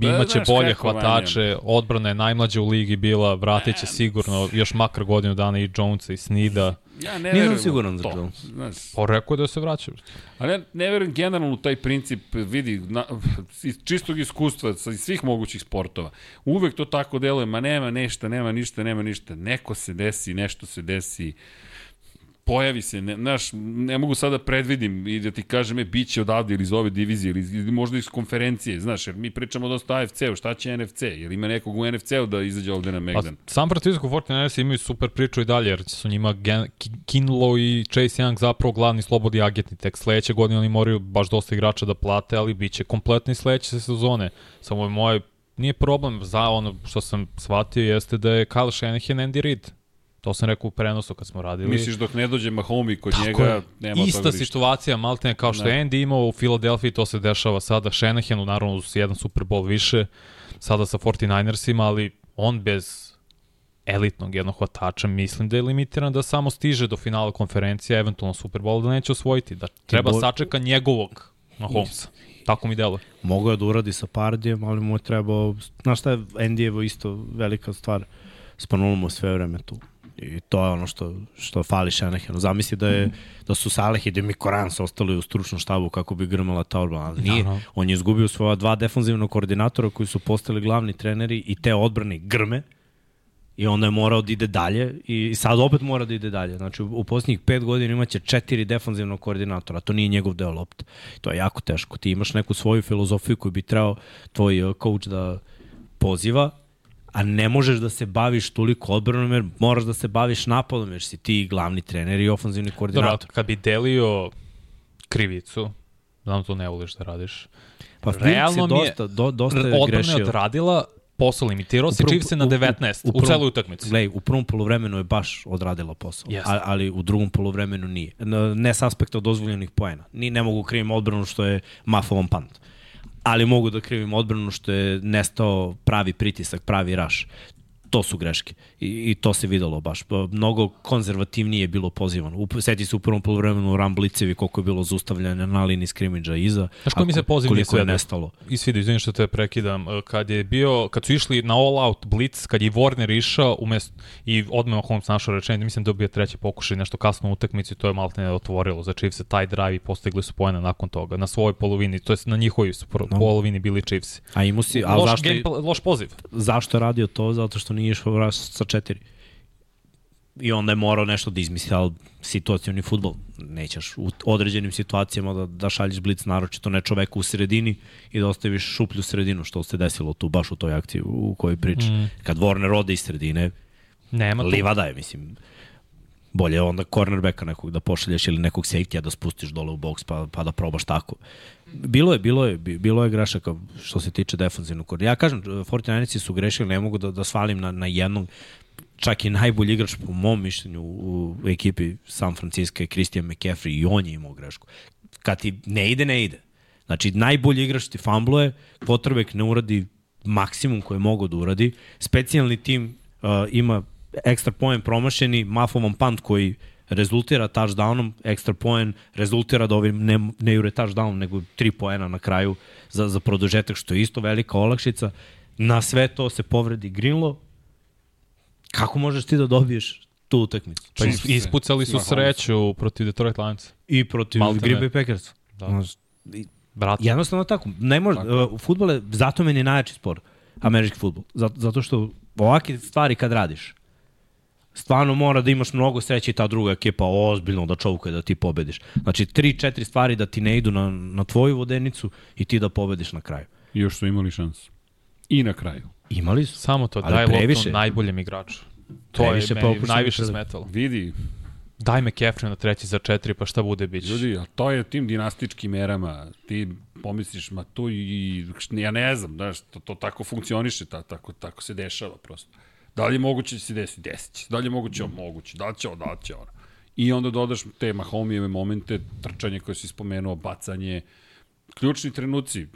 Imaće bolje kako, hvatače, odbrana je najmlađa u ligi bila, vratit će sigurno još makar godinu dana i Jonesa i Snida. Ja ne Nisam siguran za to. Znaš, Pa rekao je da se vraća. Ali ja ne verujem generalno u taj princip, vidi, na, iz čistog iskustva sa iz svih mogućih sportova. Uvek to tako deluje, ma nema nešto, nema ništa, nema ništa. Neko se desi, nešto se desi, pojavi se, ne, znaš, ne mogu sada predvidim i da ti kažem, e, bit će odavde ili iz ove divizije ili, ili možda iz konferencije, znaš, jer mi pričamo dosta AFC-u, šta će NFC, jer ima nekog u NFC-u da izađe ovde na A Megdan. San Francisco 49ers imaju super priču i dalje, jer su njima Gen, Ki- Kinlo i Chase Young zapravo glavni slobodni agentni. Tek sledeće godine oni moraju baš dosta igrača da plate, ali bit će kompletni sledeće sezone. Samo je moje, nije problem za ono što sam shvatio jeste da je Kyle Shanahan Andy Reid. To sam rekao u prenosu kad smo radili. Misliš dok ne dođe Mahomi kod Tako njega, je. nema Ista toga ništa. situacija, maltene kao što je Andy imao u Filadelfiji, to se dešava sada Shanahanu, naravno uz jedan Super Bowl više, sada sa 49ersima, ali on bez elitnog jednog hvatača, mislim da je limitiran da samo stiže do finala konferencije, eventualno Super Bowl da neće osvojiti, da treba bo- sačeka njegovog Mahomesa. Tako mi deluje. Mogao je da uradi sa Pardijem, ali mu je trebao, znaš šta je Endijevo isto velika stvar, Spanul mu sve vreme tu. I to je ono što, što fali Šenehenu. Zamisli da, je, da su Saleh i Demi Korans ostali u stručnom štabu kako bi grmala ta odbrana. Ali nije. Naravno. On je izgubio svoja dva defanzivna koordinatora koji su postali glavni treneri i te odbrane grme i onda je morao da ide dalje i sad opet mora da ide dalje. Znači u, posljednjih pet godina imaće četiri defanzivna koordinatora, to nije njegov deo lopte. To je jako teško. Ti imaš neku svoju filozofiju koju bi trebao tvoj uh, coach da poziva, a ne možeš da se baviš toliko odbranom jer moraš da se baviš napadom jer si ti glavni trener i ofanzivni Dobro, koordinator. kad bi delio krivicu, znam to ne voliš da radiš, Pa realno mi je- dosta, do, dosta je odbrana je grešio. odradila, posao limitirao se Chiefs na u- u- 19 u, u prvom- celoj utakmici. Glej, u prvom polovremenu je baš odradila posao, Jeste. a, ali u drugom polovremenu nije. Ne s aspekta dozvoljenih poena. Ni ne mogu krivim odbranu što je mafovan pant. Ali mogu da krivim odbranu što je nestao pravi pritisak, pravi raš. To su greške. I, I to se videlo baš. Pa, Mnogo konzervativnije je bilo pozivano. U, seti se u prvom polovremenu ramblicevi koliko je bilo zaustavljanja na liniji skrimidža iza. Znaš koji mi se poziv nije koliko je nestalo. I svidio, izvinim što te prekidam, e, kad je bio, kad su išli na all out blitz, kad je Warner išao umesto, i odmah Holmes našao rečenje, mislim da je bio treći pokušaj nešto kasno u utakmici, to je malo ne otvorilo za Chiefs taj drive i postigli su poena nakon toga, na svojoj polovini, to je na njihovoj su No. polovini bili Chiefs. A imao si, a Loš, zašto, game, loš poziv. zašto je radio to? Zato što nije išao raz sa četiri. I onda je morao nešto da izmisli, ali situacijoni futbol nećeš u određenim situacijama da, da šalješ blic naročito ne čoveka u sredini i da ostaviš šuplju sredinu, što se desilo tu baš u toj akciji u, kojoj priča. Mm. Kad Warner ode iz sredine, Nema tu. livada je, mislim. Bolje je onda cornerbacka nekog da pošalješ ili nekog safety da spustiš dole u boks pa, pa da probaš tako. Bilo je, bilo je, bi- bilo je grešaka što se tiče defanzivnog koordinatora. Ja kažem, 49erci su grešili, ne mogu da, da svalim na, na jednog čak i najbolji igrač po mom mišljenju u, ekipi San Francisco je Christian McCaffrey i on je imao grešku. Kad ti ne ide, ne ide. Znači, najbolji igrač ti fambluje, quarterback ne uradi maksimum koje mogu da uradi, specijalni tim uh, ima ekstra poen promašeni, mafovan punt koji rezultira touchdownom, ekstra poen rezultira da ovim ne, ne jure touchdown, nego tri poena na kraju za, za produžetak, što je isto velika olakšica. Na sve to se povredi Greenlaw, kako možeš ti da dobiješ tu utakmicu? Pa is, ispucali su sreću protiv Detroit Lions. I protiv Maltene. Green Bay Packers. Da. Brat, Jednostavno tako. Ne može, uh, futbol je, zato meni je najjači sport, američki futbol. Zato, zato što ovakve stvari kad radiš, stvarno mora da imaš mnogo sreće i ta druga ekipa ozbiljno da čovkuje da ti pobediš. Znači, tri, četiri stvari da ti ne idu na, na tvoju vodenicu i ti da pobediš na kraju. I još su imali šansu. I na kraju. Imali su. samo to, Ali daj loptu previše. najboljem igraču. To Previše je meni najviše smetalo. Vidi, Daj me Kefren na treći za četiri, pa šta bude bić. ljudi, a to je tim dinastičkim merama. Ti pomisliš, ma tu i, ja ne znam, znaš, to, to tako funkcioniše, ta, tako, tako se dešava prosto. Da li je moguće da se desi? Desit će. Da li je moguće? Mm. Moguće. Da će? Da će ono? I onda dodaš te Mahomijeve momente, trčanje koje si spomenuo, bacanje, ključni trenuci,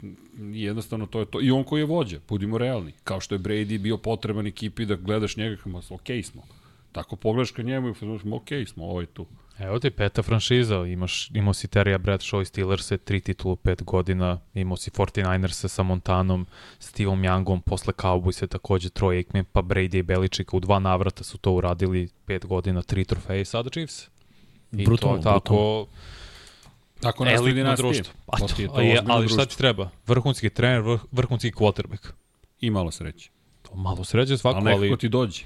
jednostavno to je to. I on koji je vođa, budimo realni. Kao što je Brady bio potreban ekipi da gledaš njega, kao, ok smo. Tako pogledaš ka njemu i znaš, ok smo, ovo je tu. Evo ti peta franšiza, imaš, imao si Terija Bradshaw i Steelers tri titulu pet godina, imao si 49ers sa Montanom, Steveom Youngom, posle Cowboys takođe Troy Aikman, pa Brady i Belichick u dva navrata su to uradili pet godina, tri trofeje i sada Chiefs. I Brutalno, to je tako brutalno. Tako nastavi elitno dinastije. društvo. Pa To je to je, ali šta ti treba? Vrhunski trener, vrh, vrhunski quarterback. I malo sreće. To malo sređe svako, Ali nekako ali ti dođe.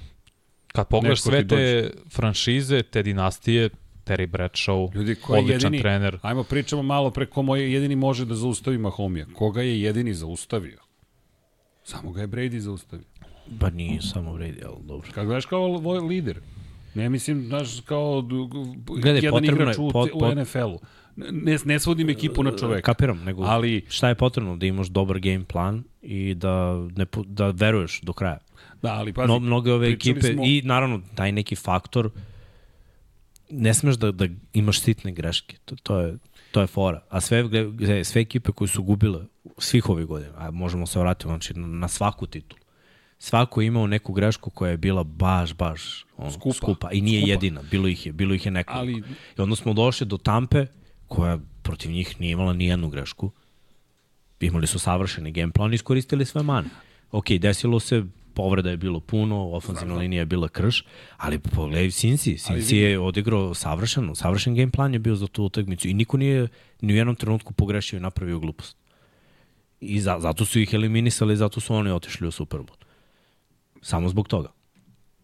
kad pogledaš nekako sve te franšize, te dinastije, Terry Bradshaw, Ljudi, ko je odličan jedini, trener. Ajmo pričamo malo pre ko moj jedini može da zaustavi Mahomija. Koga je jedini zaustavio? Samo ga je Brady zaustavio. Pa nije samo Brady, ali dobro. Kad gledaš kao lider. Ne mislim, znaš, kao Gledaj, jedan igrač je, u, pot- u pot- NFL-u. Ne, ne svodim ekipu na čoveka. Kapiram, nego Ali, šta je potrebno? Da imaš dobar game plan i da, ne, da veruješ do kraja. da, ali pazi, No, mnoge ove ekipe smo- i naravno taj neki faktor ne smeš da, da imaš sitne greške. To, to, je, to je fora. A sve, sve ekipe koje su gubile svih ovih godina, a možemo se vratiti znači, na, svaku titulu. Svako je imao neku grešku koja je bila baš, baš ono, Skupa. skupa. I nije Skupa. jedina. Bilo ih je, bilo ih je nekoliko. Ali- I onda smo došli do Tampe, koja protiv njih nije imala ni jednu grešku. Imali su savršeni game plan iskoristili sve mane. Ok, desilo se povreda je bilo puno, ofenzivna linija je bila krš, ali pogledaj Sinsi, Sinsi je odigrao savršeno, savršen game plan je bio za tu utakmicu i niko nije ni u jednom trenutku pogrešio i napravio glupost. I za, zato su ih eliminisali, zato su oni otišli u Super Bowl. Samo zbog toga.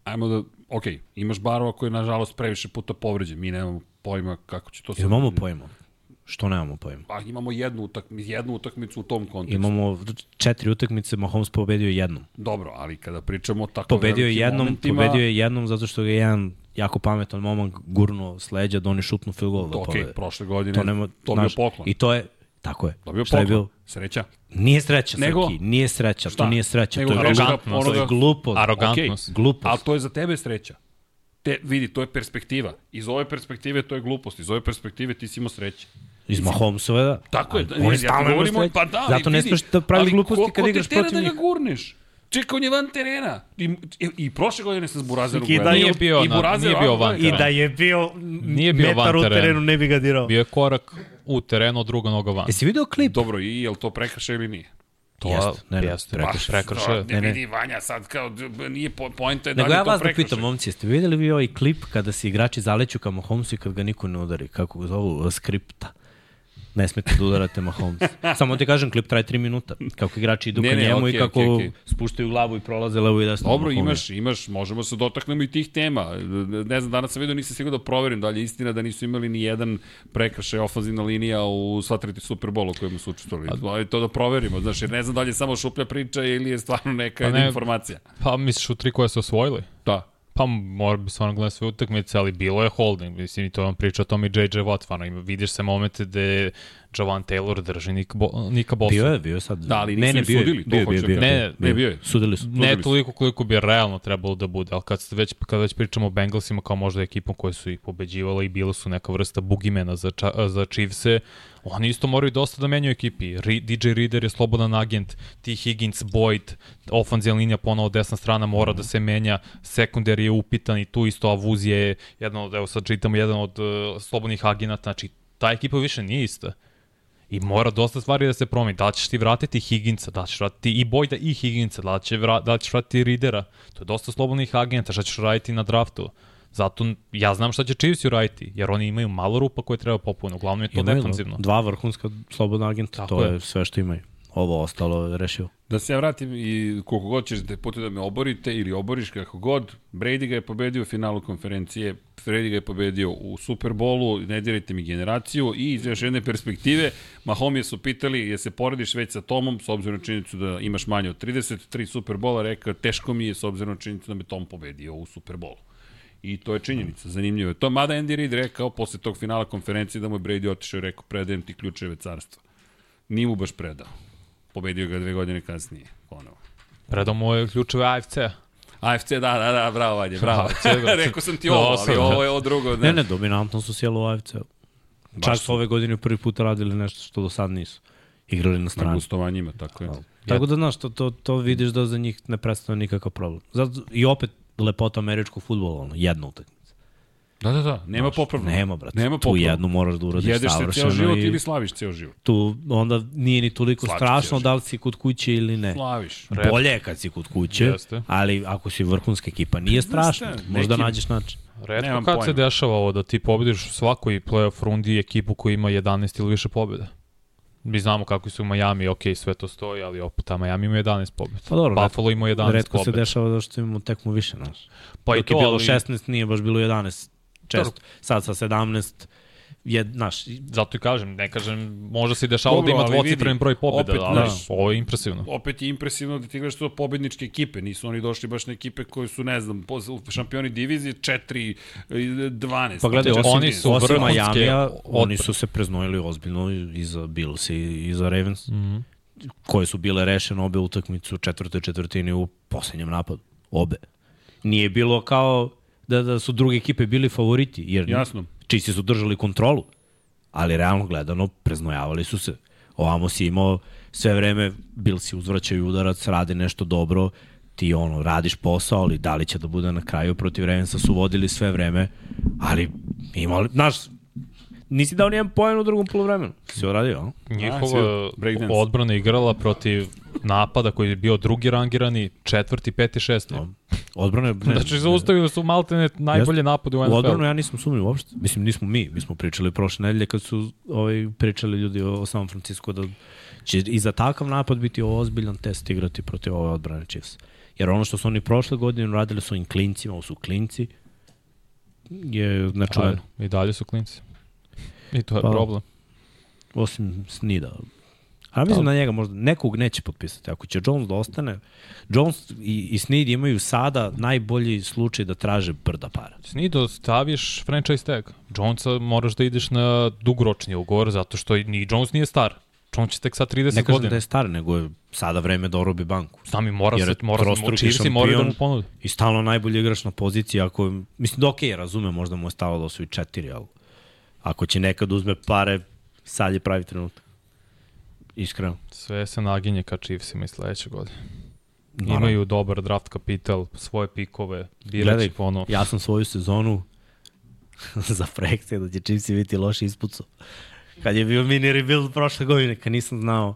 Ajmo da, ok, imaš Barova koji je nažalost previše puta povređen, mi nemamo pojma kako će to imamo pojma? Što nemamo pojma? Pa imamo jednu, utakmicu, jednu utakmicu u tom kontekstu. Imamo četiri utakmice, Mahomes pobedio jednom. Dobro, ali kada pričamo o tako Pobedio je velikim jednom, momentima, pobedio je jednom zato što ga je jedan jako pametan momak gurnuo s leđa da oni šutnu field goal da Ok, pobede. prošle godine To nema, to bio znaš, poklon. I to je, tako je. Dobio Šta je poklon. bilo? Sreća. Nije sreća, Nego? Srki, nije sreća, Šta? to nije sreća, Nego to je, glupost, onoga- to je glupost. Arogantnost. Ok, Glupost. Ali to je za tebe sreća. Te, vidi, to je perspektiva. Iz ove perspektive to je glupost. Iz ove perspektive ti si imao sreće. Iz Mahomesove, da. Tako je. Ali Da, oni ja ti stalno imaju govorimo, pa da, Zato ali ne smeš da pravi ali gluposti ko- kad ko igraš te tera protiv da njih. ga gurneš? Čekaj, on je van terena. I, i, i prošle godine sa Burazerom Srki, da je- bio I Burazer nije bio van gleda. I da je bio Nije bio metar van u terena. terenu, ne bi ga dirao. Bio je korak u terenu, druga noga van. Jesi video klip? Dobro, i je li to prekršaj ili nije? To Jeste, ne, ne, jeste. prekršaj. Prekršaj. Ne, Ne, ne. vidi Vanja sad kao, nije po, pojenta je da Nego li je ja to vas da pitam, momci, jeste vidjeli vi ovaj klip kada se igrači zaleću ka Mahomesu i kad ga niko ne udari, kako ga zovu, skripta? Ne smete da udarate Mahomes. Samo ti kažem, klip traje 3 minuta. Kako igrači idu Ne, ka ne, njemu okej, i kako okej, okej. spuštaju glavu i prolaze levo i desno. Dobro, imaš, imaš, možemo se dotaknemo i tih tema. Ne znam, danas sam vidio, nisam siguran da proverim da li je istina da nisu imali ni jedan prekršaj ofanzivna linija u sva tri Superbolu u kojima su učestvovali. Ajde to da proverimo, znaš, jer ne znam da li je samo šuplja priča ili je stvarno neka Pa ne. informacija. Pa misliš u tri koje su osvojili? Da. Pa mora bi stvarno gledati sve utakmice, ali bilo je holding. Mislim, i to vam priča o tome i JJ Watt. Stvarno, vidiš se momente gde Javan Taylor drži Nika, Bo, Nika Bosa. Bio je, bio je sad. Da, ali ne, ne, bio je, sudili, bio, bio, bio, bio, Ne, bio je. Sudili su. Ne toliko koliko bi realno trebalo da bude, ali kad, ste već, kad već pričamo o Bengalsima kao možda ekipom koji su ih pobeđivala i bile su neka vrsta bugimena za, ča, za Chiefse, oni isto moraju dosta da menjaju ekipi. Ri, DJ Reader je slobodan agent, T. Higgins, Boyd, ofanzijna linija ponovo desna strana mora da se menja, sekundar je upitan i tu isto Avuz je jedan od, evo sad čitamo, jedan od uh, slobodnih agenata, znači ta ekipa više nije ista. I mora dosta stvari da se promeni. Da ćeš ti vratiti Higginsa, da ćeš vratiti i Boyda i Higginsa, da će vra, da ćeš vratiti Ridera. To je dosta slobodnih agenta, šta ćeš raditi na draftu. Zato ja znam šta će Chiefs uraditi, jer oni imaju malo rupa koje treba popuniti. Uglavnom je to Imaju defanzivno. Dva vrhunska slobodna agenta, Tako to je. je sve što imaju. Ovo ostalo rešio. Da se ja vratim i koliko god ćeš da puti da me oborite ili oboriš kako god, Brady ga je pobedio u finalu konferencije, Brady ga je pobedio u Superbolu, ne dirajte mi generaciju i iz još jedne perspektive, Mahomije su pitali je se porediš već sa Tomom, s obzirom na činjenicu da imaš manje od 33 Superbola, rekao teško mi je s obzirom na činjenicu da me Tom pobedio u Superbolu. I to je činjenica, zanimljivo je to. Mada Andy Reid rekao posle tog finala konferencije da mu je Brady otišao i rekao predajem ti ključeve carstva. Nije mu baš predao. Pobedio ga dve godine kasnije, ponovo. Predao mu je ključeve AFC-a. AFC, da, da, da, bravo, Vanja, bravo. Da. Rekao sam ti ovo, ali Dosadno. ovo je ovo drugo. Ne, ne, dominantno su sjelo u AFC. Čak su ove godine prvi put radili nešto što do sad nisu. Igrali na Na strani. gostovanjima, tako je. Tako da, znaš, to, to, to vidiš da za njih ne predstavlja nikakav problem. Zato, I opet lepota američkog futbola, ono, jedna utakmica. Da, da, da, nema popravno. Nema, brate. Nema tu popravno. jednu moraš da uradiš Jedeš se savršeno. ceo život i ili slaviš ceo život. Tu onda nije ni toliko Slaviš strašno da li si kod kuće ili ne. Slaviš. Red. Bolje je kad si kod kuće, Jeste. ali ako si vrhunska ekipa, nije strašno. šta, Možda neki- nađeš način. Redko Nemam kad pojma. se dešava ovo da ti pobediš u svakoj playoff rundi ekipu koja ima 11 ili više pobjeda. Mi znamo kako su u Miami, ok, sve to stoji, ali opet, a Miami ima 11 pobjeda. Pa dobro, Buffalo ima 11 Redko se pobjeda. dešava da što imamo tekmu više, znaš. Pa i Dok to, je bilo ali 16, nije baš bilo 11. Često. Sad sa 17 je, znaš, zato i kažem, ne kažem, možda se i dešava Dobro, da ima dvocifren broj pobjeda, opet, ali znaš, ovo je impresivno. Opet je impresivno da ti gledaš to pobedničke ekipe. Nisu oni došli baš na ekipe koje su, ne znam, šampioni divizije 4, 12. Pa gledaj, osim, oni su osim odbrane. oni su se preznojili ozbiljno i za Bills i, za Ravens, mm. -hmm. koje su bile rešene obe utakmice u četvrtoj četvrtini u poslednjem napadu. Obe. Nije bilo kao da, da su druge ekipe bili favoriti, jer Jasno. Chiefs su držali kontrolu, ali realno gledano preznojavali su se. Ovamo si imao sve vreme, Billsi uzvraćaju udarac, rade nešto dobro, ti ono, radiš posao, ali da li će da bude na kraju protiv Ravensa su vodili sve vreme, ali imali, znaš, nisi dao nijedan poen u drugom polovremenu. Si uradio, a? Njihova odbrana igrala protiv napada koji je bio drugi rangirani, četvrti, peti, šesti. No. Odbrana je... Ne, Znači, zaustavili su maltene najbolje napade u U NFL. odbranu ja nisam sumnio uopšte. Mislim, nismo mi. Mi smo pričali prošle nedelje kad su ovaj, pričali ljudi o, o San Francisco da će i za takav napad biti ozbiljan test igrati protiv ove odbrane Chiefs. Jer ono što su oni prošle godine radili su im klincima, ovo su klinci, je nečuveno. I dalje su klinci. I to je Pa. problem. Osim Snida. A mislim da njega možda nekog neće potpisati. Ako će Jones da ostane, Jones i, i Snid imaju sada najbolji slučaj da traže brda para. Snido, staviš franchise tag. Jonesa moraš da ideš na dugoročni ugovor, zato što i- ni Jones nije star. Jones će tek sad 30 Ne kažem godina. da je star, nego je sada vreme da orobi banku. Znam i mora Jer se, mora, mora, trostruki Chiefs i moraju da mu ponude. I stalno najbolji igrač na poziciji, ako mislim da okej, okay, razumem, možda mu je stalo da osvoji četiri, ali ako će nekad uzme pare, sad je pravi trenutak. Iskreno. Sve se naginje ka Chiefsima i sledeće godine. Naravno. Imaju dobar draft kapital, svoje pikove, Gledaj, biraći po ono. Ja sam svoju sezonu za projekcije da će Chiefs biti loši ispucao. Kad je bio mini rebuild prošle godine, kad nisam znao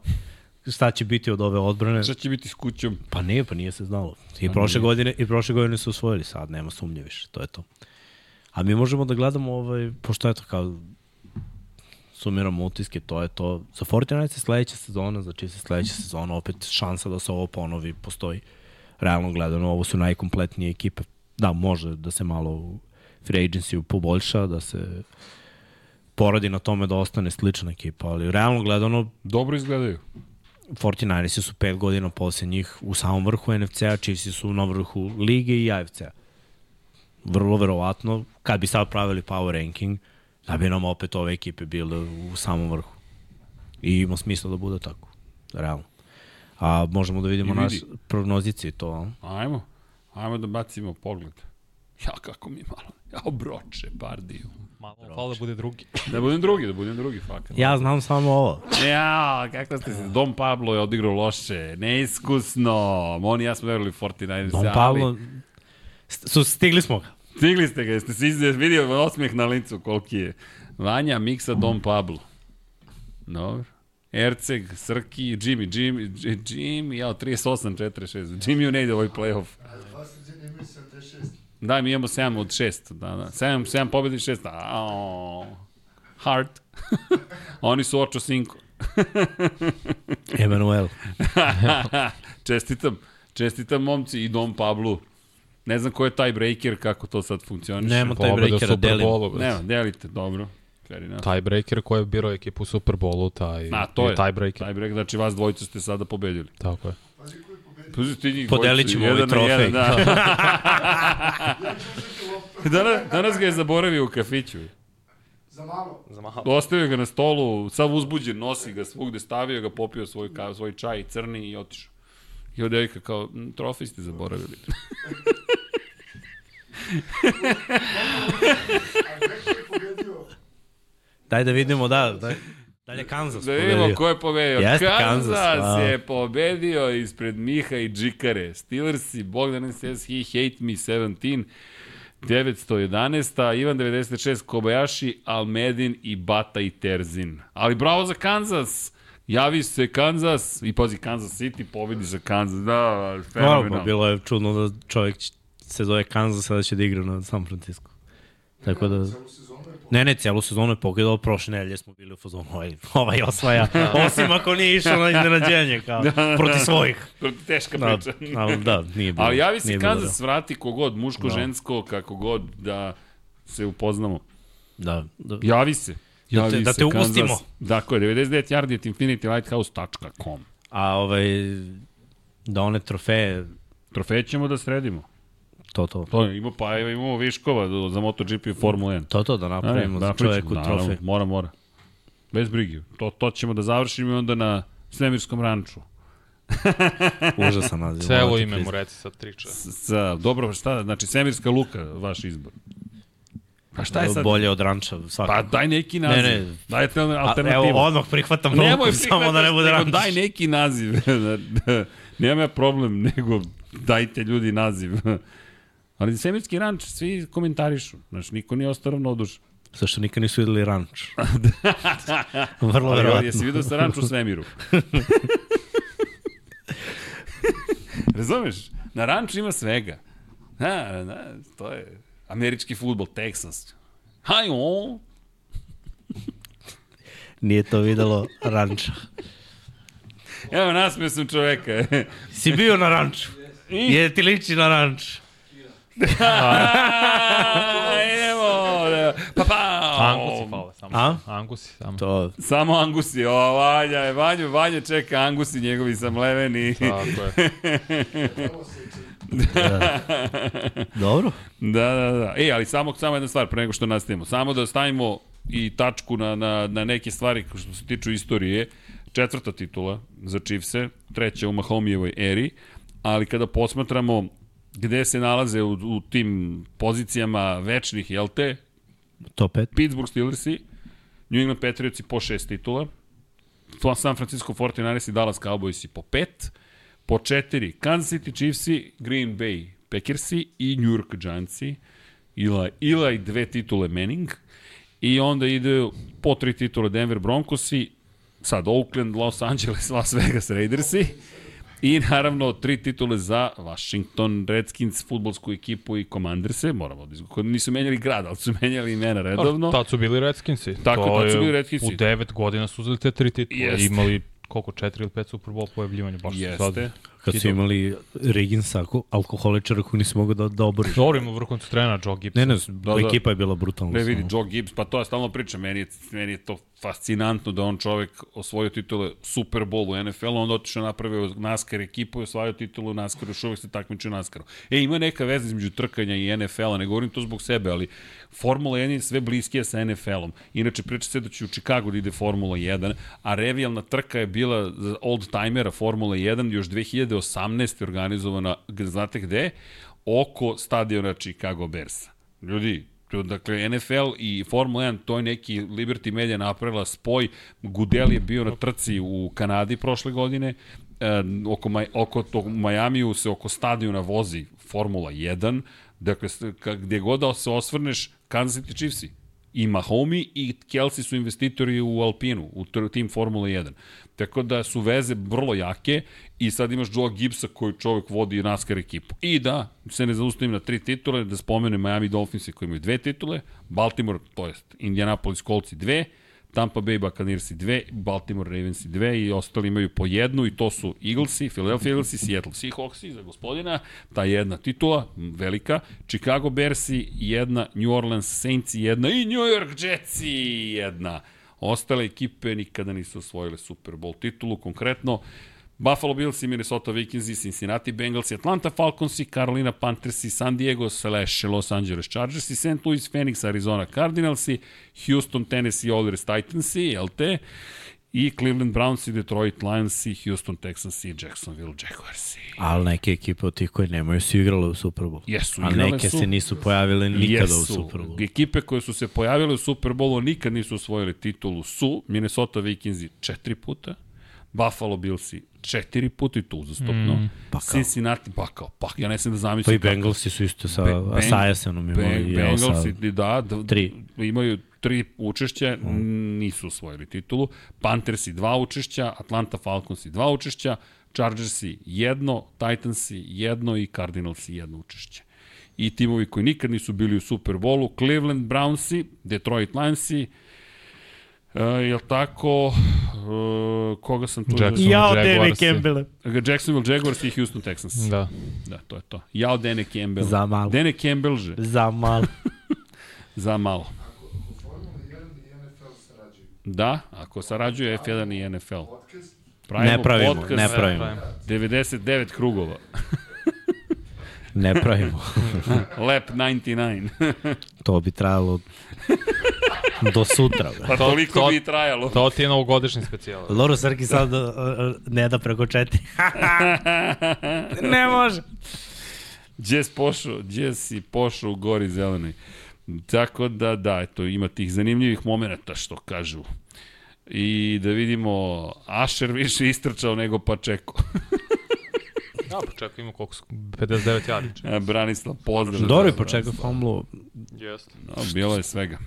šta će biti od ove odbrane. Šta će biti s kućom? Pa nije, pa nije se znalo. I prošle godine, i prošle godine su osvojili, sad nema sumnje više, to je to. A mi možemo da gledamo, ovaj, pošto je to kao sumiramo utiske, to je to. Za 49 se sledeća sezona, znači se sledeća sezona, opet šansa da se ovo ponovi postoji. Realno gledano, ovo su najkompletnije ekipe. Da, može da se malo u free agency poboljša, da se poradi na tome da ostane slična ekipa, ali realno gledano Dobro izgledaju. 49ersi su pet godina posle njih u samom vrhu NFC-a, Chiefs su na vrhu lige i AFC-a. Vrlo verovatno, kad bi sad pravili power ranking, da bi nam opet ove ekipe bile u samom vrhu. I ima smisla da bude tako, realno. A možemo da vidimo I naš vidi. prognozici to. Ajmo. Ajmo da bacimo pogled. Ja, kako mi malo. Ja, obroče, pardiju. Malo falo da bude drugi. Da budem drugi, da budem drugi, fakat. Ja znam samo ovo. Ja, kako ste se... Dom Pablo je odigrao loše, neiskusno. Oni i ja smo verili 49ers. Don ali- Pablo, su, stigli smo ga. Stigli ste ga, jeste se izde, vidio osmeh na licu koliki je. Vanja, Miksa, Dom Pablo. Dobro. Erceg, Srki, Jimmy, Jimmy, J- Jimmy, ja, 38, 46. Jimmy ne ide u ovaj playoff. Dva sređenja imaju 76. Da, mi imamo 7 od 6. Da, da. 7, 7 pobjedi, 6. Aoo. Hard. Oni su očo sinko. Emanuel. čestitam. Čestitam momci i Dom Pablu. Ne znam ko je taj breaker, kako to sad funkcioniše. Nema taj breakera, Super delim. Bowlu. brate. Nema, delite, dobro. Enough. Tiebreaker koji je birao ekipu u Super Bowlu, taj A, to je. tiebreaker. Taj break, znači vas dvojica ste sada pobedili. Tako je. Pazi Podelit ćemo ovaj na trofej. jedan, Da. Danas, danas ga je zaboravio u kafiću. Za malo. Ostavio ga na stolu, sav uzbuđen, nosi ga svugde, stavio ga, popio svoj, ka, svoj čaj crni i otišao. I od devika kao, "M, trofej ste zaboravili. Daj da vidimo, da. Daj. Dalje Kansas Da vidimo pobedio. ko je pobedio. Jeste, Kansas, Kansas, wow. je pobedio ispred Miha i Džikare. Steelersi, Bogdan says he hate me 17. 911. Ivan 96, Kobayashi, Almedin i Bata i Terzin. Ali bravo za Kansas! Javi se Kansas i pazi Kansas City pobedi za Kansas. Da, pa fenomenalno. bilo je čudno da čovjek se zove Kansas, sada će da igra na San Francisco. Tako da... Celu sezonu je pobedio. Ne, ne, cijelu sezonu je pogledao, prošle nedelje smo bili u fazonu, ovaj, ovaj osvaja, osim ako nije išao na iznenađenje, kao, protiv svojih. Teška Da, priča. ali da, nije bilo. Ali javi se Kansas, vrati kogod, muško, žensko, kako god, da se upoznamo. Da, da, Javi se. Javi Da te- da se te ugostimo. Kansas. Dakle, 99 yardi at infinitylighthouse.com. A ovaj, da one trofeje, Trofeje ćemo da sredimo. to, to, To ima pa evo imamo viškova za MotoGP i Formula 1. to, to da napravimo za napravit čovjeku ćemo, naravno, trofej. Mora, mora. Bez brige. To, to ćemo da završimo i onda na svemirskom ranču. Užasan naziv. Celo ime mu reci sa tri časa. Sa, dobro, šta, znači svemirska luka, vaš izbor. Pa šta je sad? Bolje od ranča, svakako. Pa daj neki naziv. Ne, ne. Dajte A, alternativu. evo, odmah prihvatam Nemoj ruku, samo da ne bude ranč. Daj neki naziv. Nemam ja problem, nego dajte ljudi naziv. Ali Semirski ranč, svi komentarišu. Znaš, niko nije ostao ravnodušan. Zašto nikad nisu videli ranč? Vrlo Ali verovatno. jesi vidio sa ranč u svemiru? Razumeš? Na ranču ima svega. Na, na, to je američki futbol, Texas. Haj on. Nije to videlo ranča. Evo, nasmio sam čoveka. Si bio na ranču? Je ti liči na ranč? A, evo, da. pa pa. Angusi fale samo. A? Angusi samo. To, Samo Angusi, o, Vanja, je, Vanju, Vanja čeka Angusi njegovi samleveni. Tako je. dobro. Da, da, da. E, ali samo, samo jedna stvar, pre nego što nastavimo. Samo da stavimo i tačku na, na, na neke stvari što se tiču istorije. Četvrta titula za Chiefse, treća u Mahomijevoj eri, ali kada posmatramo gde se nalaze u, u tim pozicijama večnih, jel te? Top 5. Pittsburgh Steelersi, New England Patriotsi po šest titula, San Francisco 49ers i Dallas Cowboysi po pet, po četiri Kansas City Chiefsi, Green Bay Packersi i New York Giantsi, Ila, Ila i dve titule Manning, i onda ide po tri titule Denver Broncosi, sad Oakland, Los Angeles, Las Vegas Raidersi, I naravno tri titule za Washington Redskins, futbolsku ekipu i Commanderse, moramo da izgledamo. Nisu menjali grad, ali su menjali imena redovno. Tad su bili Redskinsi. Tako, tad su bili Redskinsi. U devet godina su uzeli te tri titule. Jeste. Imali koliko, četiri ili pet Super Bowl pojavljivanja. Baš Jeste. sad. Kad su imali Reginsa, alkoholičara koji nisi mogao da, da oboriš. Dobro ima vrhuncu trena, Joe Gibson. Ne, ne, Da, da, ekipa je bila brutalna. Ne vidi. Joe Gibbs, pa to je stalno priča, meni je, meni je to fascinantno da on čovek osvojio titule Super Bowl u NFL-u, onda otišao napravio NASCAR ekipu i osvojio titulu u NASCAR-u, još uvek se takmiči u NASCAR-u. E, ima neka veza između trkanja i NFL-a, ne govorim to zbog sebe, ali Formula 1 je sve bliskija sa NFL-om. Inače, priča se da će u Chicago da ide Formula 1, a revijalna trka je bila za old-timera Formula 1 još 2018. organizovana, znate gde? Oko stadiona Chicago Bearsa. Ljudi, dakle, NFL i Formula 1, to je neki Liberty Media napravila spoj. Gudel je bio na trci u Kanadi prošle godine, e, oko, oko tog Majamiju se oko stadiona vozi Formula 1, dakle, gde god da se osvrneš, Kansas City Chiefsi, i Mahomi i Kelsey su investitori u Alpinu, u tim Formula 1. Tako da su veze vrlo jake i sad imaš Joe Gibbsa koji čovjek vodi NASCAR ekipu. I da, se ne zaustavim na tri titule, da spomenem Miami Dolphinsi koji imaju dve titule, Baltimore, to jest Indianapolis Coltsi dve, Tampa Bay Buccaneersi dve, Baltimore Ravensi dve i ostali imaju po jednu i to su Eaglesi, Philadelphia Eaglesi, Seattle Seahawksi za gospodina, ta jedna titula, velika, Chicago Bearsi jedna, New Orleans Saintsi jedna i New York Jetsi jedna. Ostale ekipe nikada nisu osvojile Super Bowl titulu, konkretno Buffalo Bills i Minnesota Vikings i Cincinnati Bengals i Atlanta Falcons i Carolina Panthers i San Diego slash Los Angeles Chargers i St. Louis Phoenix Arizona Cardinals i Houston Tennessee Oilers Titans i LT i Cleveland Browns i Detroit Lions i Houston Texans i Jacksonville Jaguars. i- Ali neke ekipe od tih koje nemaju su igrale u Super Bowl. Jesu, A igrale neke su. se nisu pojavile nikada u Jesu. Super Bowl. Ekipe koje su se pojavile u Super Bowlu nikad nisu osvojili titulu su Minnesota Vikingsi četiri puta, Buffalo Billsi četiri puta i to uzastopno. Mm, pa kao. Cincinnati, pa kao, pa ja ne znam da Pa zamislim. i Bengalsi su isto sa Be- Asajasenom imali. Sad- Bengalsi, da, da, Tri. imaju tri učešća, nisu osvojili titulu. Panthersi dva učešća, Atlanta Falconsi dva učešća, Chargersi jedno, Titansi jedno i Cardinalsi jedno učešće. I timovi koji nikad nisu bili u Super Bowlu, Cleveland Brownsi, Detroit Lionsi, Uh, jel tako, uh, koga sam tu? Jackson. Jao, Jaguarsi. Campbell. Jacksonville Jaguars i Houston Texans. Da. Da, to je to. Jao Dene Campbell. Za malo. Dene Campbell že. Za malo. Za malo. U Formula 1 i NFL sarađuju. Da, ako sarađuje F1 i NFL. Podcast, Ne pravimo, podcast ne pravimo. 99 krugova. Ne pravimo. Lap 99. To bi trajalo do sutra. bre. pa To- toliko to- bi trajalo. To ti je novogodišnji specijal. Loro Srki sad uh, uh, ne da preko četiri. ne može. Gdje si pošao, gdje si pošao u gori zelenoj. Tako da, da, eto, ima tih zanimljivih momenta, što kažu. I da vidimo, Asher više istrčao nego Pačeko. Ja, pa čekaj, ima koliko su, 59 jari. Branislav, pozdrav. Dobro je počekao Branislav. fumble. Jeste. Da, bilo je svega.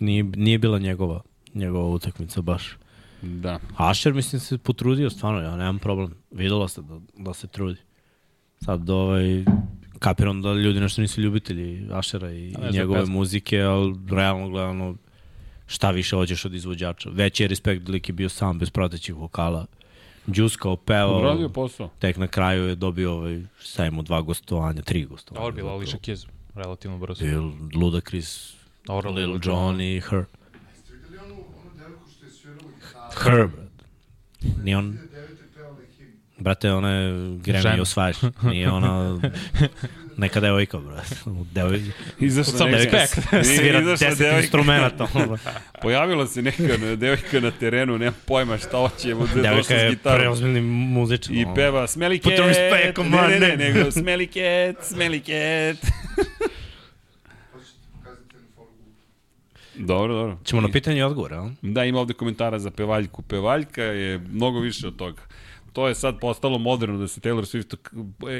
Nije, nije bila njegova, njegova utakmica baš. Da. Asher mislim se potrudio stvarno, ja nemam problem. Videlo se da, da se trudi. Sad ovaj, kapiram da ljudi nešto nisu ljubitelji Ašera i, ne i njegove pesmu. muzike, ali realno gledano šta više hoćeš od izvođača. Veći je respekt lik je bio sam bez pratećih vokala. Đuskao, pevao, Uradio posao. tek na kraju je dobio ovaj, ima, dva gostovanja, tri gostovanja. Dobro, bila Alicia Keys, relativno brzo. Bil Ludacris, Dobro, Lil Jon i Her. Her, brate. Nije on, 2009. pevala je himn. brate, ona je Grammy osvajač. Nije ona neka devojka, brate. Devoj, Izašla respect. Nije svira izašla 10 devojka. instrumenta. Pojavila se neka devojka na terenu, nema pojma šta hoće, Devojka je gitarom. preozbiljni muzičar. I peva Smelly Put Cat, the respect on ne, ne, ne, nego Smelly Cat, Smelly Cat. Hoćete pokazati na Facebooku. Dobro, dobro. Ćemo na pitanje i odgovor, a? Da, ima ovde komentara za pevaljku. Pevaljka je mnogo više od toga. To je sad postalo moderno da se Taylor Swift k-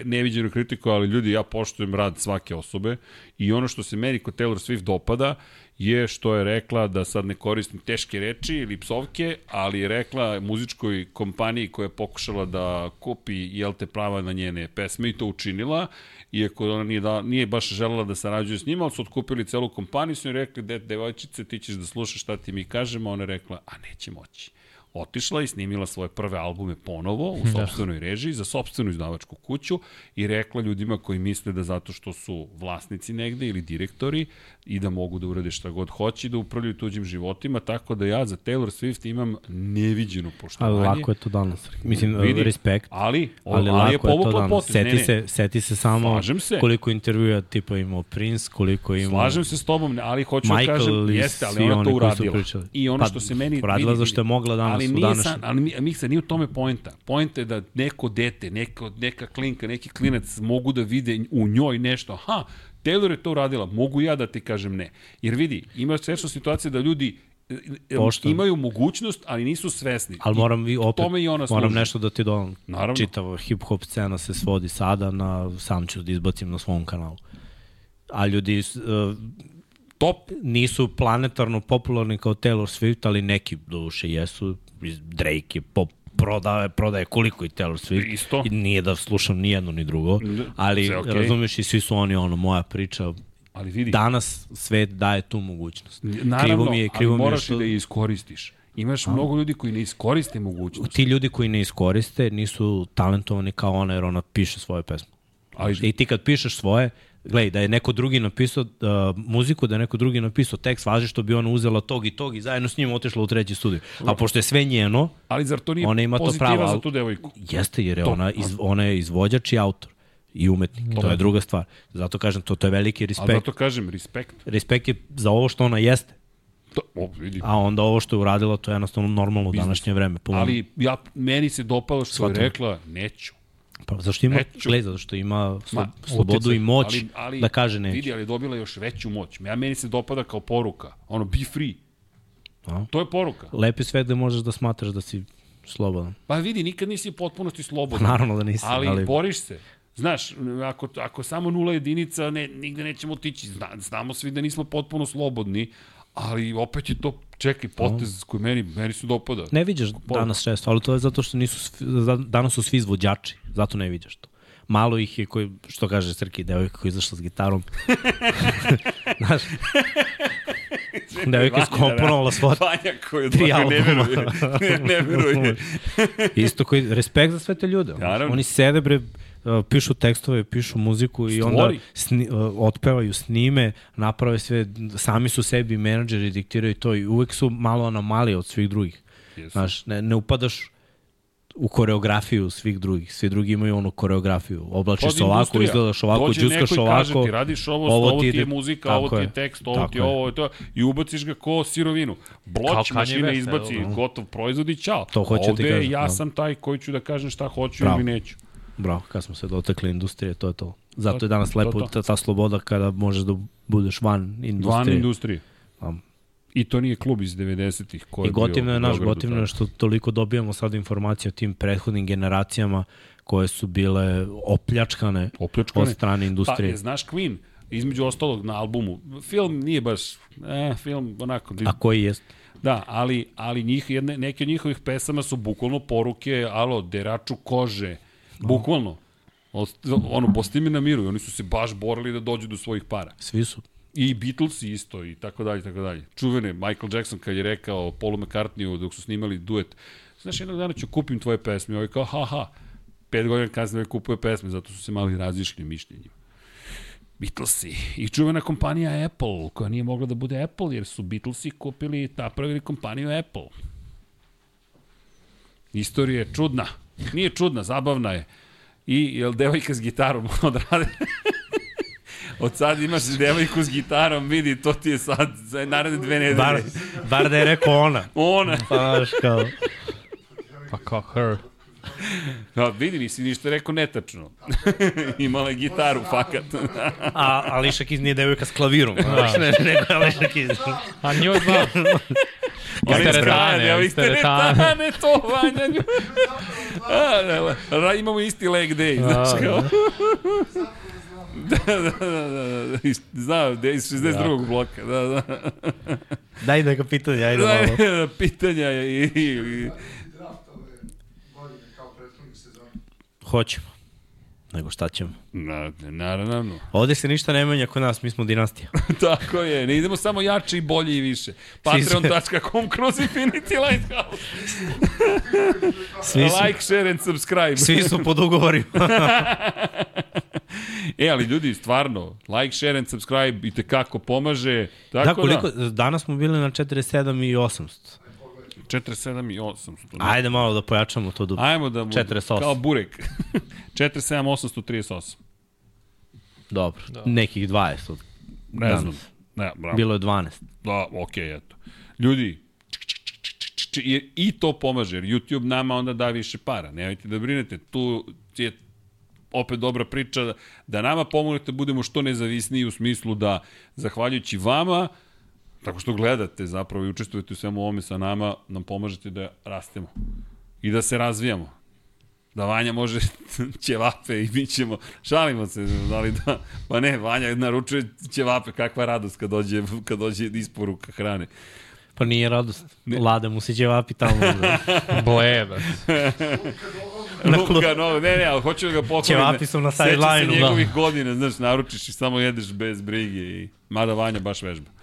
neviđeno kritikuje, ali ljudi, ja poštujem rad svake osobe i ono što se meni kod Taylor Swift dopada je što je rekla da sad ne koristim teške reči ili psovke, ali je rekla muzičkoj kompaniji koja je pokušala da kupi jel te prava na njene pesme i to učinila, iako ona nije, da, nije baš želela da sarađuje s njima, ali su otkupili celu kompaniju, su joj rekli, de, devojčice, ti ćeš da slušaš šta ti mi kažemo, ona je rekla, a neće moći. Otišla i snimila svoje prve albume ponovo u sobstvenoj režiji za sobstvenu izdavačku kuću i rekla ljudima koji misle da zato što su vlasnici negde ili direktori i da mogu da urade šta god hoće i da upravljaju tuđim životima, tako da ja za Taylor Swift imam neviđeno Ali poštovanje. lako je to danas. Mislim, Vidi, respekt. Ali, Ali, ali, ali je povukla potez. Seti, Ne, ne, Se, seti se samo Slažem se. koliko intervjua tipa imao Prince, koliko imao... Slažem se s tobom, ali hoću Michael da kažem, jeste, ali ona to uradila. I ono Pa, što se meni... uradila vidi, zašto je mogla danas ali u današnjem- San, ali mi, mi se nije u tome poenta. Poenta je da neko dete, neko, neka klinka, neki klinac mogu da vide u njoj nešto. Aha, Taylor je to uradila, mogu ja da ti kažem ne. Jer vidi, ima često situacije da ljudi e, e, Pošto- imaju mogućnost, ali nisu svesni. Ali moram i opet, tome i ona moram služi. nešto da ti dodam. Naravno. Čitava hip-hop scena se svodi sada na, sam ću da izbacim na svom kanalu. A ljudi uh, Top, nisu planetarno popularni kao Taylor Swift, ali neki doduše jesu. Drake je pop prodaje, prodaje koliko i Taylor Swift. Isto. I nije da slušam ni jedno ni drugo. Ali okej. razumeš i svi su oni ono, moja priča. ali vidi, Danas svet daje tu mogućnost. naravno, krivo mi je, krivo ali mi je moraš što... da je iskoristiš. Imaš mnogo ljudi koji ne iskoriste mogućnost. Ti ljudi koji ne iskoriste nisu talentovani kao ona jer ona piše svoje pesme. Ali- I ti kad pišeš svoje, gledaj, da je neko drugi napisao uh, muziku, da je neko drugi napisao tekst, važi što bi ona uzela tog i tog i zajedno s njim otišla u treći studij. A pošto je sve njeno, Ali zar to nije ona ima to pravo. za tu devojku? Jeste, jer je To. ona, iz, ona je izvođač i autor i umetnik. To je druga stvar. Zato kažem, to, to je veliki A respekt. zato kažem, respekt. Respekt je za ovo što ona jeste. To, o, vidi. A onda ovo što je uradila, to je jednostavno normalno u današnje vreme. Po Ali ja, meni se dopalo što Shvatam. je rekla, neću. Pa zašto ima, Neću. gledaj, zato što ima slo, Ma, slobodu i moć ali, ali, da kaže neće. Vidi, ali je dobila još veću moć. Ja, meni se dopada kao poruka. Ono, be free. A? To je poruka. Lepi sve da možeš da smatraš da si slobodan. Pa vidi, nikad nisi u potpunosti slobodan. Pa naravno da nisi, Ali, ali- boriš se. Znaš, ako, ako samo nula jedinica, ne, nigde nećemo otići. Zna, znamo svi da nismo potpuno slobodni, ali opet je to, čekaj, potez koji meni, meni se dopada. Ne viđaš danas često, ali to je zato što nisu, danas su svi izvođači, zato ne viđaš to. Malo ih je koji, što kaže Srki, devojka koja izašla s gitarom. Znaš, devojka je skomponovala svoj Vanja koji tri ne veruje. Ne, ne veruje. Isto koji, respekt za sve te ljude. Naravno. Oni sede bre, pišu tekstove, pišu muziku i onda Stvori. sni, uh, otpevaju, snime, naprave sve, sami su sebi menadžeri, diktiraju to i uvek su malo anomalije od svih drugih. Jesu. Znaš, ne, ne upadaš u koreografiju svih drugih. Svi drugi imaju onu koreografiju. Oblačiš se ovako, industrija. izgledaš ovako, Dođe džuskaš neko i kaže ovako. ti radiš ovo, ovo, ti je muzika, ovo ti je tekst, ovo ti je ovo, ovo to, i ubaciš ga ko sirovinu. Bloč mašina izbaci evo, gotov proizvod i čao. To hoću ti Ovde kažem, ja da. sam taj koji ću da kažem šta hoću Bravo. ili neću. Bravo, kad smo se dotakli industrije, to je to. Zato To- je danas to- lepo to. ta, ta sloboda kada možeš da budeš van industrije. Van industrije. Am. I to nije klub iz 90-ih. koji I gotivno je, naš, gotivno je što toliko dobijamo sad informacije o tim prethodnim generacijama koje su bile opljačkane, Opljačkane. od strane industrije. Pa, znaš Queen, između ostalog na albumu, film nije baš, eh, film onako, A koji jest? Da, ali, ali njih, jedne, neke od njihovih pesama su bukvalno poruke, alo, deraču kože, bukvalno. Ono, posti mi na miru i oni su se baš borili da dođu do svojih para. Svi su. I Beatles isto i tako dalje, tako dalje. Čuvene, Michael Jackson kad je rekao Paulu McCartneyu dok su snimali duet, znaš, jednog dana ću kupim tvoje pesme, ovaj kao, ha, ha, pet godina kasnije kupuje pesme, zato su se mali različili mišljenjima. Beatlesi i čuvena kompanija Apple, koja nije mogla da bude Apple, jer su Beatlesi kupili, napravili kompaniju Apple. Istorija je čudna. Nije čudna, zabavna je. I, jel, devojka s gitarom odrade? Od sad imaš devojku s gitarom, vidi, to ti je sad za naredne dve nedelje. Bar, bar da je rekao ona. Ona. Baš kao... Pa kao her. Ja, vidi, nisi ništa rekao netačno. Imala je gitaru, fakat. A Ališa Keys nije devojka s klavirom. Znaš, ne, nego je Ališa Keys. A njoj znam. Iz teretane, evo, iz teretane. to, Vanja. A, da, da, da, imamo isti leg day, znaš kao. da, da, da, da, da, znam, da, iz 62. bloka, da, da. Daj neka pitanja, ajde Da, malo. da, pitanja i, i, i. Hoćemo. Nego šta ćemo? Na, naravno. Ovde se ništa ne menja kod nas, mi smo dinastija. Tako je, ne idemo samo jače i bolje i više. Patreon.com kroz Infinity Lighthouse. Svi su, Like, share and subscribe. svi su pod ugovorima. E, ali ljudi, stvarno, like, share and subscribe i tekako pomaže. Tako da, koliko, danas smo bili na 47 i 800. da. 47 i 800. Ajde malo da pojačamo to do... Ajmo da mu... 48. Kao burek. 47, 838. Dobro, nekih 20 od Ne danas. znam. Ne, bravo. Bilo je 12. Da, okej, okay, eto. Ljudi, i, i to pomaže, jer YouTube nama onda da više para. Nemojte da brinete, tu je opet dobra priča da, da nama pomognete da budemo što nezavisniji u smislu da, zahvaljujući vama, tako što gledate zapravo i učestvujete u svemu ovome sa nama, nam pomažete da rastemo i da se razvijamo. Da Vanja može ćevape i mi ćemo, šalimo se, ali da, pa ne, Vanja naručuje ćevape, kakva radost kad dođe, kad dođe isporuka hrane. Pa nije radost. Lade mu se ćevapi tamo. Da. Bleda. Na Luka, no, ne, ne, ali hoću da ga pohvalim. Ćevapi su na Seća se sideline-u, da. njegovih godina, znaš, naručiš i samo jedeš bez brige. I, mada Vanja baš vežba.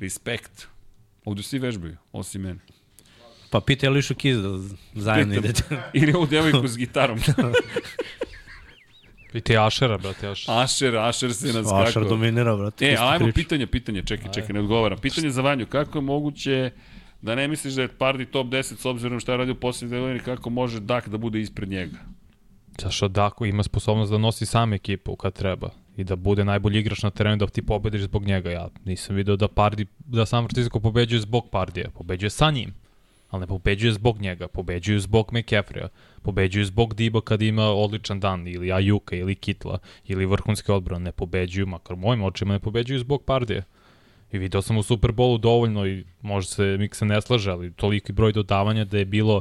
Respekt. Ovdje svi vežbaju, osim mene. Pa pita Ališu Keys da zajedno idete. Ili ovu devojku s gitarom. I ti Ašera, brate, Ašer. Ašer, Ašer se nas kako... dominira, brate. E, ajmo priču. pitanje, pitanje, čekaj, čekaj, ne odgovaram. Pitanje za Vanju, kako je moguće da ne misliš da je Pardi top 10 s obzirom šta je radio u posljednje dve godine, kako može Dak da bude ispred njega? Zašto Dako ima sposobnost da nosi sam ekipu kad treba i da bude najbolji igrač na terenu da ti pobediš zbog njega. Ja nisam video da Pardi, da San Francisco pobeđuje zbog Pardija, pobeđuje sa njim, ali ne pobeđuje zbog njega, pobeđuju zbog McCaffreya, pobeđuju zbog Diba kad ima odličan dan, ili Ajuka, ili Kitla, ili vrhunski odbran, ne pobeđuju, makar mojim očima ne pobeđuju zbog Pardija. I video sam u Superbowlu dovoljno i možda se Mik se ne slaže, ali toliki broj dodavanja da je bilo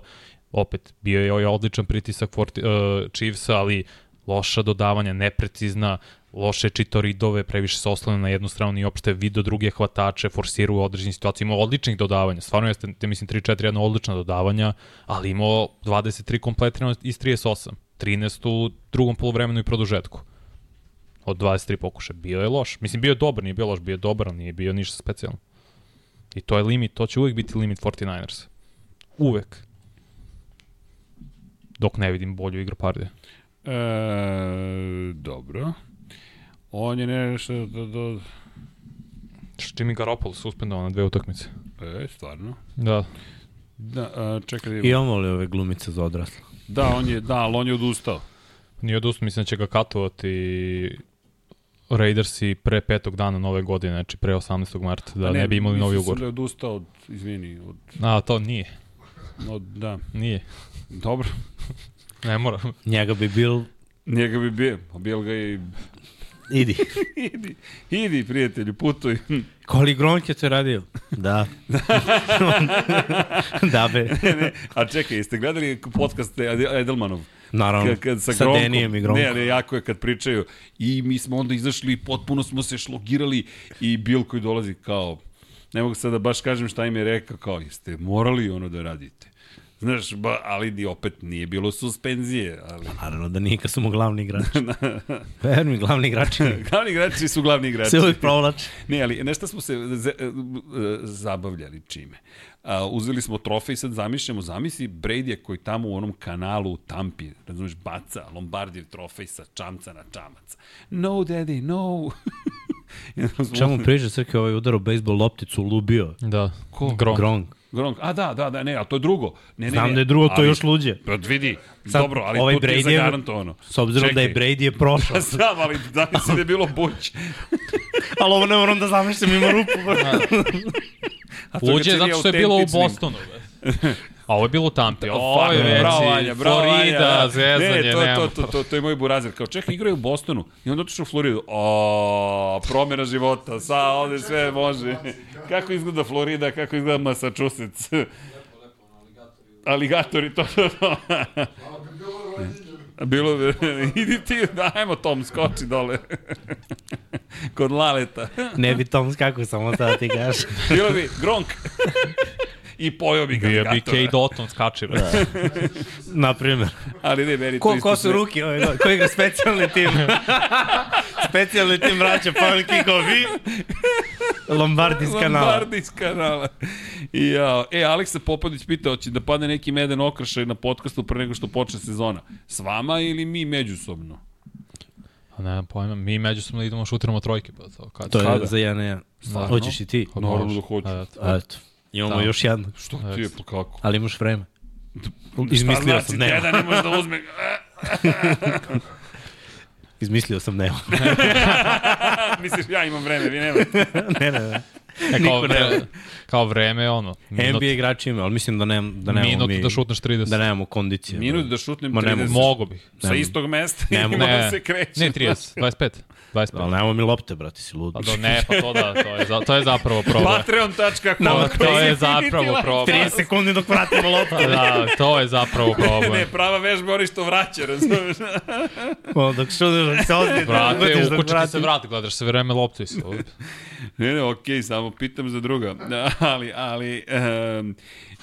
opet bio je ovaj odličan pritisak Forti, uh, Chiefsa, ali loša dodavanja, neprecizna, loše čitoridove, previše se oslane na jednu stranu i opšte video druge hvatače, forsiraju u određenim situacijama, imao odličnih dodavanja, stvarno jeste, te mislim 3-4 jedno odlična dodavanja, ali imao 23 kompletirano iz 38, 13 u drugom polovremenu i produžetku od 23 pokuša. Bio je loš. Mislim, bio je dobar, nije bio loš, bio je dobar, nije bio ništa specijalno. I to je limit, to će uvek biti limit 49ers. Uvek. Dok ne vidim bolju igru Pardija. E, dobro. On je nešto do, do... Jimmy Garoppolo suspendovao na dve utakmice. E, stvarno. Da. Da, a, čekaj da imamo. Imamo li ove glumice za odrasle? Da, on je, da, ali on je odustao. Nije odustao, mislim da će ga katovati Raidersi pre petog dana nove godine, znači pre 18. marta, da ne, ne bi imali novi sam ugovor. da je odustao od, izvini, od, A, to nije. od, da, Nije. dobro. Ne mora. Njega bi bil... Njega bi bio, a bil ga i... Idi. idi, idi, prijatelju, putuj. Koli Gronk je to radio? Da. da be. ne, a čekaj, jeste gledali podcast Edelmanov? Naravno. Kad, kad sa, sa Gronkom, Denijem i Gronkom. Ne, ne, jako je kad pričaju. I mi smo onda izašli i potpuno smo se šlogirali i Bil koji dolazi kao, ne mogu sad da baš kažem šta im je rekao, kao, jeste morali ono da radite. Znaš, ba, ali ni opet nije bilo suspenzije. Ali... Naravno da nije kad su mu glavni igrači. Ver mi, glavni igrači. glavni igrači su glavni igrači. Se uvijek provlači. Ne, ali nešto smo se z, zabavljali čime. A, uzeli smo trofej i sad zamišljamo, zamisli Brady koji tamo u onom kanalu u Tampi, razumiješ, baca Lombardijev trofej sa čamca na čamac. No, daddy, no. Čemu priđe Srke ovaj udaro bejsbol lopticu lubio? Da. Ko? Gronk. Gronk. Gronk. A da, da, da, ne, a to je drugo. Ne, ne, Znam ne, da je drugo, to ali- je još luđe. Pa vidi, Sad, dobro, ali ovaj tu ti je Brady zagarantovano. S obzirom da je Čekaj. Brady je prošao. Pa znam, ali da li se da je bilo buć? Ali ovo ne moram da zamišljam, ima rupu. A to Uđe ga čini zato što je bilo u. Bostonu. A ovo je bilo u Tampi. Ovo je bravo, Vanja, već bravo, Florida, Vanja. zezanje, ne, to, nema. to, to, to, to je moj burazer. Kao, čekaj, igraju u Bostonu. I onda otišao u Floridu. O, promjena života. Sa, ovde sve može. Kako izgleda Florida, kako izgleda Massachusetts. Aligatori, to, to, to. Bilo bi, idi ti, dajmo Tom, skoči dole. Kod Laleta. ne bi Tom skakao, samo da ti kažeš. Bilo bi Gronk. I pojao bi ga Bio bi. Kate Otton skači. bre. Na primjer. Ali ne, meni to Ko, isto ko su sve- ruki? Ovaj, da, ko igra specijalni tim? specijalni tim vraća point kickovi. Lombardi iz kanala. Lombardi iz kanala. I, ja, e, Aleksa Popadić pita, hoće da padne neki meden okršaj na podcastu pre nego što počne sezona. S vama ili mi međusobno? A ne znam pojma, mi međusobno idemo šutiramo trojke. Pa to, kad? To je Kada? za jedan jedan. Stvarno? Hoćeš i ti? Pa Naravno može. da hoću. Eto. Eto. Imamo Da. još jedno. Što ti je, pa kako? Ali imaš vreme. Šta Izmislio znači, sam, nema. Deda ne može da uzme... Izmislio sam, nema. Misliš, ja imam vreme, vi nemate. ne, ne, ne. E, kao, vreme, kao vreme, ono. Minut, NBA igrači ima, ali mislim da, nem, da nemamo minut mi, da šutneš 30. da nemamo kondicije. Minut da šutnem Ma ne 30. Mogu bih. Sa Ne, istog mesta ne, ima da se kreće. Ne, 30, 25. 25. Ali nemamo mi lopte, brate, si lud. Pa do, ne, pa to da, to je, za, to je zapravo problem. Patreon.com To, to je zapravo problem. 30 sekundi dok vratimo loptu. Da, to je zapravo problem. Ne, prava vežba oni što vraća, razumeš? O, dok šudiš, dok se ozbiljno Brate, dok ukući ti se vrati. gledaš se vreme loptu i se. Ne, ne, okej, samo pitam za druga. Ali, ali, um,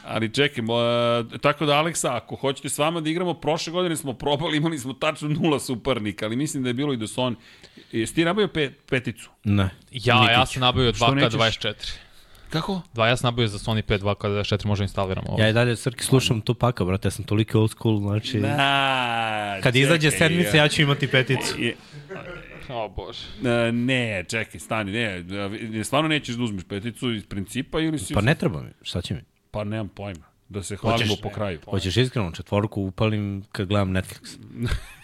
ali čekaj, mo- tako da Aleksa, ako hoćete s vama da igramo, prošle godine smo probali, imali smo tačno nula suparnika, ali mislim da je bilo i da su on... Jesi ti nabavio pe, peticu? Ne. Ja, ja sam nabavio Što nećeš? 2K24. Kako? Dva, ja sam nabavio za Sony 5 2K24, možda instaliramo ovo. Ja i dalje, Srki, slušam Tupaka, brate, ja sam toliko old school, znači... Da, Kad izađe čekaj, sedmica, ja ću imati peticu. Je- O, bože. e, Ne, čekaj, stani, ne, stvarno nećeš da uzmeš peticu iz principa ili si... Pa ne treba mi, šta će mi? Pa nemam pojma, da se hvalimo po kraju. Hoćeš iskreno, četvorku upalim kad gledam Netflix.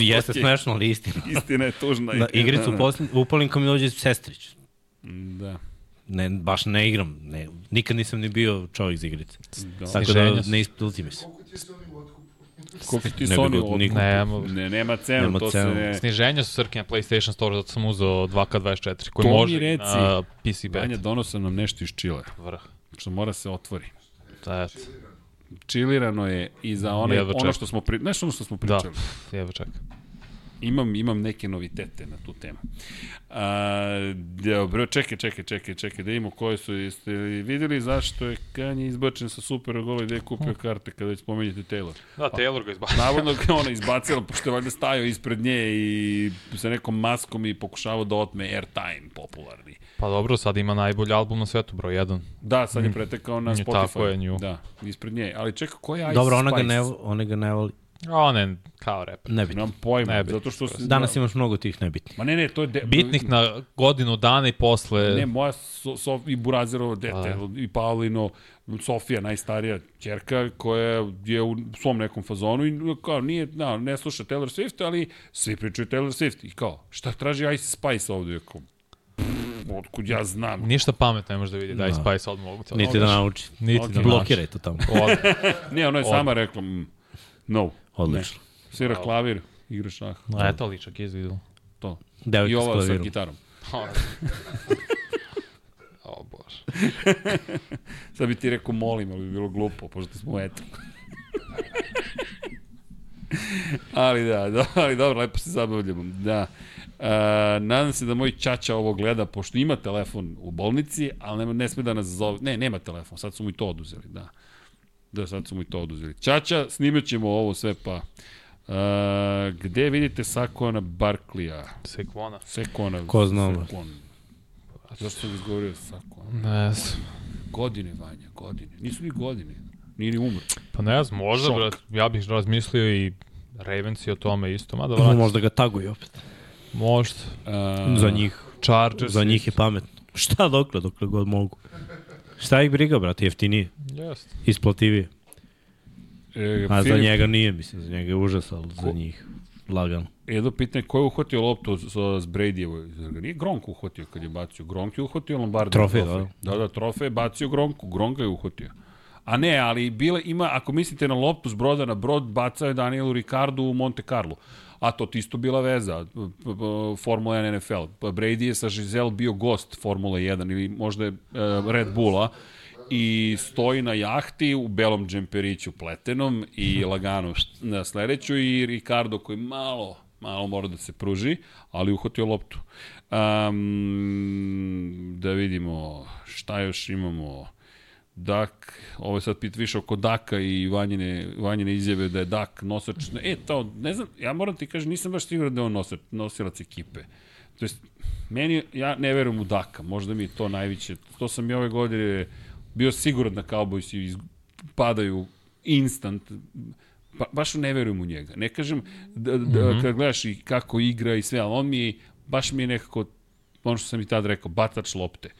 Jeste Okej. smešno, ali istina. Istina je tužna. Da, igricu posle, upalim kad mi dođe sestrić. Da. Ne, baš ne igram. Ne, nikad nisam ni bio čovjek za igrice. da. Tako da ne isplati mi se. Koliko ti Sony od... niko- Nema. Ne, nema cenu, Nema to cenu. se ne... Sniženja su Srke na PlayStation Store, zato sam uzeo 2K24, koji To mi može reci. na PC Vanja, beta. donosam nam nešto iz Čile, Vrh. što mora se otvori. Eto, Čilirano je i za onaj, Jedva ono čekam. što smo pri... Znaš ono što smo da, pričali? jebo čekaj. Imam, imam neke novitete na tu temu. A, dobro, čekaj, čekaj, čekaj, čekaj, da imamo koje su, jeste li videli zašto je Kanye izbačen sa super gola i da je kupio karte kada već spomenjete Taylor? Da, Taylor ga izbacio. Navodno ga je ona izbacila, pošto je valjda stajao ispred nje i sa nekom maskom i pokušavao da otme airtime popularni. Pa dobro, sad ima najbolji album na svetu, broj 1. Da, sad je pretekao na Spotify. tako je, nju. Da, ispred nje. Ali čekaj, ko je Ice Dobro, ona ga, Spice? ne, ona ga ne voli. A on je kao reper. Nebitno. Nemam pojma, Ne bi. zato što... Se, Danas imaš mnogo tih nebitnih. Ma ne, ne, to je... De... Bitnih na godinu dana i posle... Ne, moja so, so, i Burazerovo dete, A, i Paulino, Sofija, najstarija čerka, koja je u svom nekom fazonu i kao nije, da, ne sluša Taylor Swift, ali svi pričaju Taylor Swift. I kao, šta traži Ice Spice ovde? Kao, otkud ja znam. Ništa pametno ne može da vidi da je Da. Spice odmah mogu. Niti da nauči. Niti Ok. da Blokiraj to tamo. Od, Ne, ona je Od- sama rekla, mm, no. Odlično. Svira klavir, igra šah. no, eto ličak izvidio. To. Devojka I s ova sa gitarom. o bože. Sad bi ti rekao molim, ali bi bilo glupo, pošto smo eto. ali da, da, ali dobro, lepo se zabavljamo. Da. E, nadam se da moj čača ovo gleda, pošto ima telefon u bolnici, ali nema, ne sme da nas zove. Ne, nema telefon, sad su mu i to oduzeli, da. Da, sad su mu i to oduzeli. Ćaća, snimat ćemo ovo sve, pa... Uh, gde vidite Sakona Barklija? Sekvona. Sekona. Ko zna. Sekon. Zašto sam izgovorio Sakona? Ne znam. Godine, Vanja, godine. Nisu ni godine. Nije ni umro. Pa ne znam, možda, Šok. brat, ja bih razmislio i Ravens i o tome isto, mada Da vrati. možda ga taguju opet. Možda. Uh, Za njih. Chargers. Za njih je pametno. Šta dokle, dokle god mogu. Šta ih briga, brate, jeftinije, Jeste. isplativije. E, A za njega nije, mislim, za njega je užas, ali za njih lagano. Jedno pitanje, ko je uhvatio loptu s, s Bradyjevo? Ga nije Gronk uhvatio kad je bacio? Gronk je uhvatio Lombardi. Trofej, Da, da, trofej je bacio Gronku. Gronka je uhvatio. A ne, ali bile, ima, ako mislite na loptu s broda na brod, bacao je Danielu Ricardo u Monte Carlo. A to ti isto bila veza, Formula 1 NFL. Pa Brady je sa Giselle bio gost Formula 1 ili možda je Red Bulla i stoji na jahti u belom džemperiću pletenom i lagano na sledeću i Ricardo koji malo malo mora da se pruži, ali uhvatio loptu. Um, da vidimo šta još imamo. Dak, ovo je sad pit više oko Daka i Vanjine, Vanjine izjave da je Dak nosač. E, to, ne znam, ja moram ti kažem, nisam baš siguran da je on nosač, nosilac ekipe. To jest, meni, ja ne verujem u Daka, možda mi je to najveće. To sam i ove godine bio siguran da Cowboysi iz, padaju instant, ba, baš ne verujem u njega. Ne kažem da, da, mm -hmm. kad gledaš i kako igra i sve, ali on mi je, baš mi je nekako, ono što sam i tad rekao, batač lopte.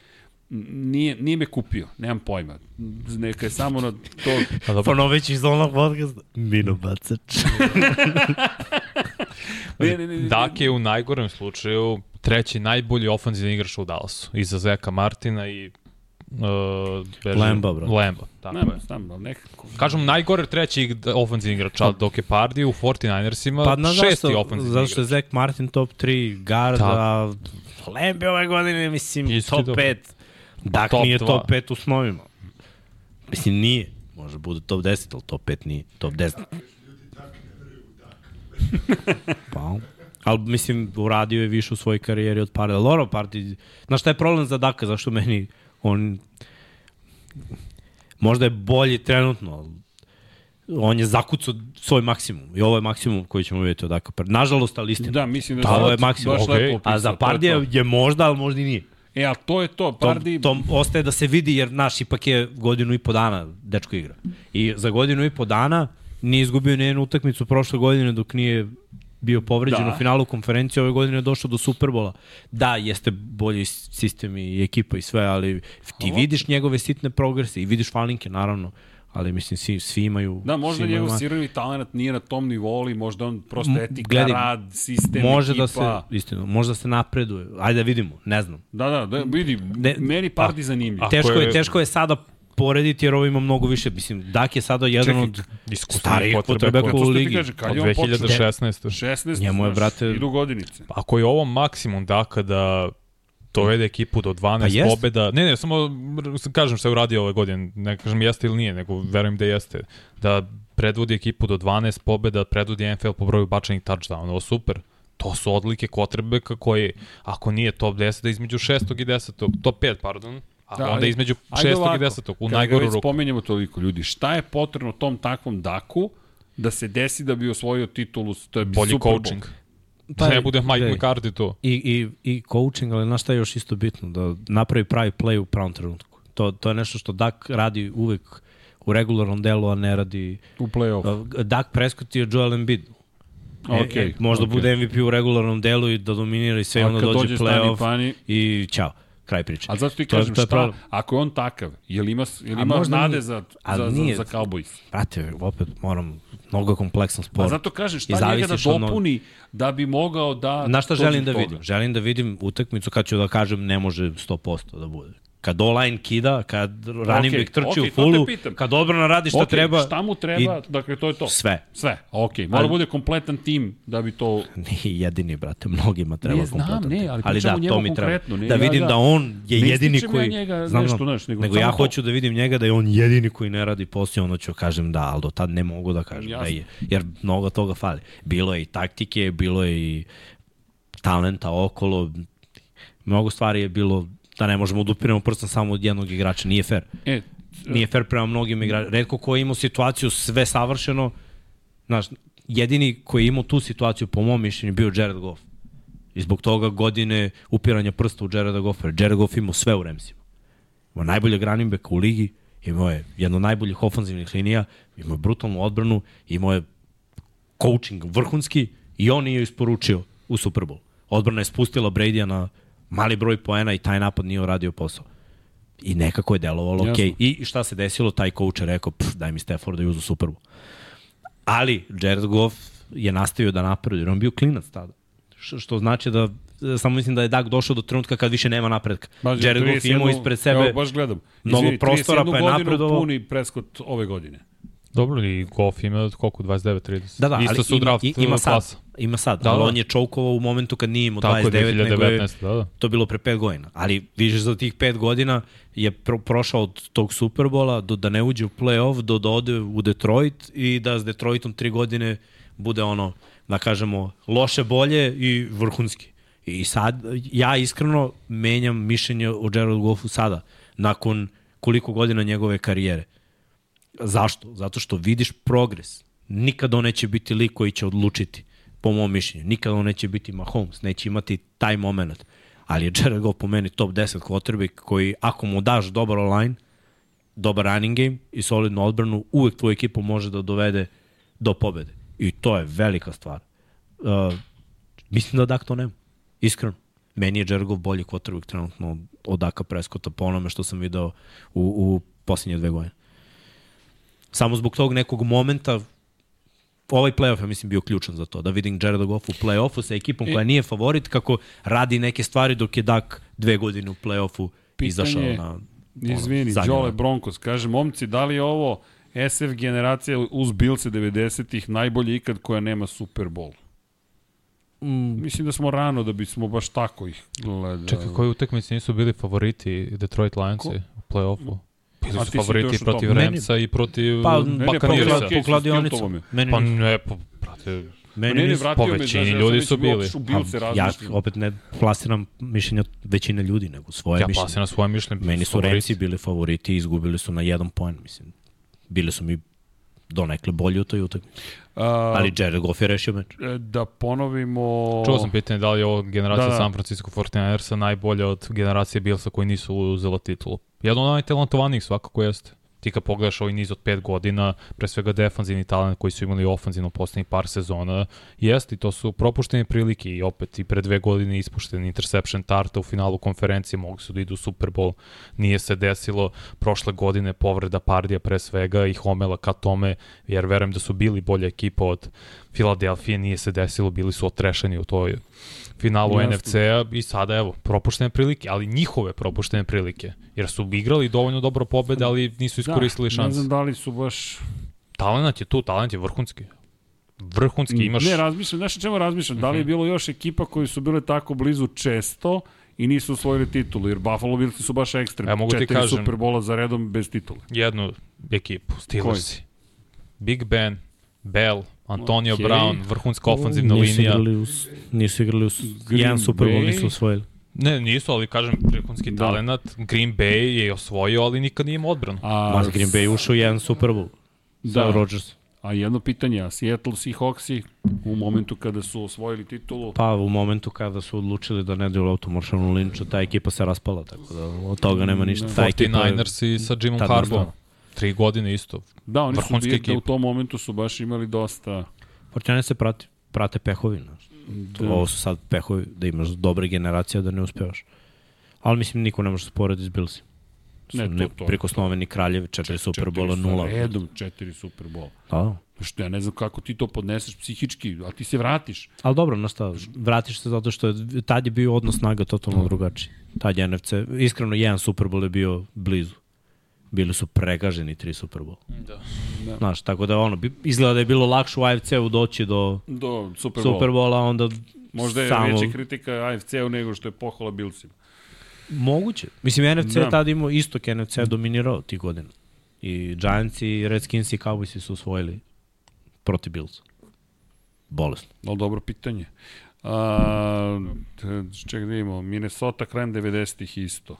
Nije, nije me kupio, nemam pojma. Neka je samo na to... Pa Ponovit ću iz onog podcasta. Mino bacač. Ne, ne, ne, ne, Dak je u najgorem slučaju treći najbolji ofanzivni igrač u Dallasu. Iza Zeka Martina i uh, beži- Lemba, bro. Lemba, tako je. Znam, znam, ali nekako... Kažem, najgore treći ofanzivni igrač, ali dok je Pardi u 49ersima Pa na šesti zašto, ofanzivni zato što je igrač. Zach Martin top 3 guard, Tako. a Lembe ove godine, mislim, Isti top dobro. 5. Dak top nije top 5 u snovima. Mislim, nije. Može bude top 10, ali top 5 nije. Top 10. pa, ali mislim, uradio je više u svojoj karijeri od Pardi. Loro Pardi, znaš šta je problem za Daka, zašto meni on možda je bolji trenutno, ali on je zakucao svoj maksimum i ovo je maksimum koji ćemo vidjeti od Daka. Nažalost, ali istina. Da, mislim da Da, je ovo je sad maksimum. lepo opisao, A za Pardija je možda, ali možda i nije. E, ali to je to, To, Pardi... to ostaje da se vidi jer naš ipak je godinu i po dana dečko igra. I za godinu i po dana nije izgubio ni jednu utakmicu prošle godine dok nije bio povređen Da. u finalu konferencije, ove godine je došao do Superbola. Da, jeste bolji sistem i ekipa i sve, ali ti vidiš njegove sitne progrese i vidiš falinke, naravno, ali mislim, svi, svi imaju... Da, možda svi imaju njegov sirovi talent nije na tom nivou, ali možda on prosto etika, gledaj, rad, sistem, Može ekipa. da se, istino, može da se napreduje. Ajde da vidimo, ne znam. Da, da, da vidi, Ne- meni Pardi zanimljiv. a- Teško je, je- teško je sada porediti jer ovo ima mnogo više. Mislim, Dak je sada jedan Čekaj, od starijih potrebe potrebe To u ligi. kaže, kad Od je on počeo? 2016. 16, Njemu je, brate- Idu godinice. Ako je ovo maksimum Daka da dovede ekipu do 12 Pa jest. pobeda, ne, ne, samo kažem šta je uradio ove godine, ne kažem jeste ili nije, nego verujem da jeste, da predvodi ekipu do 12 pobeda, predvodi NFL po broju bačenih touchdowna, ovo super. To su odlike Kotrbeka koji, ako nije top 10, da između 6. i 10. top 5, pardon, a Da, da, onda ali- između Ajde 6. ovako, i 10. u najgoru već ruku. spomenjamo toliko ljudi, šta je potrebno tom takvom Daku da se desi da bi osvojio titulu, to je Bolji Super Bowl. Pa, Da ne bude Mike McCarthy to. I, i, I coaching, ali znaš šta je još isto bitno? Da napravi pravi play u pravom trenutku. To, to je nešto što Dak radi uvek u regularnom delu, a ne radi... u play-off. Dak Prescott je Joel Embiid. Okej, e, možda okej. bude MVP u regularnom delu i da dominira i sve, onda dođe playoff pani- i ćao, kraj priče. A zato ti To je- kažem, to je šta, ako je on takav, je li ima, je li ima nade za, za, za, za Cowboys? Brate, opet moram, mnogo kompleksan sport. Pa zato kažem, I šta njega da dopuni da bi mogao da... Na šta želim da toga? vidim? Želim da vidim utakmicu kad ću da kažem ne može 100% da bude. Kad online kida, kad running back trči okej, u fullu, kad odbrana radi šta Okej, treba. Šta mu treba, dakle to je to. Sve. Sve, okej. Mora Ali- bude kompletan tim da bi to... Nije jedini, brate, mnogima treba Ne, znam, kompletan ne, ali ali da, to mi treba. ne, da ja, vidim da. da on je Ne jedini ističem ja koji... njega znam, nešto, znaš, nego nego ja to. hoću da vidim njega da je on jedini koji ne radi posao, onda ću kažem da, ali do tad ne mogu da kažem Jasno. da je. Jer mnogo toga fali. Bilo je i taktike, bilo je i talenta okolo, mnogo stvari je bilo da ne možemo da upiremo prstom samo od jednog igrača, nije fair. E, nije fair prema mnogim igračima. Redko ko je imao situaciju sve savršeno, znaš, jedini koji je imao tu situaciju, po mom mišljenju, bio Jared Goff. I zbog toga godine upiranja prsta u Jareda Goffa. jer Jared Goff imao sve u Remsima. Imao najbolje running backa u ligi, imao je jedno najboljih ofanzivnih linija, imao je brutalnu odbranu, imao je coaching vrhunski i on nije isporučio u Super Bowl. Odbrana je spustila Brady-a na mali broj poena i taj napad nije uradio posao. I nekako je delovalo Jasno. ok. I šta se desilo? Taj coach je rekao, pff, daj mi Stafford da je uzu Super Bowl. Ali Jared Goff je nastavio da napreduje, jer on bio klinac tada. Što, što znači da samo mislim da je Dak došao do trenutka kad više nema napredka. Mađo, Jared Goff 31 imao ispred sebe Evo, baš gledam. mnogo Izvini, prostora, 31 pa je godinu napredovao. puni preskot ove godine. Dobro, i Goff ima koliko, 29-30. Da, da, Isto ali su ima, draft ima sad. klasa. Ima sad, Da, ali da. on je čoukovao u momentu kad nije imao Tako je, 29, nego je 2019, da, da. to bilo pre 5 godina. Ali vidiš za tih 5 godina je pro, prošao od tog Superbola do da ne uđe u play-off, do da ode u Detroit i da s Detroitom 3 godine bude ono, da kažemo, loše bolje i vrhunski. I sad, ja iskreno menjam mišljenje o Jared Goffu sada, nakon koliko godina njegove karijere. Zašto? Zato što vidiš progres. Nikad on neće biti lik koji će odlučiti, po mom mišljenju. Nikad on neće biti Mahomes, neće imati taj moment. Ali je Jared Goff po meni top 10 quarterback koji, ako mu daš dobar online, dobar running game i solidnu odbranu, uvek tvoju ekipu može da dovede do pobede. I to je velika stvar. Uh, mislim da Dak to nema. Iskreno. Meni je Goff bolji quarterback trenutno od- Daka Prescotta po onome što sam video u, u posljednje dve godine. Samo zbog tog nekog momenta ovaj playoff je mislim bio ključan za to, da vidim Jareda Goffa u playoffu sa ekipom koja nije favorit, kako radi neke stvari dok je Dak dve godine u playoffu Pitanje izašao na Izvini, zadnju Đole. Broncos, kaže, momci, da li je ovo SF generacija uz Bilse 90-ih najbolje ikad koja nema Super Bowl? Mm, Mislim da smo rano da bismo baš tako ih gledali. Čekaj, koji utakmici nisu bili favoriti Detroit Lionsi u play-offu? Bili A su favoriti protiv. Ramsa i protiv Pa, Buccaneersa. pogledaj, po kladionicu. Pa ne, pa, brate, Meni Ne, vratio Po me, većini ja ljudi su bili. U Bilse ja opet ne plasiram mišljenja većine ljudi, nego svoje ja mišljenje. plasiram svoje mišljenje. Meni su favoriti. Remsi bili favoriti i izgubili su na jedan poen, mislim. Bili su mi donekle bolji u toj utakmici. A, Ali Jared Goff je rešio meč. e, da ponovimo... Čuo sam pitanje da li je ovo generacija Da, da, da. da. San Francisco 49ersa najbolja od generacije Billsa koji nisu uzela titulu. Jedan od najtalentovanijih svakako jeste. Ti kad pogledaš ovaj niz od pet godina, pre svega defanzivni talent koji su imali ofanzivno poslednjih par sezona, jeste i to su propuštene prilike i opet i pre dve godine ispušten interception Tarta u finalu konferencije, mogli su da idu u Super Bowl, nije se desilo, prošle godine povreda Pardija pre svega i Homela ka tome, jer verujem da su bili bolja ekipa od Filadelfije, nije se desilo, bili su otrešeni u toj finalu. NFC-a i sada evo, propuštene prilike, ali njihove propuštene prilike, jer su igrali dovoljno dobro pobede, ali nisu iskoristili da, Ne šanse. znam da li su baš... Talent je tu, talent je vrhunski. Vrhunski, imaš... Ne, razmišljam, znaš o čemu razmišljam? Da li je bilo još ekipa koji su bile tako blizu često i nisu osvojili titulu, jer Buffalo Bills su baš ekstremni. Ja mogu ti Četiri kažem- Superbola za redom bez titule. jednu ekipu, Steelersi. Big Ben, Bell, Antonio okay. Brown, vrhunska ofanzivna nisu linija. Igrali u, nisu igrali u Green jedan Super Bowl, nisu osvojili. Ne, nisu, ali kažem, vrhunski Da. talent. Green Bay je osvojio, ali nikad nije imao odbranu. A, Mas Green Bay ušao u jedan Super Bowl. Da. Sa Rodgers. a jedno pitanje, a Seattle Seahawksi u momentu kada su osvojili titulu, Pa u momentu kada su odlučili da ne daju loptu Marshanu Lynchu, ta ekipa se raspala, tako da od toga nema ništa. Ta ekipa je- 49ers i sa Jimom Harbom. Tri godine isto. da, oni su bili da u tom momentu su baš imali dosta... Fortnite se prati, prate pehovi. Znaš. Da. Ovo su sad pehovi, da imaš dobre generacije, da ne uspevaš. Ali mislim, niko ne može se porediti s Billsi. Su Ne, to- ne, to- prikosnoveni kraljevi, četiri Superbola, Četiri nula. Sa redom četiri Superbola. Da. Što ja ne znam kako ti to podneseš psihički, a ti se vratiš. Ali dobro, no šta, vratiš se zato što je, tad je bio odnos snaga totalno drugačiji. Tad je NFC, iskreno jedan Super Bowl je bio blizu. Bili su pregaženi tri Super Bowl. Da. Znaš, tako da ono, izgleda da je bilo lakše u AFC-u doći do Do. Super Bowla, onda Možda je samo... veća kritika AFC-u nego što je pohvala Billsima. Moguće. Mislim, NFC Da. da. tad imao istok NFC dominirao tih godina. I Giants i Redskins i Cowboys su osvojili protiv Bills. Bolesno. Ali dobro pitanje. A, čekaj da imamo, Minnesota krajem 90-ih isto.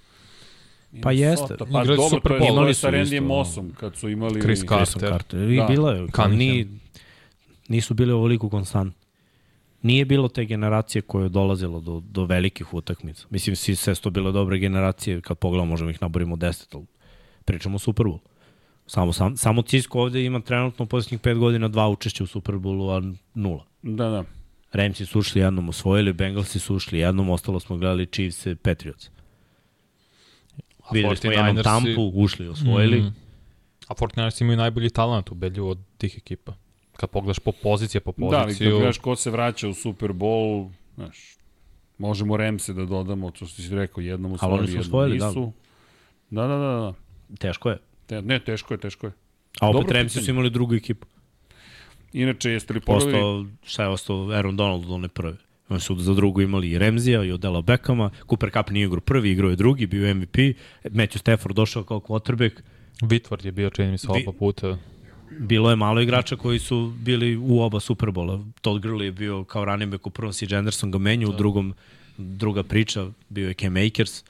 Pa jeste. Sota, Pa Igrali su dobro, Super Bowl. imali sa isto, Mossom, kad su imali... Chris Carter. Carter. I Da. bilo je, Cunningham. ni, nisu bili ovoliko konstantni. Nije bilo te generacije koje je dolazilo do, do velikih utakmica. Mislim, svi sve su to bile dobre generacije, kad pogledamo možemo ih naborimo 10, ali pričamo o Super Bowl. Samo, sam, samo Cisco ovde ima trenutno u posljednjih pet godina dva učešća u Super Bowlu, a nula. Da, da. Ramsi su ušli jednom, osvojili, Bengalsi su ušli jednom, ostalo smo gledali Chiefs i Patriots. A Videli smo jednom 49ersi Tampu, ušli, osvojili. Mm. A 49ers imaju najbolji talent ubedljivo od tih ekipa. Kad pogledaš po pozicije, po Da, ali kad poziciju, gledaš ko se vraća u Super Bowl, znaš, možemo Remse da dodamo, to što si rekao, jednom osvojili, oni su osvojili, da. nisu. Da, da, da, da. Teško je. Te, ne, teško je, teško je. A opet Dobro Ramsi su imali drugu ekipu. Inače, jeste li pogledali... Ostao, šta je ostao Aaron Donald od one prve. Oni su za drugu imali i Remzija i Odela Beckhama. Cooper Cup nije igrao prvi, igrao je drugi, bio MVP. Matthew Stafford došao kao quarterback. Vitvard je bio, čini mi se, oba puta. Bilo je malo igrača koji su bili u oba Superbola. Todd Gurley je bio kao running back u prvom, C. Anderson ga menju, u drugom druga priča, bio je Cam Akers.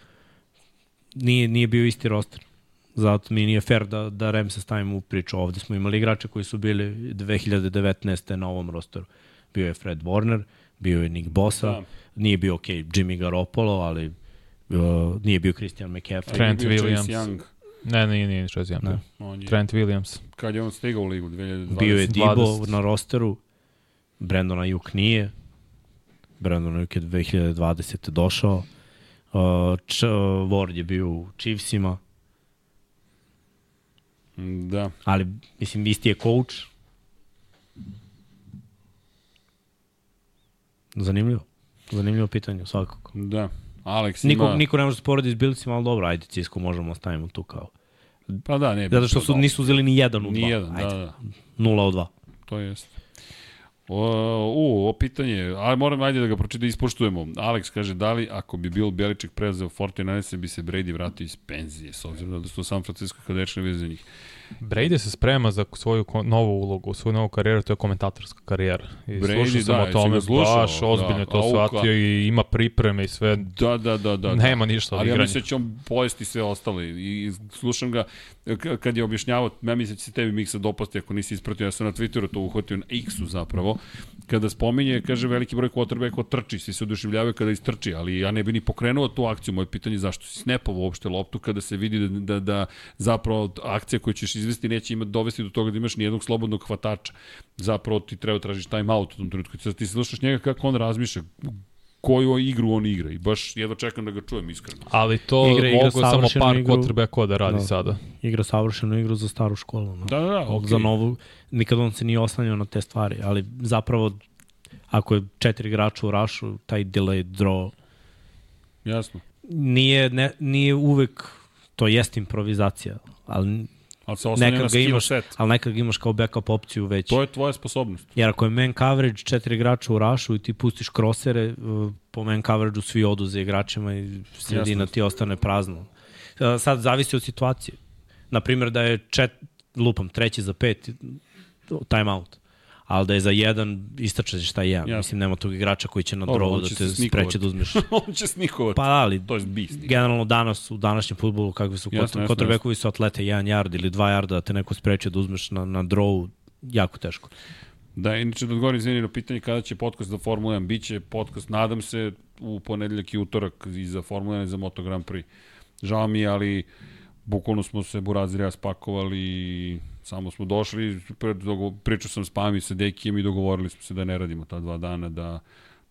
Nije, nije bio isti roster. Zato mi nije fair da, da Ramse stavimo u priču. Ovde smo imali igrače koji su bili 2019. na ovom rosteru. Bio je Fred Warner, bio je Nick Bosa, Da. nije bio ok Jimmy Garoppolo, ali uh, nije bio Christian McCaffrey. Trent Bio Chase Williams. Young, Ne, nije, nije Ne. zijem. on je, Trent Williams. kad je on stigao u ligu 2020. Bio je 20. Dibo na rosteru, Brandon Ayuk nije. Brandon Ayuk je 2020. došao. Uh, Č, uh, Ward je bio u Chiefsima, Da. ali mislim isti je coach. Zanimljivo. Zanimljivo pitanje, svakako. Da. Alex Niko, ima... niko ne može se porediti s Bilcima, ali dobro, ajde, Cisco možemo da stavimo tu kao. Pa da, ne. Zato što su, nisu uzeli ni jedan u dva. Ni jedan, da, ajde, da. Nula od dva. To jest. O, u, ovo pitanje, ali moram ajde da ga pročitam da ispoštujemo. Alex kaže, da li ako bi Bill Belichick preuzeo 49 bi se Brady vratio iz penzije, s obzirom da su San Francisco veze za njih. Brady se sprema za svoju novu ulogu, svoju novu karijeru, to je komentatorska karijera. I Brady, slušao sam da, o tome, slušao? baš ozbiljno Da, to auka. shvatio i ima pripreme i sve. Da, da, da, da. Nema da. ništa od Ali ja mislim da će on pojesti sve ostale. I slušam ga, kad je objašnjavao, ja mislim da će se tebi Miksa dopasti ako nisi ispratio, ja sam na Twitteru to uhvatio na X-u zapravo, kada spominje, kaže veliki broj quarterbacka trči, svi se oduševljavaju kada istrči, ali ja ne bi ni pokrenuo tu akciju. Moje pitanje je zašto si snapovao uopšte loptu kada se vidi da, da, da zapravo akcija koju ćeš izvesti neće imati dovesti do toga da imaš nijednog slobodnog hvatača. Zapravo ti treba tražiš time out u tom trenutku. Sad ti slušaš njega kako on razmišlja, koju igru on igra i baš jedva čekam da ga čujem iskreno. Ali to Igra- igra mogu samo par igru. quarterbacka da radi Da. sada. Igra savršenu igru za staru školu. No. Da, da, da, okay. Za novu, nikad on se nije oslanjao na te stvari, ali zapravo ako je četiri igrača u rašu, taj delay draw Jasno. nije, ne, nije uvek, to jest improvizacija, ali, Ali se oslanja na skill imaš, set. ali nekad ga imaš kao backup opciju već. To je tvoja sposobnost. Jer ako je man coverage četiri igrača u rašu i ti pustiš krosere, uh, po man coverage-u svi odu za igračima i sredina Jasno. ti ostane prazno. Uh, Sad zavisi od situacije. Naprimjer da je čet, lupam, treći za pet, time out. Ali da je za jedan, istračeš šta je jedan. Jasno. Mislim, nema tog igrača koji će na Dobro, drovu on da te spreče da uzmeš. on će snikovati. Pa ali, To je beast. generalno danas, u današnjem futbolu, kakvi su kotrbekovi su atlete, jedan yard ili dva yarda, da te neko spreče da uzmeš na, na drovu, jako teško. Da, inače da odgovorim izvini na pitanje kada će podcast za Formula 1. Biće podcast, nadam se, u ponedeljak i utorak i za Formula 1 i za Moto Grand Prix. Žao mi je, ali bukvalno smo se Burazir i ja spakovali i samo smo došli, pričao sam s Pami sa Dekijem i dogovorili smo se da ne radimo ta dva dana, da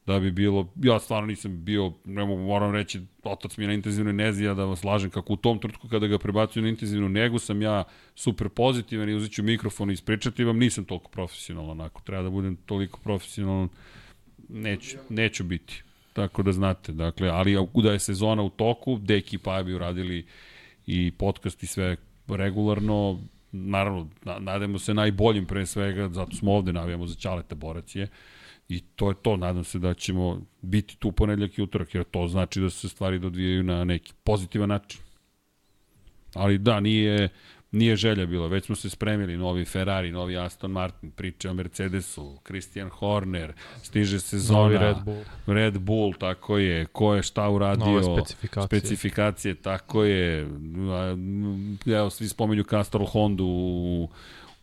da bi bilo, ja stvarno nisam bio, ne mogu, moram reći, otac mi je na intenzivnoj nezi, ja da vas lažem kako u tom trenutku kada ga prebacuju na intenzivnu negu sam ja super pozitivan i uzet ću mikrofon i ispričati vam, nisam toliko profesionalan, ako treba da budem toliko profesionalan, neću, neću biti. Tako da znate, dakle, ali da je sezona u toku, Deki i Paja bi uradili i podcast i sve regularno, naravno, na, nadamo se najboljim pre svega, zato smo ovde, navijamo za Ćaleta Borac je, I to je to, nadam se da ćemo biti tu ponedljak i utorak, jer to znači da se stvari dodvijaju na neki pozitivan način. Ali da, nije, Nije želja bilo, već smo se spremili, novi Ferrari, novi Aston Martin, priče o Mercedesu, Christian Horner, stiže sezona, Novi Red Bull. Red Bull, tako je, ko je šta uradio, Nove specifikacije. specifikacije, tako je, evo, svi spomenju Castrol Honda u,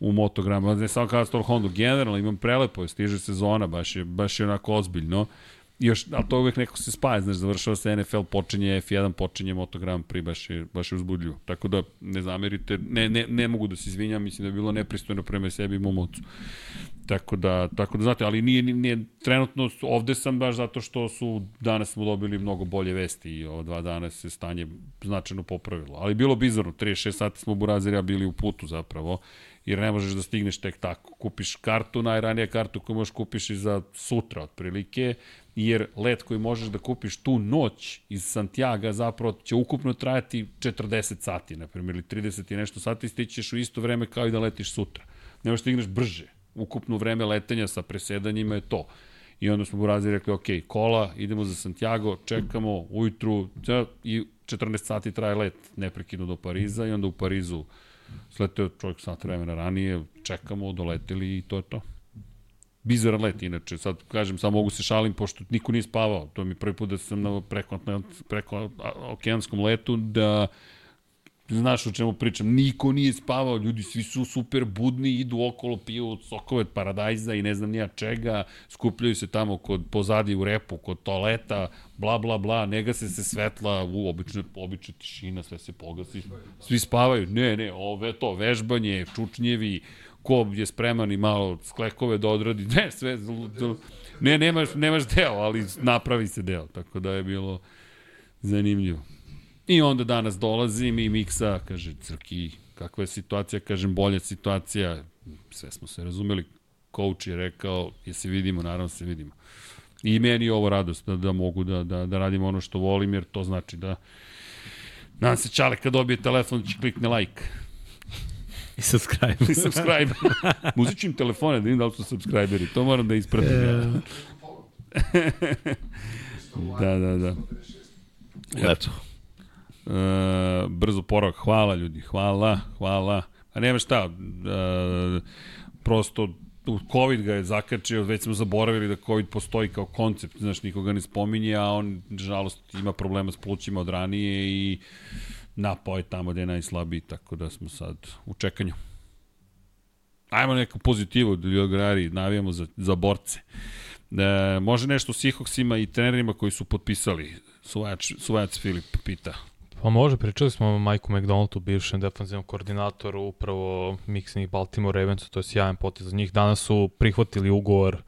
u motogramu, ne samo Castrol Honda, generalno imam prelepo, stiže sezona, baš je, baš je onako ozbiljno, još, a to uvek neko se spaja, znaš, završava se NFL, počinje F1, počinje Moto Grand Prix, baš je, baš je uzbudljivo. Tako da, ne zamerite, ne, ne, ne mogu da se izvinjam, mislim da je bilo nepristojno prema sebi i mom ocu. Tako da, tako da znate, ali nije, nije, trenutno ovde sam baš zato što su, danas smo dobili mnogo bolje vesti i ova dva dana se stanje značajno popravilo. Ali bilo bizarno, 36 sati smo u Burazirja bili u putu zapravo, jer ne možeš da stigneš tek tako. Kupiš kartu, najranija kartu koju možeš kupiš i za sutra otprilike, jer let koji možeš da kupiš tu noć iz Santiago zapravo će ukupno trajati 40 sati, na primjer, ili 30 i nešto sati, stićeš u isto vreme kao i da letiš sutra. Ne možeš da stigneš brže. Ukupno vreme letenja sa presedanjima je to. I onda smo Burazi rekli, ok, kola, idemo za Santiago, čekamo ujutru i 14 sati traje let neprekidno do Pariza i onda u Parizu sleteo čovjek sat vremena ranije, čekamo, doleteli i to je to bizaran let, inače, sad kažem, samo mogu se šalim, pošto niko nije spavao, to mi prvi put da sam na preko, preko okeanskom letu, da znaš o čemu pričam, niko nije spavao, ljudi svi su super budni, idu okolo, piju sokove od paradajza i ne znam nija čega, skupljaju se tamo kod, pozadi u repu, kod toaleta, bla bla bla, nega se se svetla, u obična, obična tišina, sve se pogasi, svi spavaju, ne, ne, ove to, vežbanje, čučnjevi, ko je spreman i malo sklekove da odradi, ne, sve, ne, nemaš, nemaš deo, ali napravi se deo, tako da je bilo zanimljivo. I onda danas dolazim i Miksa, kaže, Crki, kakva je situacija, kažem, bolja situacija, sve smo se razumeli, coach je rekao, je se vidimo, naravno se vidimo. I meni je ovo radost da, da mogu da, da, da radim ono što volim, jer to znači da Nadam se Čale kad dobije telefon da će klikne like. I subscribe. I subscribe. Muzičnim telefone, da vidim da li su subscriberi. To moram da ispratim. Ja. da, da, da. Eto. E, brzo porak. Hvala ljudi. Hvala, hvala. A nema šta. E, prosto COVID ga je zakačio, već smo zaboravili da COVID postoji kao koncept, znaš, nikoga ne spominje, a on, žalost, ima problema s plućima od ranije i napao je tamo gde je najslabiji, tako da smo sad u čekanju. Ajmo neku pozitivu, Ljogari, navijamo za, za borce. E, može nešto s Seahawksima i trenerima koji su potpisali? Suvajac, Suvajac Filip pita. Pa može, pričali smo o Majku McDonaldu, bivšem defensivnom koordinatoru, upravo Mixing Baltimore Ravensu, to je sjajan potez za njih. Danas su prihvatili ugovor uh,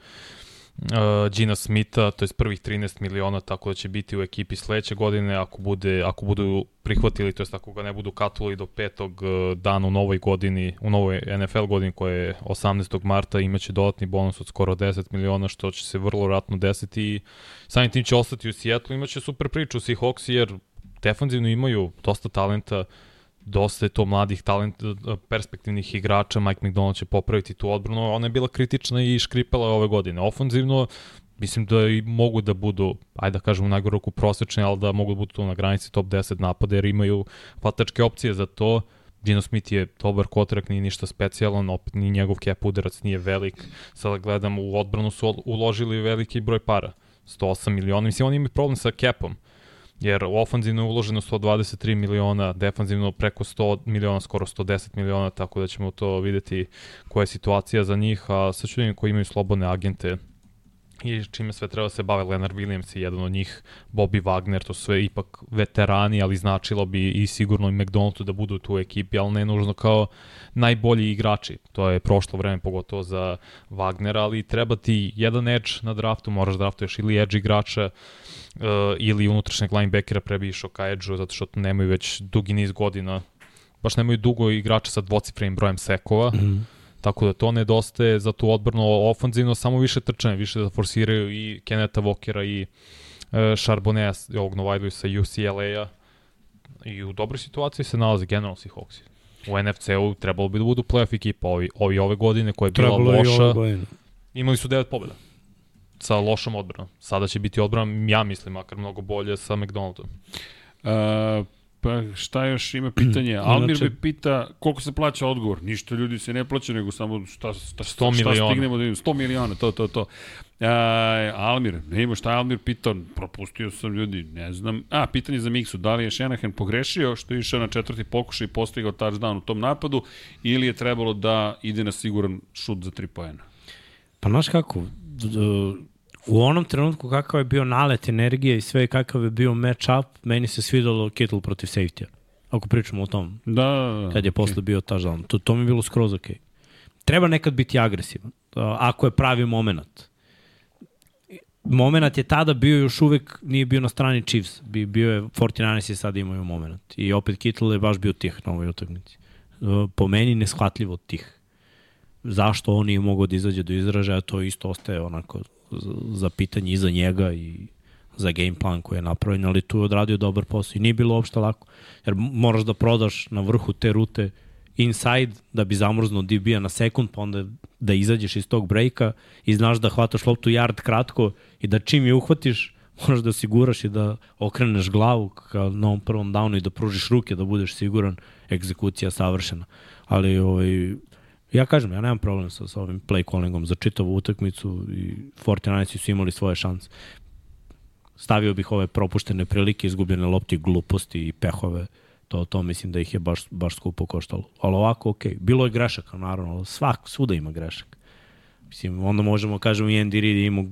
Gina Smitha, to je prvih 13 miliona, tako da će biti u ekipi sledeće godine, ako, bude, ako budu prihvatili, to jest ako ga ne budu katovali do petog uh, dana u novoj godini, u novoj NFL godini koja je 18. marta, imaće dodatni bonus od skoro 10 miliona, što će se vrlo vratno desiti i samim tim će ostati u Seattle, imaće super priču svih Hawks, jer defanzivno imaju dosta talenta, dosta je to mladih talent, perspektivnih igrača, Mike McDonald će popraviti tu odbranu, ona je bila kritična i škripala ove godine. Ofanzivno, mislim da i mogu da budu, ajde da kažem u najgore roku prosečni, ali da mogu da budu tu na granici top 10 napada, jer imaju hvatačke opcije za to. Gino Smith je dobar kotrak, nije ništa specijalan, opet ni njegov cap udarac nije velik. Sada gledam, u odbranu su uložili veliki broj para. 108 miliona. Mislim, oni imaju problem sa capom jer u ofanzivno je uloženo 123 miliona, defanzivno preko 100 miliona, skoro 110 miliona, tako da ćemo to videti koja je situacija za njih, a sa čudim koji imaju slobodne agente i čime sve treba da se bave Leonard Williams i jedan od njih Bobby Wagner, to su sve ipak veterani, ali značilo bi i sigurno i McDonaldu da budu tu u ekipi, ali ne nužno kao najbolji igrači. To je prošlo vreme pogotovo za Wagnera, ali treba ti jedan edge na draftu, moraš draftuješ ili edge igrača, uh, ili unutrašnjeg linebackera prebišao ka edge zato što nemaju već dugi niz godina baš nemaju dugo igrača sa dvocifrenim brojem sekova, mm -hmm. Tako da to nedostaje za tu odbranu ofanzivno, samo više trčanje, više da forsiraju i Keneta Vokera i uh, Charbonnet, ovog Novajdu sa UCLA-a i u dobroj situaciji se nalaze generalno Seahawksi. U NFC-u trebalo bi da budu playoff ekipa ovi, ovi ove godine koja je bila trebalo loša. Imali su devet pobjeda sa lošom odbranom. Sada će biti odbrana, ja mislim, makar mnogo bolje sa McDonaldom. Uh, Pa šta još ima pitanje? Almir me pita koliko se plaća odgovor. Ništa ljudi se ne plaća, nego samo šta, šta, 100 šta miliona. stignemo da vidimo. 100 miliona, to, to, to. A, Almir, ne ima šta je Almir pitao, propustio sam ljudi, ne znam. A, pitanje za Miksu, da li je Shanahan pogrešio što je išao na četvrti pokušaj i postigao touchdown u tom napadu ili je trebalo da ide na siguran šut za 3 poena? Pa znaš kako, u onom trenutku kakav je bio nalet energije i sve i kakav je bio match up, meni se svidalo Kittle protiv safety Ako pričamo o tom, Da, da, da. kad je posle bio touchdown. To, to mi je bilo skroz ok. Treba nekad biti agresivan, a, ako je pravi moment. Moment je tada bio još uvek, nije bio na strani Chiefs. Bi, bio je, 49ers je sad imaju moment. I opet Kittle je baš bio tih na ovoj utakmici. E, Po meni neshvatljivo tih. Zašto on nije mogao da izađe do izražaja, to isto ostaje onako za- pitanje i za njega i za game plan koji je napravljen, ali tu je odradio dobar posao i nije bilo uopšte lako. Jer moraš da prodaš na vrhu te rute inside da bi zamrznuo DB-a na sekund, pa onda da izađeš iz tog breaka i znaš da hvataš loptu yard kratko i da čim je uhvatiš, moraš da osiguraš i da okreneš glavu kao na ovom prvom downu i da pružiš ruke da budeš siguran, egzekucija savršena. Ali ovaj, ja kažem, ja nemam problem sa, sa ovim play callingom za čitavu utakmicu i 49 su imali svoje šanse. Stavio bih ove propuštene prilike, izgubljene lopti, gluposti i pehove. To, to mislim da ih je baš, baš skupo koštalo. Ali ovako, okej. Okay. Bilo je grešaka, naravno. ali Svak, svuda ima grešak. Mislim, onda možemo kažemo i Andy Reid imao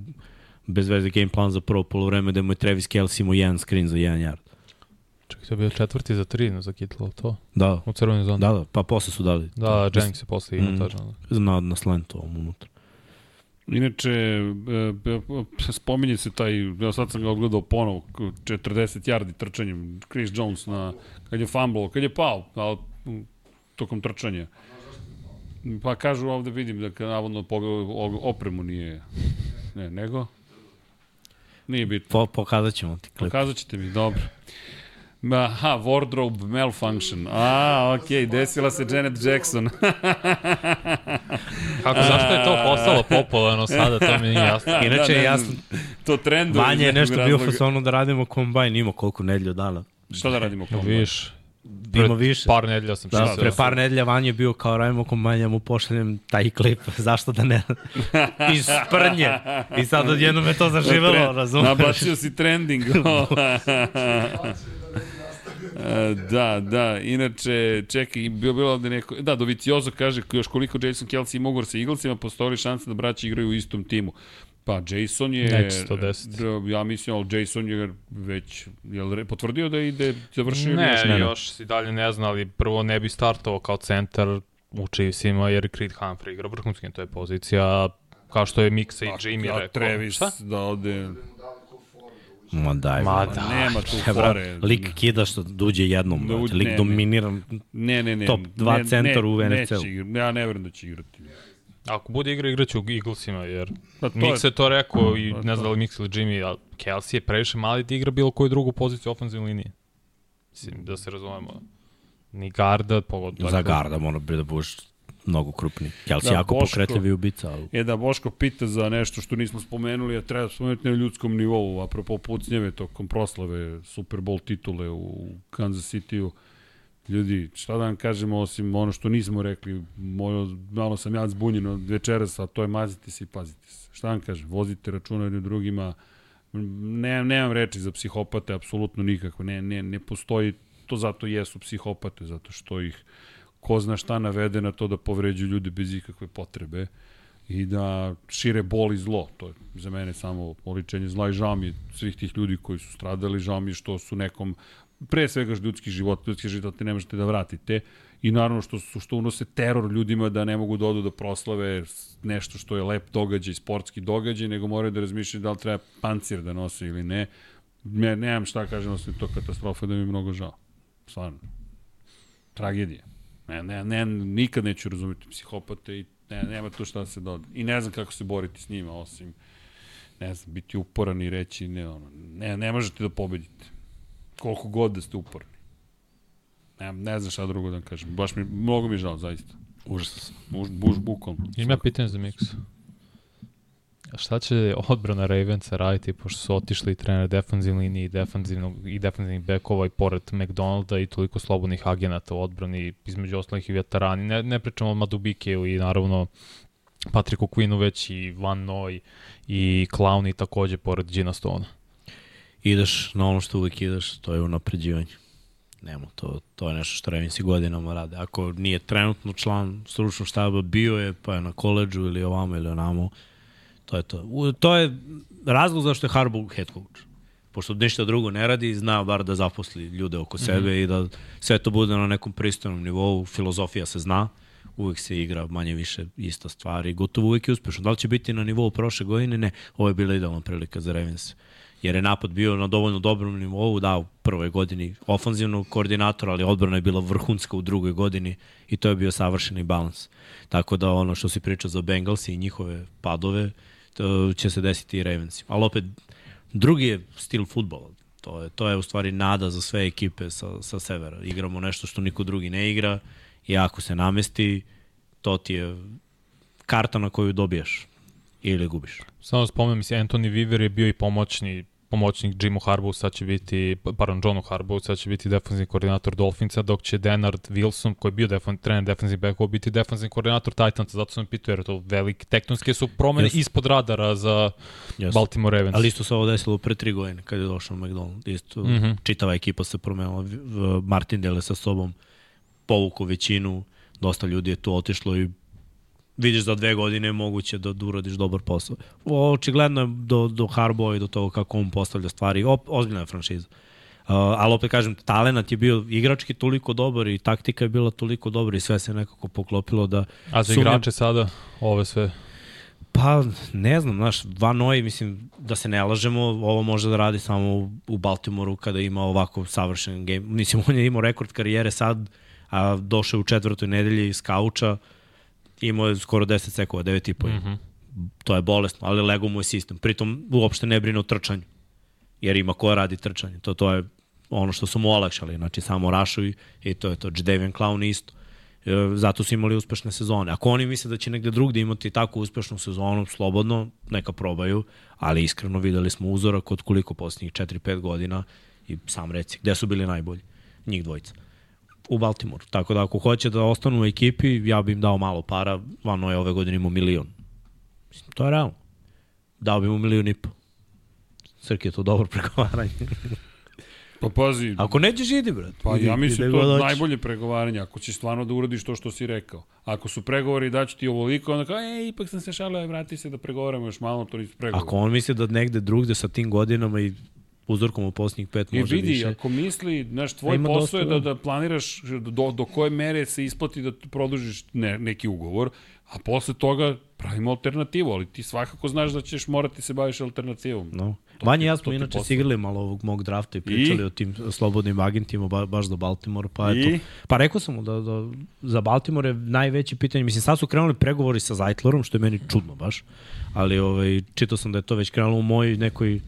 bez veze game plan za prvo polovreme da mu je Travis Kelce imao jedan screen za jedan yard. Čekaj, to je bio četvrti za tri za Kittle, to? Da, U crvenoj zoni. da, da, pa posle su dali. Da, Jennings je posle ima Mm. mm. touchdown. Na, na slentu ovom unutra. Inače, e, e, spominje se taj, ja sad sam ga odgledao ponovo, 40 yardi trčanjem, Chris Jones na, kad je fumble, kad je pao, ali tokom trčanja. Pa kažu ovde vidim da kad navodno opremu nije, ne, nego? Nije bitno. Po, pokazat ćemo ti klip. Pokazat ćete mi, dobro. Aha, wardrobe malfunction. A, okej, okay, desila se Janet Jackson. Kako, zašto je to postalo popularno sada, to mi nije jasno. Inače, ne ja sam, to trenduje. iz Vanja je nešto bio fasonu da radimo kombajn, ima koliko nedelju dana. Šta da radimo? Kombajn? Viš, Ima više. par nedelja sam Da, čitao. pre par nedelja Vanja je bio kao radimo kombajn, ja mu pošaljem taj klip, zašto da ne? Iz sprnje. I sad odjednom je to zaživelo, razumeš? Nabacio si trending. E, da, da, inače, čekaj, bio bilo ovde neko, da, Doviciozo kaže još koliko Jason Kelsey ima ugovor sa Eaglesima, postoji šansa da braći igraju u istom timu. Pa Jason je... Neće 110. d- Ja mislim, ali Jason je već re- potvrdio da ide, završio Ne, još ne, još si dalje ne zna, ali prvo ne bi startovao kao centar u Chiefsima, jer Creed Humphrey igra vrhunski, to je pozicija kao što je Mixa i Jimmy A rekao. Travis Šta? da ode... Ma daj. Ma da. Nema tu bra, fore. lik kida što duđe jednom, Da brate. uđe- lik ne, dominira. Ne, ne, ne. top dva ne, centar ne, u igra- Ja ne verujem da će igrati. Ako bude igra, igraće u Eaglesima, jer Pa to Mix je- to rekao i Pa ne znam da li Mix ili Jimmy, ali Kelsey je previše mali da igra bilo koju drugu poziciju ofenzivne linije. Mislim, da se razumemo. Ni garda, pogotovo. Za garda mora bi da budeš mnogo krupniji. Kelsey Da, jako Boško- pokretljivi ubica, ali... E da Boško pita za nešto što nismo spomenuli, a treba spomenuti na ljudskom nivou, apropo pucnjeve tokom proslave Super Bowl titule u Kansas City-u. Ljudi, šta da vam kažemo osim ono što nismo rekli, moj, malo sam ja zbunjen od večeras, a to je mazite se i pazite se. Šta vam kažem, vozite računa jednim drugima, ne, nemam reči za psihopate, apsolutno nikako, ne, ne, ne postoji, to zato jesu psihopate, zato što ih ko zna šta navede na to da povređuju ljude bez ikakve potrebe i da šire bol i zlo. To je za mene samo oličenje zla i žao mi svih tih ljudi koji su stradali, žao mi što su nekom pre svega ljudski život, ljudski život ne možete da vratite i naravno što su što unose teror ljudima da ne mogu da odu da proslave nešto što je lep događaj, sportski događaj, nego moraju da razmišljaju da li treba pancir da nose ili ne. Ne, nemam šta kažem osim to katastrofa da mi je mnogo žao. Stvarno. Tragedija. Ne, ne, ne, nikad neću razumeti psihopate i ne, nema tu šta da se doda. I ne znam kako se boriti s njima, osim, ne znam, biti uporan i reći, ne, ono, ne, ne možete da pobedite. Koliko god da ste uporni. Ne, ne znam šta drugo da vam kažem. Baš mi, mnogo mi je žao, zaista. Užasno sam. Buš, buš, bukom. Ima pitanje za Mix. Šta će odbrana Ravensa raditi, pošto su otišli trener defanzivne linije i defanzivnog i defanzivnih bekova i pored McDonalda i toliko slobodnih agenata u odbrani, između ostalih i veterani. Ne, ne pričamo o Madubikeu i naravno Patriku Quinu, već i Van Noy i Clowny takođe pored Gina Stona. Ideš na ono što uvek ideš, to je unapređivanje. Nemo, to, to je nešto što Ravensi godinama rade. Ako nije trenutno član stručnog štaba, bio je, pa je na koleđu ili ovamo ili onamo, to je to. U, to je razlog zašto je Harbaugh head coach. Pošto ništa drugo ne radi, zna bar da zaposli ljude oko sebe mm -hmm. i da sve to bude na nekom pristojnom nivou, filozofija se zna, uvek se igra manje više ista stvar i gotovo uvek je uspešno. Da li će biti na nivou prošle godine? Ne. Ovo je bila idealna prilika za Ravens. Jer je napad bio na dovoljno dobrom nivou, da, u prvoj godini ofanzivnog koordinatora, ali odbrana je bila vrhunska u drugoj godini i to je bio savršeni balans. Tako da ono što si pričao za Bengals i njihove padove, će se desiti i Ravens. Ali opet, drugi je stil futbola. To je, to je u stvari nada za sve ekipe sa, sa severa. Igramo nešto što niko drugi ne igra i ako se namesti, to ti je karta na koju dobijaš ili gubiš. Samo spomenem se, Anthony Weaver je bio i pomoćni pomoćnik Jimu Harbaugh, sad će biti, pardon, Johnu Harbaugh, sad će biti defensivni koordinator Dolphinsa, dok će Denard Wilson, koji je bio defan, trener defensivni backova, biti defensivni koordinator Titansa, zato sam pitao, jer to velik, tektonske su promene yes. ispod radara za yes. Baltimore Ravens. Ali isto se ovo desilo pre tri godine, kad je došao McDonald. Isto, mm -hmm. čitava ekipa se promenila, Martin Dele sa sobom povuku većinu, dosta ljudi je tu otišlo i vidiš za dve godine je moguće da, da uradiš dobar posao. Očigledno je do, do Harbo i do toga kako on postavlja stvari. O, ozbiljna je franšiza. Uh, ali opet kažem, talenat je bio igrački toliko dobar i taktika je bila toliko dobra i sve se nekako poklopilo da... A za sumnjam... igrače sada ove sve? Pa, ne znam, znaš, Van Noy, mislim, da se ne lažemo, ovo može da radi samo u, u Baltimoru kada ima ovako savršen game. Mislim, on je imao rekord karijere sad, a došao u četvrtoj nedelji iz kauča, uh, imao je skoro 10 sekova, 9,5. Mm -hmm. To je bolesno, ali lego mu je sistem. Pritom uopšte ne brine o trčanju, jer ima ko radi trčanje. To, to je ono što su mu olakšali, znači samo Rašovi i to je to. Jadevian Clown isto. E, zato su imali uspešne sezone. Ako oni misle da će negde drugde imati takvu uspešnu sezonu, slobodno, neka probaju, ali iskreno videli smo uzorak od koliko posljednjih 4-5 godina i sam reci, gde su bili najbolji? Njih dvojica u Baltimoru. Tako da ako hoće da ostanu u ekipi, ja bih im dao malo para. Vano je ove godine imao milion. Mislim, to je realno. Dao bi mu milion i po. Srki je to dobro pregovaranje. Pa pazi. Ako nećeš idi, brat. Pa ja mislim to je najbolje pregovaranje. Ako ćeš stvarno da uradiš to što si rekao. Ako su pregovori da ću ti ovoliko, onda kao, ej, ipak sam se šalio, vrati se da pregovaramo još malo, to nisu pregovori. Ako on misli da negde drugde sa tim godinama i uzorkom u posljednjih pet I može vidi, više. ako misli, znaš, tvoj posao je da, da planiraš do, do koje mere se isplati da produžiš ne, neki ugovor, a posle toga pravimo alternativu, ali ti svakako znaš da ćeš morati se baviš alternativom. No. Vanja i ja smo inače sigrali malo ovog mog drafta i pričali I? o tim slobodnim agentima ba, baš do Baltimore, pa I? eto. Pa rekao sam mu da, da za Baltimore je najveće pitanje, mislim sad su krenuli pregovori sa Zeitlerom, što je meni čudno baš, ali ovaj, čitao sam da je to već krenulo u mojoj nekoj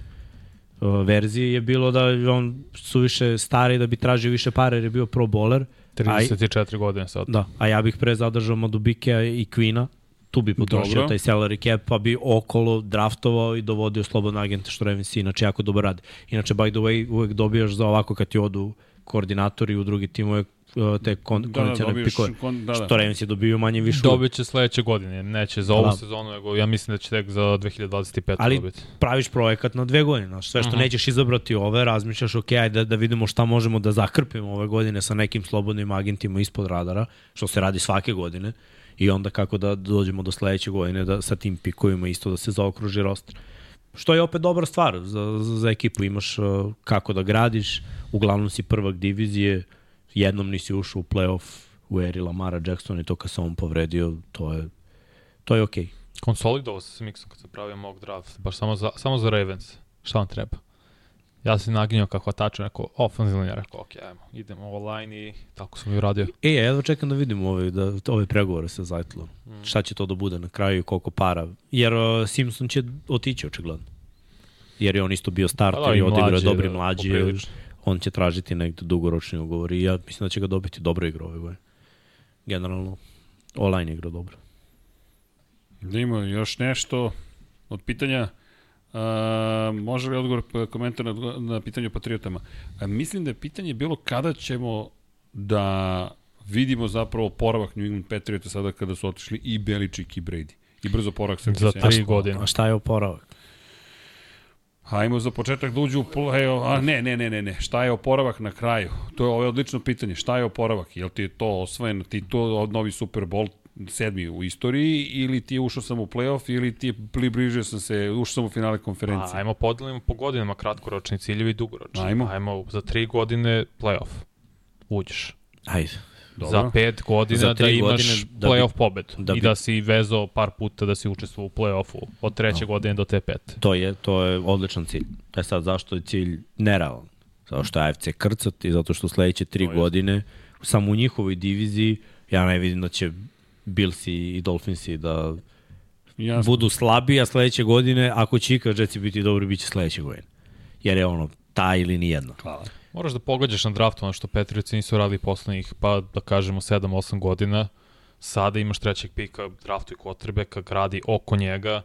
verziji je bilo da on suviše stari da bi tražio više pare jer je bio pro bowler. 34 godine sad. Da, a ja bih pre zadržao Madubikea i Quina, tu bi potrošio Dobro. taj salary cap, pa bi okolo draftovao i dovodio slobodno agente što Ravens inače jako dobro radi. Inače, by the way, uvek dobijaš za ovako kad ti odu koordinatori u drugi tim, uvek te kon, da, kondicionalne da, pikove. Kon, da, da. Što Ravens je dobio manje više. Dobit će sledeće godine, neće za ovu da. sezonu, nego ja mislim da će tek za 2025. Ali dobiti. praviš projekat na dve godine, znaš, sve što uh mhm. -huh. nećeš izabrati ove, razmišljaš, ok, ajde da, da vidimo šta možemo da zakrpimo ove godine sa nekim slobodnim agentima ispod radara, što se radi svake godine, i onda kako da dođemo do sledeće godine da sa tim pikovima isto da se zaokruži roster. Što je opet dobra stvar za, za, za ekipu, imaš uh, kako da gradiš, uglavnom si prvak divizije, jednom nisi ušao u playoff u eri Lamara Jackson i to kad sam on povredio, to je, to je okej. Okay. Konsolidovao se s Mixom kad sam pravio mock draft, baš samo za, samo za Ravens. Šta vam treba? Ja sam naginjao kako tačno neko ofenzivno, ja rekao, ok, ajmo, idemo ovo line i tako sam i uradio. E, ja jedva čekam da vidim ove, da, ove pregovore sa Zeitlom. Mm. Šta će to da bude na kraju i koliko para. Jer uh, Simpson će otići očigledno. Jer je on isto bio starter pa da, i odigrao dobri mlađi. Poprilično on će tražiti negde dugoročni ugovor i ja mislim da će ga dobiti dobro igro ove godine. Generalno, online igra dobro. Da ima još nešto, od pitanja Uh, može li odgovor komentar na, na pitanje o Patriotama? A, mislim da je pitanje bilo kada ćemo da vidimo zapravo poravak New England Patriota sada kada su otišli i Beličik i Brady. I brzo poravak Srki Za tri godine. A šta je oporavak? Hajmo za početak da uđu u play a ne, ne, ne, ne, ne, šta je oporavak na kraju? To je ovo je odlično pitanje, šta je oporavak? Jel ti je to osvojen titul od novi Super Bowl sedmi u istoriji ili ti je ušao sam u playoff ili ti je približio sam se, ušao sam u finale konferencije? Ajmo podelimo po godinama kratkoročni ciljevi i dugoročni. Ajmo. Ajmo za tri godine playoff. Uđeš. Ajde. Dobro. Za pet godina Za da imaš godine da bi- playoff pobedu. da I bi- da si vezao par puta da si učestvovao u playoffu od treće No. godine do te pete. To je, to je odličan cilj. E sad, zašto je cilj nerealan? Zato što je AFC krcat i zato što sledeće tri godine, samo u njihovoj diviziji, ja ne vidim da će Billsi i Dolphinsi da Jasno. budu slabi, a sledeće godine, ako će ikad Jetsi biti dobri, bit će sledeće godine. Jer je ono, ta ili nijedna. Hvala. Moraš da pogađaš na draftu ono što Patriotsi nisu radili poslednjih, pa da kažemo 7-8 godina. Sada imaš trećeg pika, draftu i quarterbacka, gradi oko njega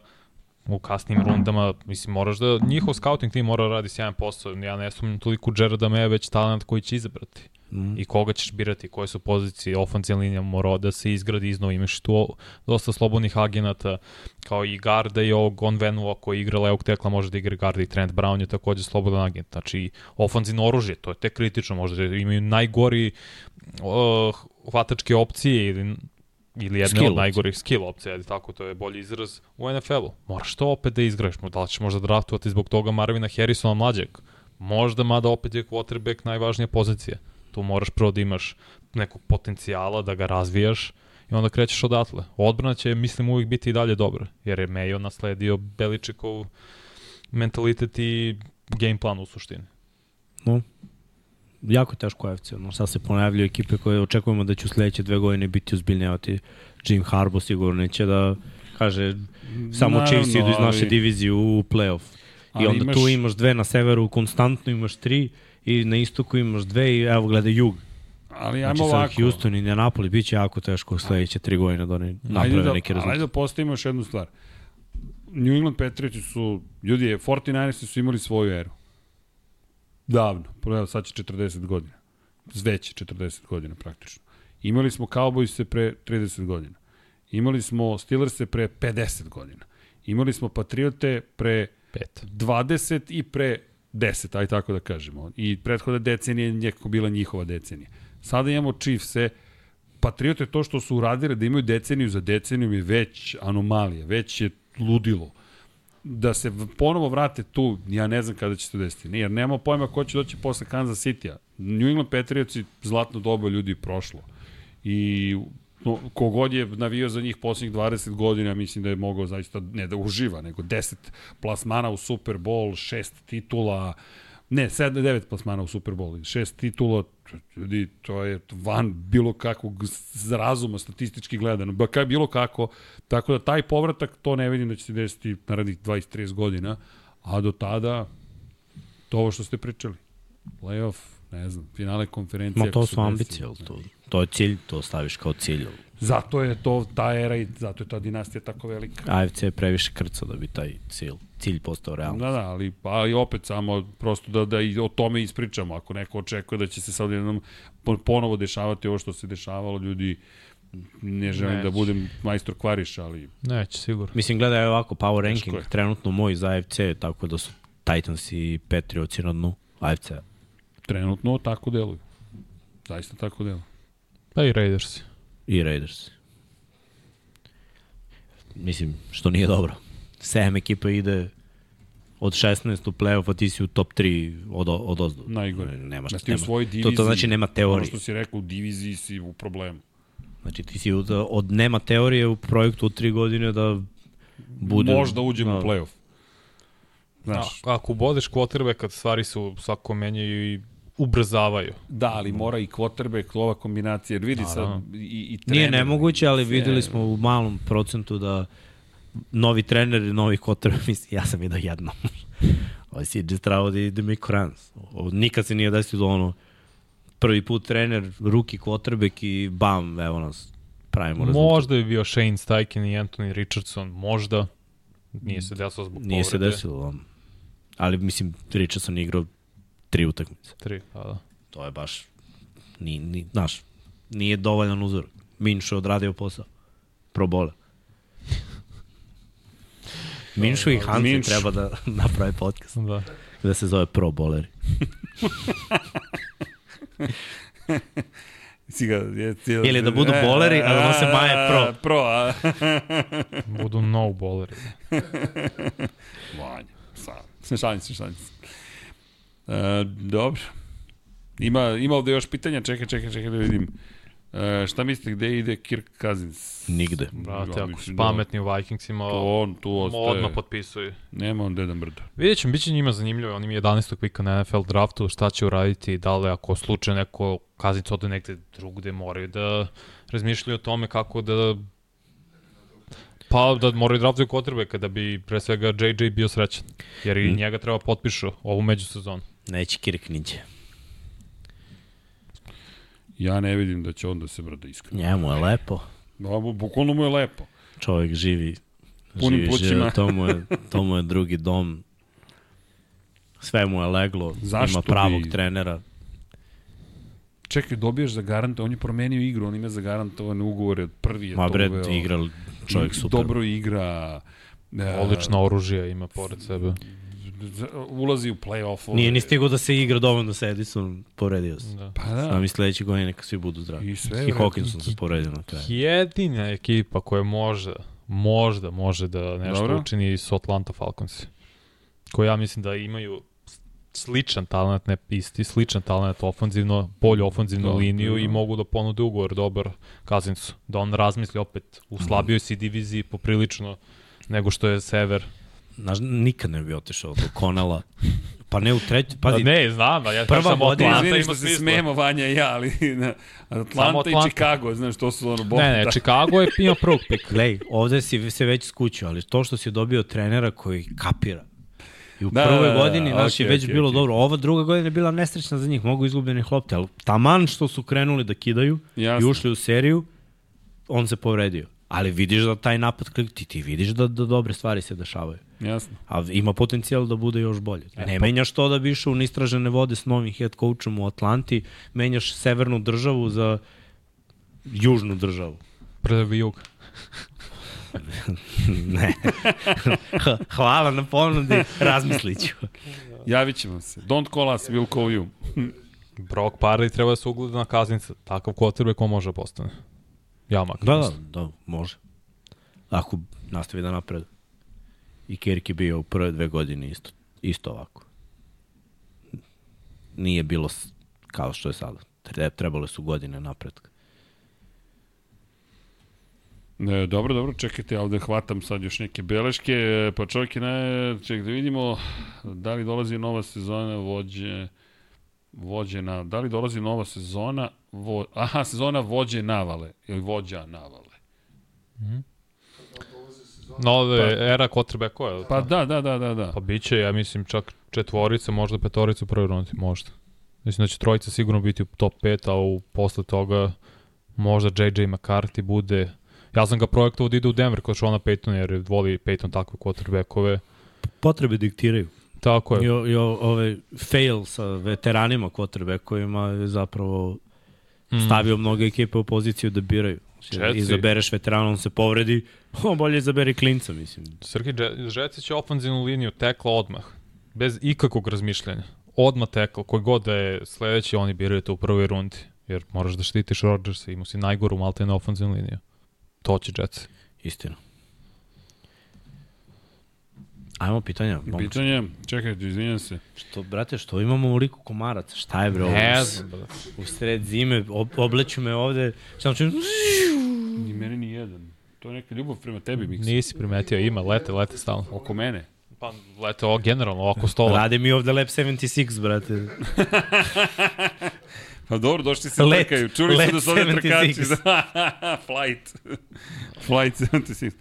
u kasnim rundama. Mislim, moraš da, njihov scouting tim mora da radi sjajan posao. Ja ne sumnjam toliko Jareda Meja, već talent koji će izabrati. Mm. I koga ćeš birati, koje su pozicije, ofencijna linija mora da se izgradi iznova. Imaš tu dosta slobodnih agenata, kao i Garda i ovog On Venua koji igra levog tekla, može da igra Garda i Trent Brown je takođe slobodan agent. Znači, ofanzivno oružje, to je tek kritično, možda imaju najgori uh, hvatačke opcije ili ili jedne Skill od najgorih skill opcija, ali tako, to je bolji izraz u NFL-u. Moraš to opet da izgraš, da li ćeš možda draftovati zbog toga Marvina Harrisona mlađeg, možda mada opet je quarterback najvažnija pozicija. Tu moraš prvo da imaš nekog potencijala, da ga razvijaš i onda krećeš odatle. Odbrana će, mislim, uvijek biti i dalje dobra, jer je Mayo nasledio Beličikov mentalitet i game plan u suštini. No, jako teško AFC. No, sad se ponavljaju ekipe koje očekujemo da će u sledeće dve godine biti ozbiljnjavati. Jim Harbaugh sigurno neće da kaže samo Naravno, Chiefs idu iz naše ali- divizije u playoff. I onda imaš- tu imaš dve na severu, konstantno imaš tri i na istoku imaš dve i evo gledaj jug. Ali ajmo Znači ovako. Houston i Indianapolis bit će jako teško sledeće tri godine da oni naprave da, neki rezultat. Ajde da postavimo još jednu stvar. New England Patriots su, ljudi, 49ers su imali svoju eru. Davno, evo sad će 40 godina. Već 40 godina praktično. Imali smo Cowboys pre 30 godina. Imali smo Steelers pre 50 godina. Imali smo Patriote pre Pet. 20 i pre 10, aj tako da kažemo. I prethodna decenija je nekako bila njihova decenija. Sada imamo Chiefse, Patriote to što su uradili da imaju deceniju za decenijom je već anomalija, već je ludilo. Da se ponovo vrate tu, ja ne znam kada će se desiti. Ne, jer nema pojma ko će doći posle Kansas City-a. New England Patriotsi zlatno doba ljudi prošlo. I no, kogod je navio za njih poslednjih 20 godina, mislim da je mogao zaista ne da uživa, nego 10 plasmana u Super Bowl, šest titula, ne, 7 9 plasmana u Super Bowl, šest titula, ljudi, to je van bilo kakvog razuma statistički gledano, ba kaj bilo kako, tako da taj povratak, to ne vidim da će se desiti narednih 20-30 godina, a do tada, to ovo što ste pričali, playoff, ne znam, finale konferencije. Ma to su ambicije, ali to, to je cilj, to staviš kao cilj. Zato je to ta era i zato je ta dinastija tako velika. AFC je previše krca da bi taj cilj, cilj postao realan. Da, da, ali, ali opet samo prosto da, da i o tome ispričamo. Ako neko očekuje da će se sad jednom po- ponovo dešavati ovo što se dešavalo, ljudi, ne želim Neće. da budem majstor kvariš, ali Neće, sigurno. Mislim, gledaj ovako, power ranking, trenutno moj za AFC, tako da su Titans i Patriots na dnu AFC. trenutno tako deluju. Zaista tako deluju. Pa i Raiders. i Raiders. Mislim, što nije dobro. 7 ekipa ide od 16 u play-off, a ti si u top 3 od, od ozdo. Najgore. Nema Da šta, u nema. svojoj diviziji, to, to znači nema ono teorije. što si rekao, u diviziji si u problemu. Znači ti si od, od nema teorije u projektu od 3 godine da bude... Možda uđemo da. u play-off. Znaš, A, ako bodeš quarterback, kad stvari su svako menjaju i ubrzavaju. da, ali mora i quarterback, ova kombinacija, jer vidi sad Naravno. i, i Nije trener, nemoguće, ali sve- videli smo u malom procentu da novi trener i novi kotor, mislim, ja sam vidio jedno. Ovo si je trebao da ide Miko Rans. Nikad se nije desilo da ono prvi put trener, ruki quarterback i bam, evo nas, pravimo rezultat. Možda bi bio Shane Steichen i Anthony Richardson, možda. Nije se desilo zbog Nije se povrede. desilo. um, Ali, mislim, Richardson igrao tri utakmice. Tri, pa da. To je baš, ni, ni, znaš, nije dovoljan uzor. Minšu je odradio posao. Pro bole. Minšu i Hansi Minšu. treba da naprave podcast. Da. Da se zove pro boleri. Si ga, je, je, Ili da budu boleri, a da nose maje pro. Pro, a... Budu no bowleri. Vanja, sa, šalim se, šalim se. E, dobro. Ima, ima ovde još pitanja, čekaj, čekaj, čekaj da vidim. E, šta mislite, gde ide Kirk Cousins? Nigde. Brate, ako su da- pametni u Vikingsima, To on tu ostaje. odmah potpisuju. Nema on deda mrda. Vidjet ćemo, bit će njima zanimljivo, oni mi 11. pika na NFL draftu, šta će uraditi, da li ako slučaj neko kaznic ode negde drugde, moraju da razmišljaju o tome kako da Pa da moraju draftuju kotrbe kada bi pre svega JJ bio srećan. Jer i njega treba potpišu ovu međusezonu. Neće Kirk niđe. Ja ne vidim da će on da se brda iskreno. Njemu je lepo. Da, bu- bukvalno mu je lepo. Čovjek živi. Punim živi plućima. život, to mu, je, to mu je drugi dom. Sve mu je leglo. Zašto ima pravog bi- trenera. Čekaj, dobiješ za garant, on je promenio igru, on ima za garantovane ugovore, prvi je Ma bre, uveo. igral čovjek super. Dobro igra. E, Odlično oružje ima pored sebe. Ulazi u play-off. Nije ni stigao da se igra dovoljno sa Edison, povredio se. Da. Pa da. Znam i sledeće godine neka svi budu zdravi. I sve I. Hawkinson se povredio na kraju. Jedina ekipa koja možda, možda može da nešto Dobro. Učini su Atlanta Falcons. Koji ja mislim da imaju sličan talent, ne isti, sličan talent ofanzivno, bolju ofanzivnu Da, liniju da. i mogu da ponude ugovor dobar Kazincu. Da on razmisli opet u slabijoj si diviziji poprilično nego što je Sever. Znaš, nikad ne bi otišao do Konala. Pa ne u treću, Pa pazi, ne, znam, ja prva samo godina- Atlanta Izvini ima što se smemo Vanja i ja, ali na, Atlanta, Samo i Atlanta. Chicago, znaš, to su ono bog. Ne, ne, Chicago je imao prvog pika. Glej, ovde si se već skućio, ali to što si dobio trenera koji kapira. I u Da, da, prvoj da, da, godini, da, znaš, okej, je već okej, bilo okej. dobro. Ova druga godina je bila nesrećna za njih, mogu izgubljenih lopte, ali taman što su krenuli da kidaju Jasno. i ušli u seriju, on se povredio. Ali vidiš da taj napad, klik- ti, ti vidiš da, da dobre stvari se dešavaju. Jasno. A ima potencijal da bude još bolje. E, Ne pa- menjaš to da bi išao u nistražene vode s novim head coachom u Atlanti, menjaš severnu državu za južnu državu. Prvi jug. ne. Hvala na ponudi, razmislit ću. Javit ćemo se. Don't call us, we'll call you. Brock Parley treba da se ugleda na Kazinca. Takav quarterback ko može da postane. Ja makar. Da, da, mislim. da, može. Ako nastavi da napred. I Kirk je bio u prve dve godine isto, isto ovako. Nije bilo kao što je sada. Tre- Trebale su godine napretka. Ne, dobro, dobro, čekajte, ovde hvatam sad još neke beleške, pa čovjek je na... Ček da vidimo da li dolazi nova sezona vođe... Vođe na... Da li dolazi nova sezona... Vo, aha, sezona vođe navale. Ili vođa navale. Nove pa, era quarterbackova. Pa da, da, da, da, da. Pa bit će, ja mislim, čak četvorica, možda petorica u prvoj rundi, možda. Mislim da će trojica sigurno biti u top 5, a u, posle toga možda JJ McCarthy bude... Ja sam ga projektovao da ide u Denver kod Shona Paytona, jer voli Payton takve quarterbackove. Potrebe diktiraju. Tako I, je. o, i o, ove fail sa veteranima quarterbackovima je zapravo stavio mnoge ekipe u poziciju da biraju. Znači, Jetsi. Izabereš veterana, on se povredi, o, bolje izaberi klinca, mislim. Srki Žeci će ofanzivnu liniju tekla odmah. Bez ikakvog razmišljanja. Odmah tekla, koji god da je sledeći, oni biraju to u prvoj rundi. Jer moraš da štitiš Rodgersa, imao si najgoru malte na ofanzivnu liniju. To će Jetsi. Istina. Ajmo pitanja. momci. Pitanje, čekajte, izvinjam se. Što, brate, što imamo ovoliko komaraca? Šta je, bre, ovo? Ne znam, brate. U sred zime, ob, obleću me ovde, samo čujem... Ni meni ni jedan. To je neka ljubav prema tebi, Miksa. Nisi primetio, ima, lete, lete stalno. Oko mene. Pa lete ovo generalno, oko stola. Rade mi ovde Lab 76, brate. Pa dobro, došli se Let- trkaju. Čuli su da su ovde 76. trkači. Da, Flight. Flight 76.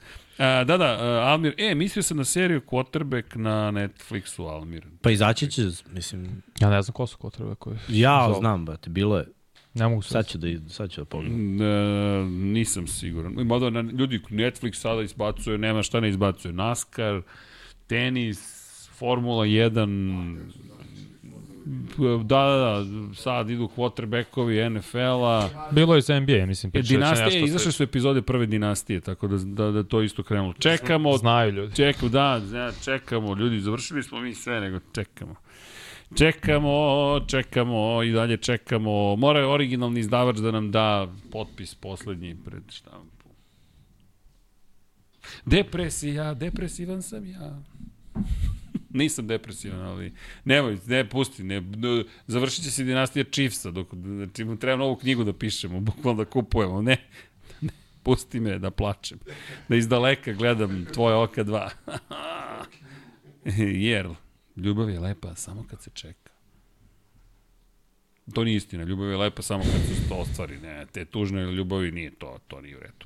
A, da, da, uh, Almir, e, mislio sam na seriju Quarterback na Netflixu, Almir. Pa izaći će, mislim, Ja ne znam ko su koji ja zovu. znam, brate, bilo je. Ne mogu se. Sad ću da, sad ću da pogledam. E, nisam siguran. Mada na, ljudi, Netflix sada izbacuje, nema šta ne izbacuje. NASCAR, tenis, Formula 1, da, da, da, sad idu quarterbackovi NFL-a. Bilo je za NBA, mislim, E, da dinastije, nešto izašle su epizode prve dinastije, tako da, da, da to isto krenulo. Čekamo, Znaju ljudi. čekamo, da, da, čekamo, ljudi, završili smo mi sve, nego čekamo. Čekamo, čekamo i dalje čekamo. Mora je originalni izdavač da nam da potpis poslednji pred štampu. Depresija, depresivan sam ja. Nisam depresivan, ali nemoj, ne, pusti, ne, završit će se dinastija Chiefsa, dok, znači mu treba novu knjigu da pišemo, bukvalno da kupujemo, ne, ne, pusti me da plačem, da iz daleka gledam tvoje oka dva. Jer, ljubav je lepa samo kad se čeka. To nije istina, ljubav je lepa samo kad se to ostvari, ne, te tužne ljubavi nije to, to nije u redu.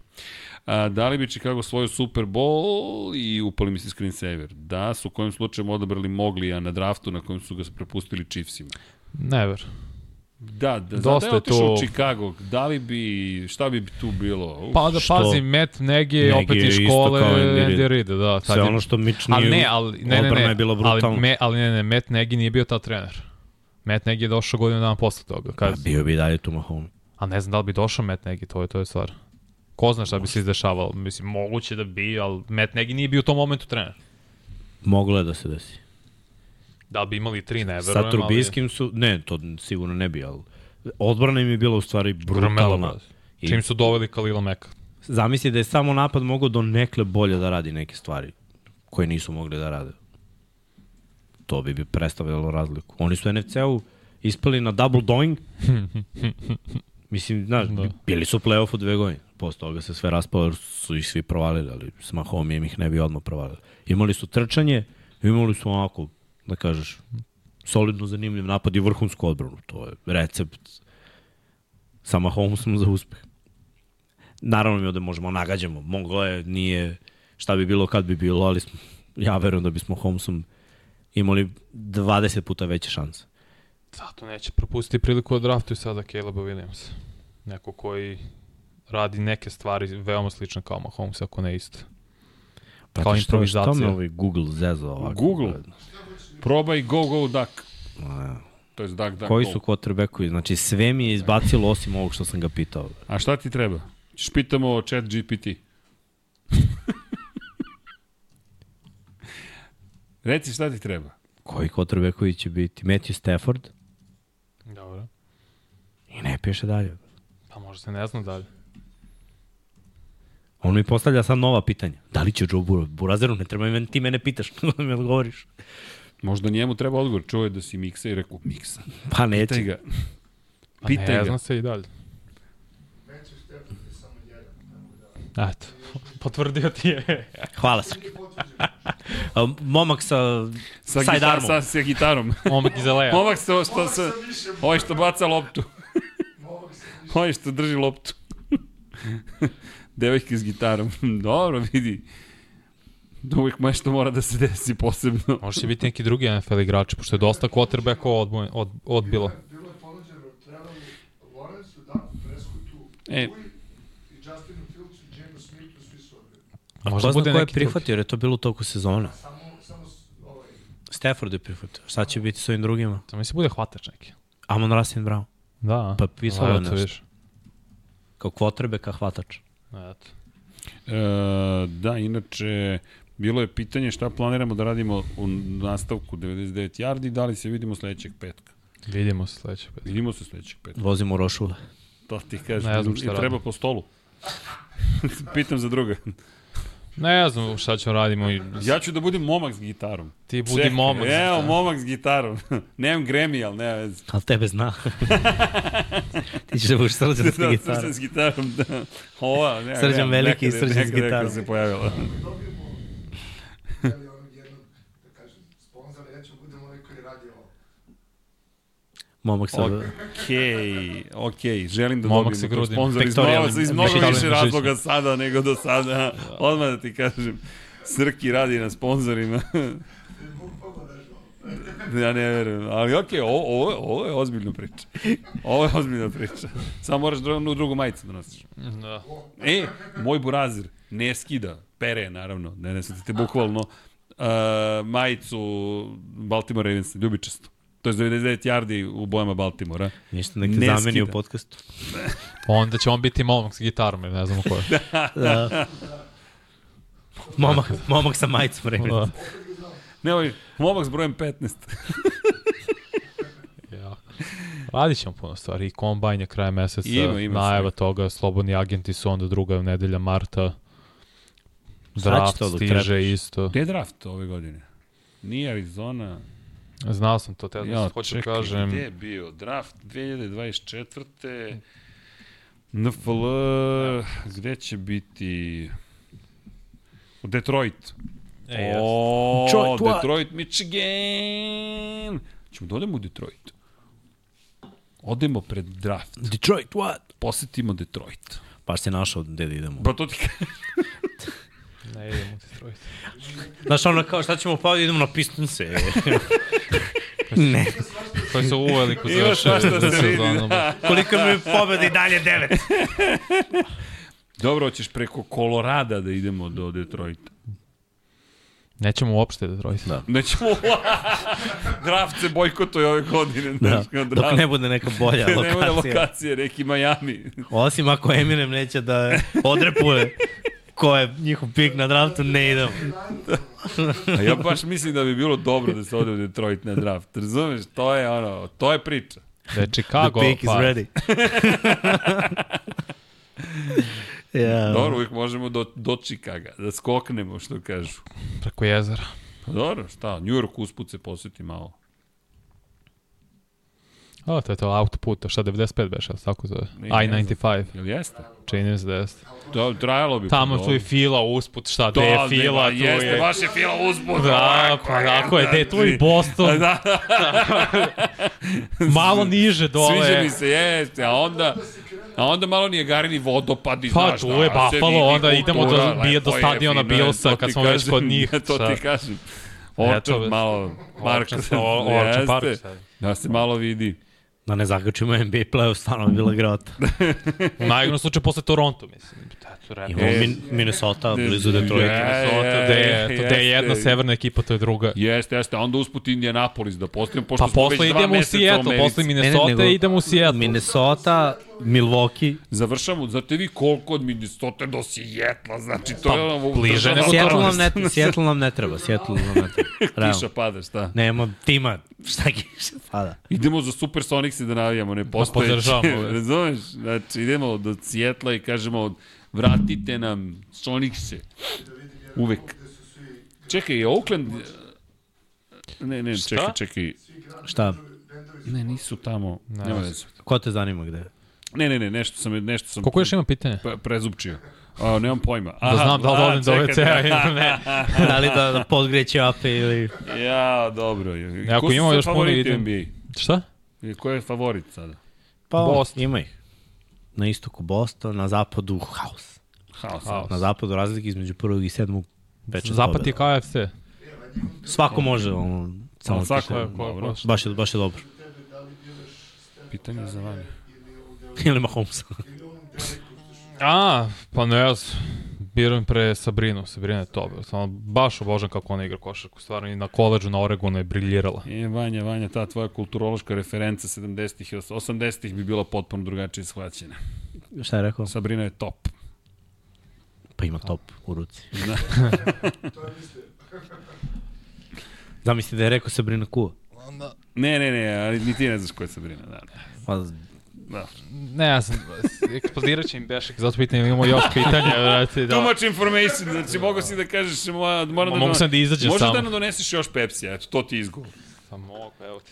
A, da li bi Chicago svoju Super Bowl i upali mi se screensaver? Da, su u kojem slučaju odabrali Moglija na draftu na kojem su ga prepustili Chiefsima. Never. Da, da, Dosta da je to- u Chicago, da li bi, šta bi tu bilo? Uf, Pa da Što? pazi, Matt Nagy je Nagy opet iz škole Reid, da. tad Sve je- ono što Mitch nije... Ali ne, ali ne, ne, odbrana ne, je bila ali, brutalna. me, ali ne, ne, Matt Nagy nije bio ta trener. Matt Nagy je došao godinu dana posle toga. Kad, bio bi i dalje tu Mahomes. a ne znam da li bi došao Matt Nagy, to je, to je stvar. Ko zna šta bi se izdešavalo? Mislim, moguće da bi, ali Matt Nagy nije bio u tom momentu trener. Moglo je da se desi. Da li bi imali tri, ne verujem, Sa Trubiskim su... Ne, to sigurno ne bi, ali... Odbrana im je bila u stvari brutalna. brate. Čim su doveli Kalila Meka. Zamisli da je samo napad mogao do nekle bolje da radi neke stvari koje nisu mogli da rade. To bi bi predstavljalo razliku. Oni su u NFC-u ispali na double doing. Mislim, znaš, da. bili su u play-offu dve godine. Posle toga se sve raspalo, su ih svi provalili, ali s Mahomijem ih ne bi odmah provalili. Imali su trčanje, imali su onako, da kažeš, solidno zanimljiv napad i vrhunsku odbranu. To je recept sa Mahomesom za uspeh. Naravno mi ovde možemo nagađamo. Moglo je, nije, šta bi bilo kad bi bilo, ali smo, ja verujem da bismo Holmesom imali 20 puta veće šanse. Zato neće propustiti priliku da draftuju sada Caleba Williams. Neko koji radi neke stvari veoma slične kao Mahomes, ako ne isto. Kao Znate što- improvizacija. Što me ovaj Google zezo ovako? Google? Probaj go, go, duck. A, To je duck, duck, Koji go. su quarterbackovi? Znači sve mi je izbacilo osim ovog što sam ga pitao. A šta ti treba? Ćeš pitamo chat GPT. Reci šta ti treba. Koji quarterbackovi će biti? Matthew Stafford? Dobro. I ne piše dalje. Pa možda se ne zna dalje. On mi postavlja sad nova pitanja. Da li će Joe Burrow? Burazeru, ne treba ti mene pitaš, da mi odgovoriš. Možda njemu treba odgovor. Čuo je da si miksa i rekao miksa. Pa neće. Pitaj ga. Pa Pitaj ne ga. zna se i dalje. Matthew Stafford je samo jedan. Da, Eto, potvrdio ti je. Hvala se. Momak sa, Sa, side gitar, armom. sa, sa gitarom. Momak iz LA. Momak što, što, što, više ovaj što baca loptu. Ovaj što drži loptu. Devojka s gitarom. Dobro, vidi. Uvijek nešto mora da se desi posebno. Može će biti neki drugi NFL igrači, pošto je dosta quarterbackova od, od, odbilo. Bilo je ponuđeno Trevoru Lawrenceu, da, Prescottu, E. Lui i Justinu Fields i James Smithu, svi su zna bude je neki drugi. prihvatio, jer je to bilo u toku sezone. Samo, samo ovaj, Stafford je prihvatio. Šta će biti s ovim drugima? To mislim bude hvatač neki. Amon Rasin Brown. Da. Pa pisalo je nešto. vidiš. Kao kvotrbeka hvatač. Eto. E, da, inače, bilo je pitanje šta planiramo da radimo u nastavku 99 yardi, da li se vidimo sledećeg petka. Vidimo se sledećeg petka. Vidimo se sledećeg petka. Vozimo rošule. To ti kažem. Ne znam šta I treba po stolu. Pitam za druga. Ne znam šta ćemo radimo. Ja ću da budem momak s gitarom. Ti budi Čekaj, momak. Evo, momak s gitarom. Nemam Grammy, ali nema veze. Ali tebe zna. Ti ćeš da budeš srđan Da, gitarom. srđan s gitarom, da. Ova, nema, Srđan veliki i srđan s nekada- nekada gitarom. se pojavila. dobijemo jeli, onog jednog, da kažem, sponzora, ja ću budem onaj koji radi ovo. Momak sa... Okej, okej, želim da Momak grudima. sponsor iz, mnogo, iz mnogo više razloga sada nego do sada. Odmah da ti kažem, Srki radi na nešto. Ja ne verujem. Ali okej, okay, ovo, ovo, ovo je ozbiljna priča. Ovo je ozbiljna priča. Samo moraš drugu, drugu majicu da nosiš. Da. E, moj burazir ne skida, pere naravno, ne ne te bukvalno, uh, majicu Baltimore Ravens, ljubičasto. To je 99 yardi u bojama Baltimora. Ništa, nek te Ne zameni u podcastu. Onda će on biti momak s gitarom, ne znamo ko je. Da. momak, momak sa majicom Da. Ravens. Ne, ovaj, momak s brojem 15. Ja. Radit ćemo puno stvari. I kombajn je kraj meseca. Ima, ima najava sve. toga. Slobodni agenti su onda druga nedelja marta. Draft stiže trebaš. isto. Gde je draft ove godine? Nije Arizona. Znao sam to, te da Ja, hoću čekaj, da kažem. gde je bio? Draft 2024. NFL, gde će biti? U Detroit. E, o, Detroit? Detroit, Michigan. Ćemo da odemo u Detroit. Odemo pred draft. Detroit, what? Posetimo Detroit. Baš se našao gde da idemo. Pa to ti. Ne idemo ti strojiti. Znaš, ono kao, šta ćemo pa idemo na Pistonse. ne. Koji su uveliko Ima završili svašta za se vidi, da. Koliko mi pobedi dalje devet. Dobro, hoćeš preko Kolorada da idemo do Detroita. Nećemo uopšte Detroit. Da. Nećemo... draft se bojkotuje ove godine. Da. znaš, kao Dok ne bude neka bolja Ne bude lokacija. lokacije, neki Miami. Osim ako Eminem neće da odrepuje ko je njihov pik na draftu, ne idemo. A ja baš mislim da bi bilo dobro da se ode u Detroit na draft. Razumeš? To je ono, to je priča. Da je Chicago, The pick is pa ready. ja. Dobro, uvijek možemo do, do Chicaga, da skoknemo, što kažu. preko jezera. Pa dobro, šta, New York usput se posjeti malo. O, to je to autoputa, šta 95 beše, tako zove? Ne, ne I-95, Jel jeste? čini mi se da jeste. To, trajalo bi. Tamo pa tu je fila usput, šta, gde je ne, fila, tu jeste, je... baš je fila usput. Da, pa tako je, gde je tu i Boston, Da, malo niže Sviđa dole. mi se, jeste, a onda... A onda malo nije garini vodopad i Pa, znaš tu da, je Buffalo, onda idemo do- kultura, bije do stadiona to kad smo već kod njih, To ti kažem. Orčar malo, Orchard jeste, da se malo vidi. Da ne zakačimo NBA play-off, stvarno bi bila grota. U najgornom slučaju posle Toronto, mislim. Realno. Imamo E, Min Minnesota, blizu Detroita. je, Minnesota, je, gde je, to, gde je jedna severna ekipa, to je druga. Jeste, jeste, a onda usput Indianapolis da postavimo, pošto Pa smo posle već dva idemo u meseca Seattle, posle Minnesota nego- idemo u Seattle. Minnesota, Milwaukee. Završamo, znate vi koliko od Minnesota do Seattle, znači to Pa, je ono... bliže država- nego Seattle Toronto. nam, ne, Seattle nam ne treba, Seattle nam ne treba. Kiša pada, šta? Nema tima, šta kiša pada. Idemo za Supersonics da navijamo, ne postojeće. podržavamo, ove. Razumeš? Znači, idemo do Sjetla i kažemo, vratite nam Sonicse. Uvek. Čekaj, je Oakland... Ne, ne, čekaj, čekaj. Šta? Ne, nisu tamo. Ne, Nema veze. Ko te zanima gde? Ne, ne, ne, nešto sam, nešto sam Koliko još ima pitanja? pre, prezupčio. A, nemam pojma. Da znam da li a, odem do WC-a ili ne. da li da, da podgreće ape ili... Ja, dobro. Ako Ko su imamo još puno idem. NBA? Šta? I Ko je favorit sada? Pa, Boston. ima ih. Na istoku Boston, na zapadu haos. Haos. Haos. Na zapadu razlike između prvog i sedmog večer Zapad je KFC. Svako može, ono, samo svako je, ko-. Baš je, baš je dobro. Pitanje za vanje. Ili Mahomes. A, pa ne znam. Biram pre Sabrinu. Sabrina je to. Samo baš obožam kako ona igra košarku. Stvarno i na koleđu na Oregonu je briljirala. E, Vanja, Vanja, ta tvoja kulturološka referenca 70-ih i 80-ih bi bila potpuno drugačije shvaćena. Šta je rekao? Sabrina je top. Pa ima top u ruci. Da. Zamisli da je rekao Sabrina Kua. Ne, ne, ne, ali ni ti ne znaš ko je Sabrina. Da, Pa, da. Ne, ja sam, eksplodirat će im Bešek, zato pitan imamo još pitanja, vrati, Too da. much information, znači mogu si da kažeš, moja, moram da... Mogu sam da izađem Možeš sam. da nam doneseš još Pepsi, eto, to ti izgovor. Pa mogu, evo ti.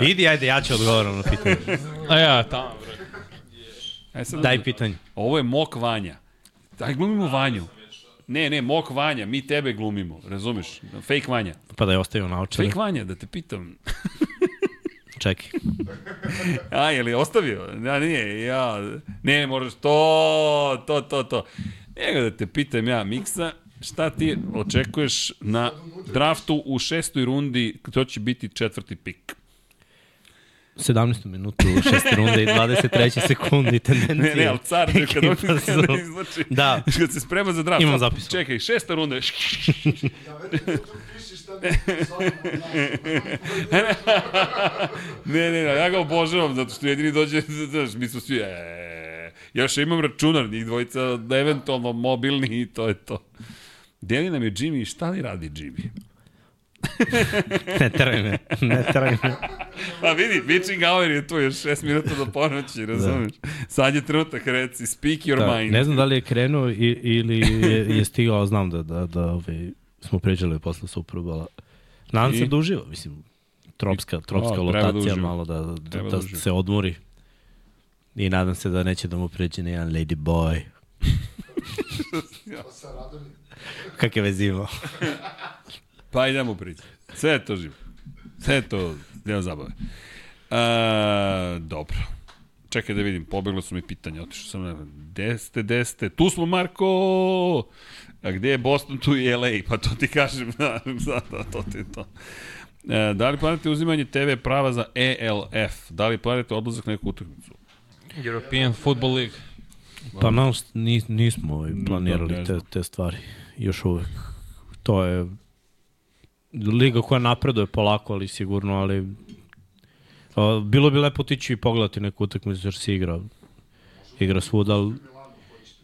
idi, ajde, ja ću odgovoram na pitanje. A ja, tamo, bre. Sad, Daj pitanje. Ovo je Mok Vanja. Daj glumimo Vanju. Ne, ne, Mok Vanja, mi tebe glumimo, razumeš? Fake Vanja. Pa da je ostavio naočare. Fake Vanja, da te pitam. Čekaj. A, je li ostavio? Ja, nije, ja, ne, moraš to, to, to, to. Nego da te pitam ja, Miksa, šta ti očekuješ na draftu u šestoj rundi, to će biti četvrti pik? 17. minutu, 6. runde i 23. sekundi tendencije. Ne, ne, ali car, kad on izlači, Da. kad se sprema za draft. Imam zapisano. Čekaj, šesta runda. Da ne, ne, ne, ja ga obožavam, zato što jedini dođe, znaš, mi smo svi, e, još imam računar, njih dvojica, eventualno mobilni i to je to. Deli nam je Jimmy, šta li radi Jimmy? ne teraj me, ne teraj me. Pa vidi, bitching hour je tu još 6 minuta do ponoći, razumeš? Sad je trenutak, reci, speak your Da, mind. ne znam da li je krenuo i, ili je, je stigao, znam da, da, da ove, smo pričali posle Superbola. Nadam se I? da uživa, mislim, tropska, tropska O, treba da malo da, da, da, da da se odmori. I nadam se da neće da mu pređe na jedan lady boy. Kakve veze ima? Pa idemo prići. Sve je to živo. Sve je to deo zabave. A, dobro. Čekaj da vidim, pobeglo su mi pitanja, otišao sam na... Gde ste, gde ste? Tu smo, Marko! A gde je Boston, tu je LA. Pa to ti kažem, da, da, da to ti je to. E, da li planete uzimanje TV prava za ELF? Da li planete odlazak na neku utakmicu? European Football League. Pa nas, nis, nismo ovaj, ne planirali te, te stvari. Još uvek. To je liga koja napreduje polako, ali sigurno, ali bilo bi lepo otići i pogledati neku utakmicu jer se igra igra svuda, ali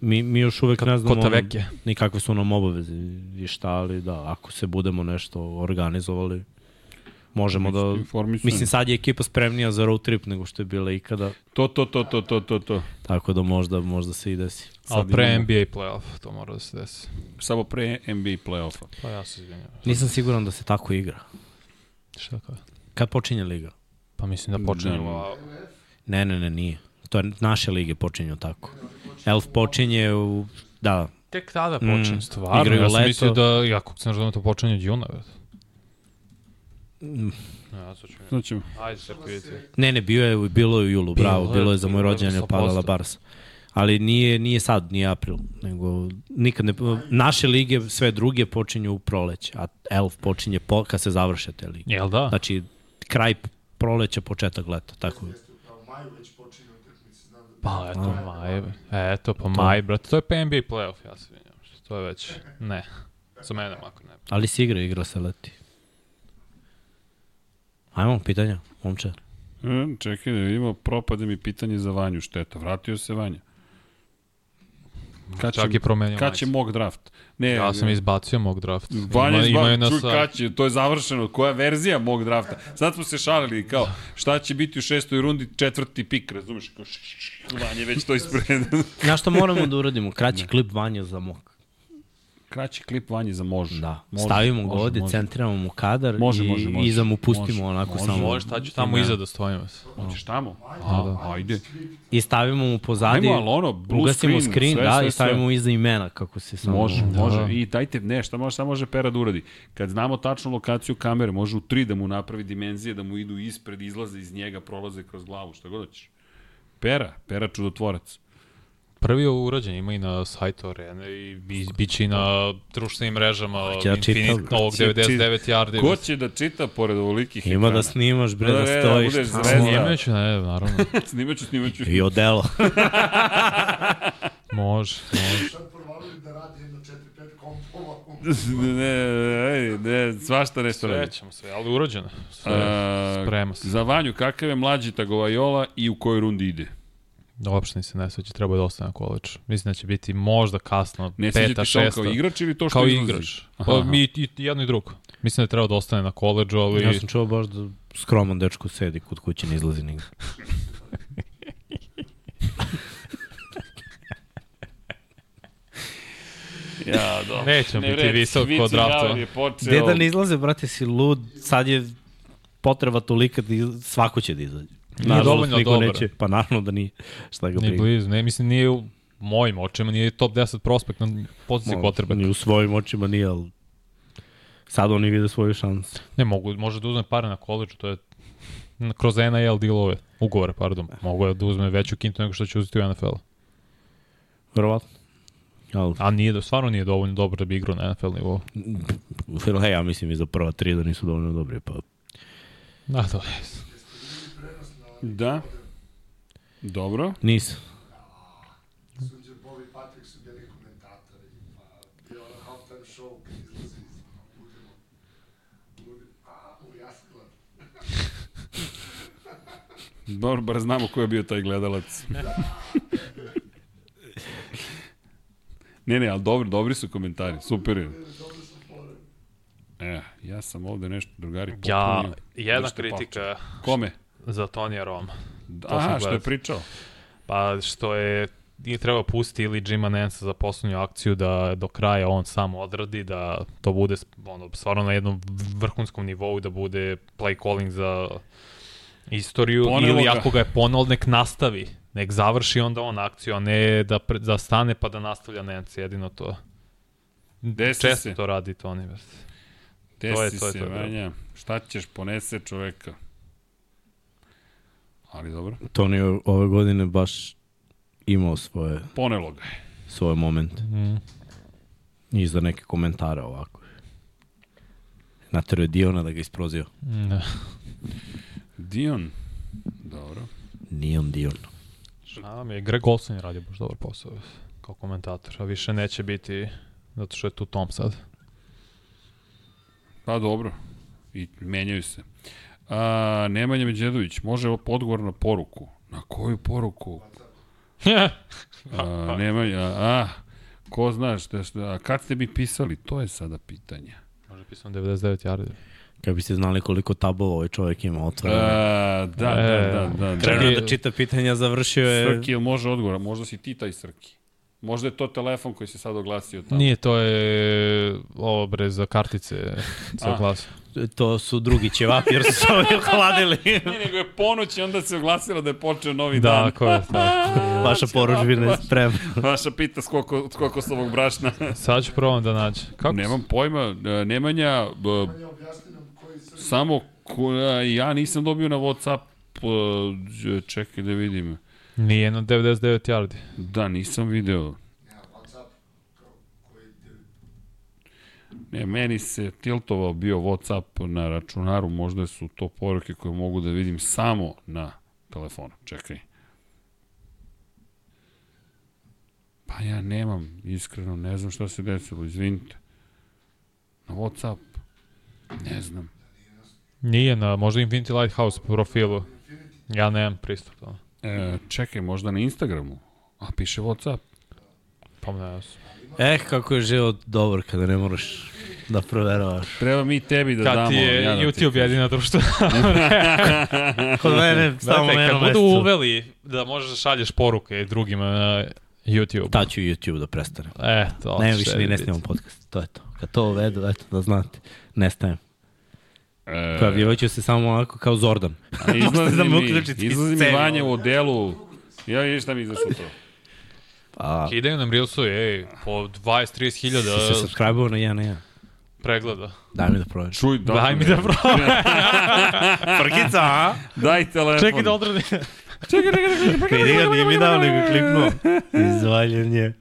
mi, mi još uvek ne znamo Kota ono, Veke. ni kakve su nam obaveze i šta, ali da, ako se budemo nešto organizovali, možemo da... Mislim, sad je ekipa spremnija za road trip nego što je bila ikada, To, to, to, to, to, to, to. tako da možda, možda se i desi. Ali pre imamo- NBA playoff, to mora da se desi. Samo pre NBA play-offa. Pa ja se izvinjam. Nisam siguran da se tako igra. Šta kao? Kad počinje liga? Pa mislim da počinje ova... Ne, ne, ne, nije. To je naše lige počinju tako. Elf počinje u... Da, Tek tada Mm, počinje, stvarno. igraju Ja sam leto. mislio da, ja kako se razumem, to počinje od juna, već. Mm. Ja, sad ću mi... Znači, Ajde ne, ne, bio je, bilo je u julu, bravo, Bilo je, bilo je za moj rođendan je 100%. padala Barsa. Ali nije, nije sad, nije april, nego nikad ne... Naše lige, sve druge počinju u proleć, a Elf počinje po, kad se završe te lige. Jel da? Znači, kraj proleća, početak leta, tako je. Jeste upravo, maju već počinje utakmice, znam da... Pa eto, maj, eto, pa maj, brate, to je pa NBA playoff, ja se vinjam. To je već, ne, za mene mako ne. Ali se igra, igra se leti. Ajmo, pitanja, momče. E, čekaj da vidimo, propade mi pitanje za Vanju, šteta. Vratio se Vanja. Kad Čak će, i promenio kad će majicu. mock draft? Ne, Ja sam izbacio mog draft. Vanja Ima- imaju izba, na čuj sa- će, to je završeno, koja verzija mog drafta. Sad smo se šalili kao, šta će biti u šestoj rundi, četvrti pik, razumeš? Kao, š, š, š, Vanja već to ispred. Znaš što moramo da uradimo? Kraći klip Vanja za mok. Kraći klip Vanje za može. Da. Može, Stavimo ga može, ovde, može. centriramo mu kadar Može, i može, može. iza mu pustimo Može, onako može. samo. Možeš, tad ću tamo iza da stojim. Hoćeš tamo? A, A, ajde. I stavimo mu pozadi, Ajmo, ali ono, blue ugasimo screen, screen, sve, da, sve, i stavimo sve. iza imena kako se samo... Može, Da. može. I dajte, ne, šta može, šta može Pera da uradi? Kad znamo tačnu lokaciju kamere, može u 3 da mu napravi dimenzije, da mu idu ispred, izlaze iz njega, prolaze kroz glavu, šta god hoćeš. Pera, Pera čudotvorac. Prvi urađen, ima i na sajtu Arene i bi, bit će i na društvenim mrežama da čita- Infinite ovog Će 99 yardi. Ko će da čita pored ovolikih Ima da snimaš, bre, Da, da, da, da, stojiš. zvezda. Snimaću, ne, naravno. Snimaću, snimaću. I odelo. Može, može. Da radi jedno 4-5 kompova. ne, ne, ne, svašta nešto Sve radi. ćemo sve, ali urađeno. Sve, A, sprema se. Za Vanju, kakav je mlađi Tagovajola i u kojoj rundi ide? Uopšte se ne sveća, treba da ostane na koleđ. Mislim da će biti možda kasno, Ne peta, šesta. kao igrač ili to što Kao izlazi? igrač. Aha, Pa, mi i, i jedno i drugo. Mislim da treba da ostane na koleđu, ali... Ja sam čuo baš da skroman dečko sedi kod kuće, ne izlazi nigde. Ja, dobro. Nećemo biti vredi, visok kod drafta. Gavor je počeo... Gde da ne izlaze, brate, si lud, sad je potreba tolika da iz- svako će da izađe. Nažalost, dovoljno niko dobar. neće. Pa naravno da nije. Šta ga briga. blizu, ne, mislim, nije u mojim očima, nije top 10 prospekt na poziciji Mo- quarterbacka. Ni u svojim očima nije, ali sad oni vide svoju šansu. Ne, mogu, može da uzme pare na koleđu, to je kroz NIL dealove, ugovore, pardon. Mogu da uzme veću kintu nego što će uzeti u NFL. Verovatno. Ali, A nije, stvarno nije dovoljno dobro da bi igrao na NFL nivou. hej, ja mislim i za prva tri da nisu dovoljno dobri, pa Da, to je. Da. Dobro. Bobby Patrick su bili komentatori, pa i ono halftime show kad izlazi, a, u. Dobro, bar znamo ko je bio taj gledalac. ne, ne, ali dobri, dobri su komentari, super je. E, ja sam ovde nešto, drugari, Ja, popunio. jedna Držite kritika Kome? Za Tonija Roma. Aha, što je pričao. Pa što je nije trebao pustiti ili Jima Nansa za poslednju akciju da do kraja on sam odradi, da to bude ono, stvarno na jednom vrhunskom nivou, da bude play calling za istoriju Ponelo ili ako ga je ponel, nek nastavi. Nek završi onda on akciju, a ne da, pre, da stane pa da nastavlja Nance, jedino to. Desi Često se. to radi Toni. brate. Desi To je- to je to. Vanja. Šta ćeš, ponese čoveka. Ali dobro. Toni je ove godine baš imao svoje, Ponelo ga je. svoj moment. Mm. I za neke komentare ovako. Natero je Diona da ga isprozio. Da. Dion. Dobro. Dion. Šta mi je, Greg Olson je radio baš dobar posao kao komentator, a više neće biti zato što je tu Tom sad. Pa dobro. I menjaju se. A, Nemanja Međedović, može odgovor na poruku. Na koju poruku? A, Nemanja, a, ko zna šta, šta, a kad ste mi pisali? To je sada pitanje. Može pisam 99 yardi. Kad biste znali koliko tabova ovaj čovjek ima otvoreno. Da, da, E, da, da. da. Krenuo čekaj. da čita pitanja, završio je... Srki, može odgovor? Možda si ti taj Srki. Možda je to telefon koji se sad oglasio tamo. Nije, to je ovo bre za kartice za A. glas. To su drugi ćevapi jer su se ovi ohladili. Nije, nego je ponoć i onda se oglasilo da je počeo novi Da, dan. ko je tako. Vaša poručbina je spremna. Vaša pita skoko, skoko s ovog brašna. Sad ću probam da nađem. Kako? Nemam pojma, e, Nemanja, b, Manja objasni nam koji su... samo ko, e, ja nisam dobio na Whatsapp, e, čekaj da vidim. Nije na 99 yardi. Da, nisam video. Ne, meni se tiltovao bio Whatsapp na računaru, možda su to poruke koje mogu da vidim samo na telefonu. Čekaj. Pa ja nemam, iskreno, ne znam šta se desilo, izvinite. Na Whatsapp, ne znam. Nije na, možda Infinity Lighthouse profilu. Ja nemam pristup tome. E, čekaj, možda na Instagramu, a piše Whatsapp. Pa ne. Eh, kako je život dobar kada ne moraš da proveravaš. Treba mi tebi da Kad damo. ti je ja da ti YouTube jedina društva. Kod mene samo na kad budu uveli da možeš da šalješ poruke drugima na YouTube. Ta ću YouTube da prestane. E, to Ne, više ni ne snimam podcast. To je to. Kad to uvedu, eto, da znate. Nestajem. E, Pojavljivat ću se samo onako kao Zordan. a izlazi da me mi, izlazi mi scenu. Vanja u odelu. Ja vidiš šta mi izašlo to. Pa, Kidaju nam Reelsu, ej, po 20-30 si hiljada se subscribe-ovo na 1 na 1. pregleda. Daj mi da proverim. Čuj, da, Daj mi da probam. Frkica, a? Daj telefon. Čekaj da odradi. Vidi ga, nije mi dao, nego kliknuo. Izvaljen je.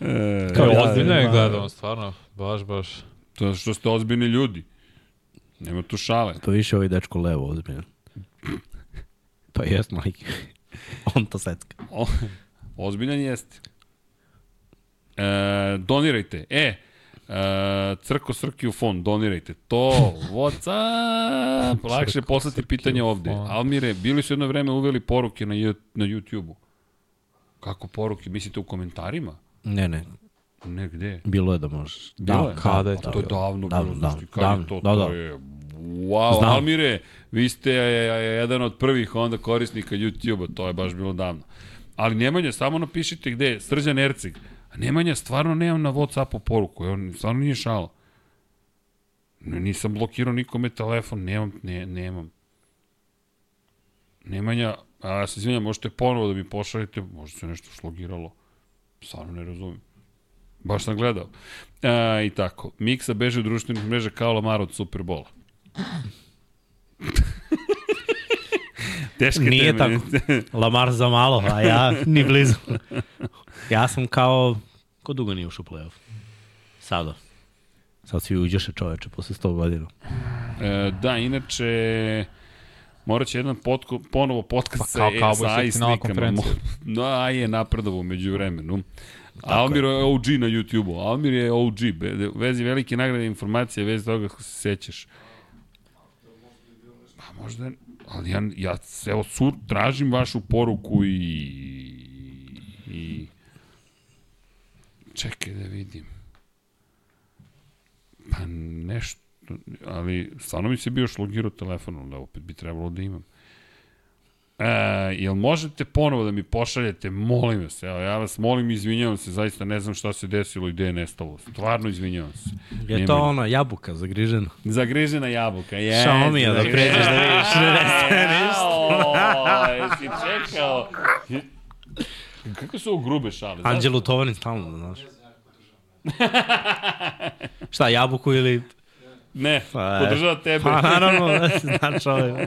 E, Kao Kao ozbiljno je gledao, stvarno. Baš, baš. to što ste ozbiljni ljudi. Nema tu šale. Pa više ovaj dečko levo, ozbiljno. Pa jest, majke. On to secka. O, ozbiljan jeste. E, donirajte. E, e, Crko Srki u fond, donirajte. To, Whatsapp. Lakše je Crko poslati pitanje ovde. fond. Almire, bili su jedno vreme uveli poruke na, na YouTube-u. Kako poruke? Mislite u komentarima? Ne, ne, Ne, gde? bilo je da možeš. Bilo je? Kada je to to je davno, Davno, bilo, davno, je davno, to, da, to da. je, wow, Znam. Almire, vi ste e, e, jedan od prvih onda korisnika YouTube-a, to je baš bilo davno. Ali Nemanja, samo napišite gde je, Srđan Erceg. A Nemanja, stvarno nemam na Whatsappu poruku, on stvarno nije šala. Ne, nisam blokirao nikome telefon, nemam, ne, nemam. Nemanja, a ja se izvinjam, možete ponovo da mi pošaljete, možda se nešto slogiralo. Stvarno ne razumem. Baš sam gledao. A, I tako. Miksa beže u društvenih mreža kao Lamar od Superbola. Teške Nije teme. Lamar za malo, a ja ni blizu. Ja sam kao Ko dugo nije ušao u play-off? Sada. Sad svi uđeše čoveče posle 100 godina. E, da, inače, morat će jedan potko, ponovo podcast Pa sa, kao Cowboys sa finala slikama. No, a je napredovo među vremenu. Almir je OG na YouTube-u. Almir je OG. Vezi velike nagrade informacije, vezi toga kako se sećaš. Možda, ali ja, ja evo, sur, tražim vašu poruku i, i čekaj da vidim. Pa nešto, ali stvarno mi se bio šlogirao telefonom, da opet bi trebalo da imam. E, jel možete ponovo da mi pošaljete, molim vas, evo, ja vas molim, izvinjavam se, zaista ne znam šta se desilo i gde je nestalo. Stvarno izvinjavam se. Je Nema- to ona jabuka zagrižena? Zagrižena jabuka, je. Xiaomi-a da pređeš da vidiš, ne nestaje ništa. Jesi čekao. Kako su ovo grube šale? Anđelu Tovarin stalno, znaš. Šta, jabuku ili... Ne, Pa, podržava tebe. Pa naravno, znaš ove.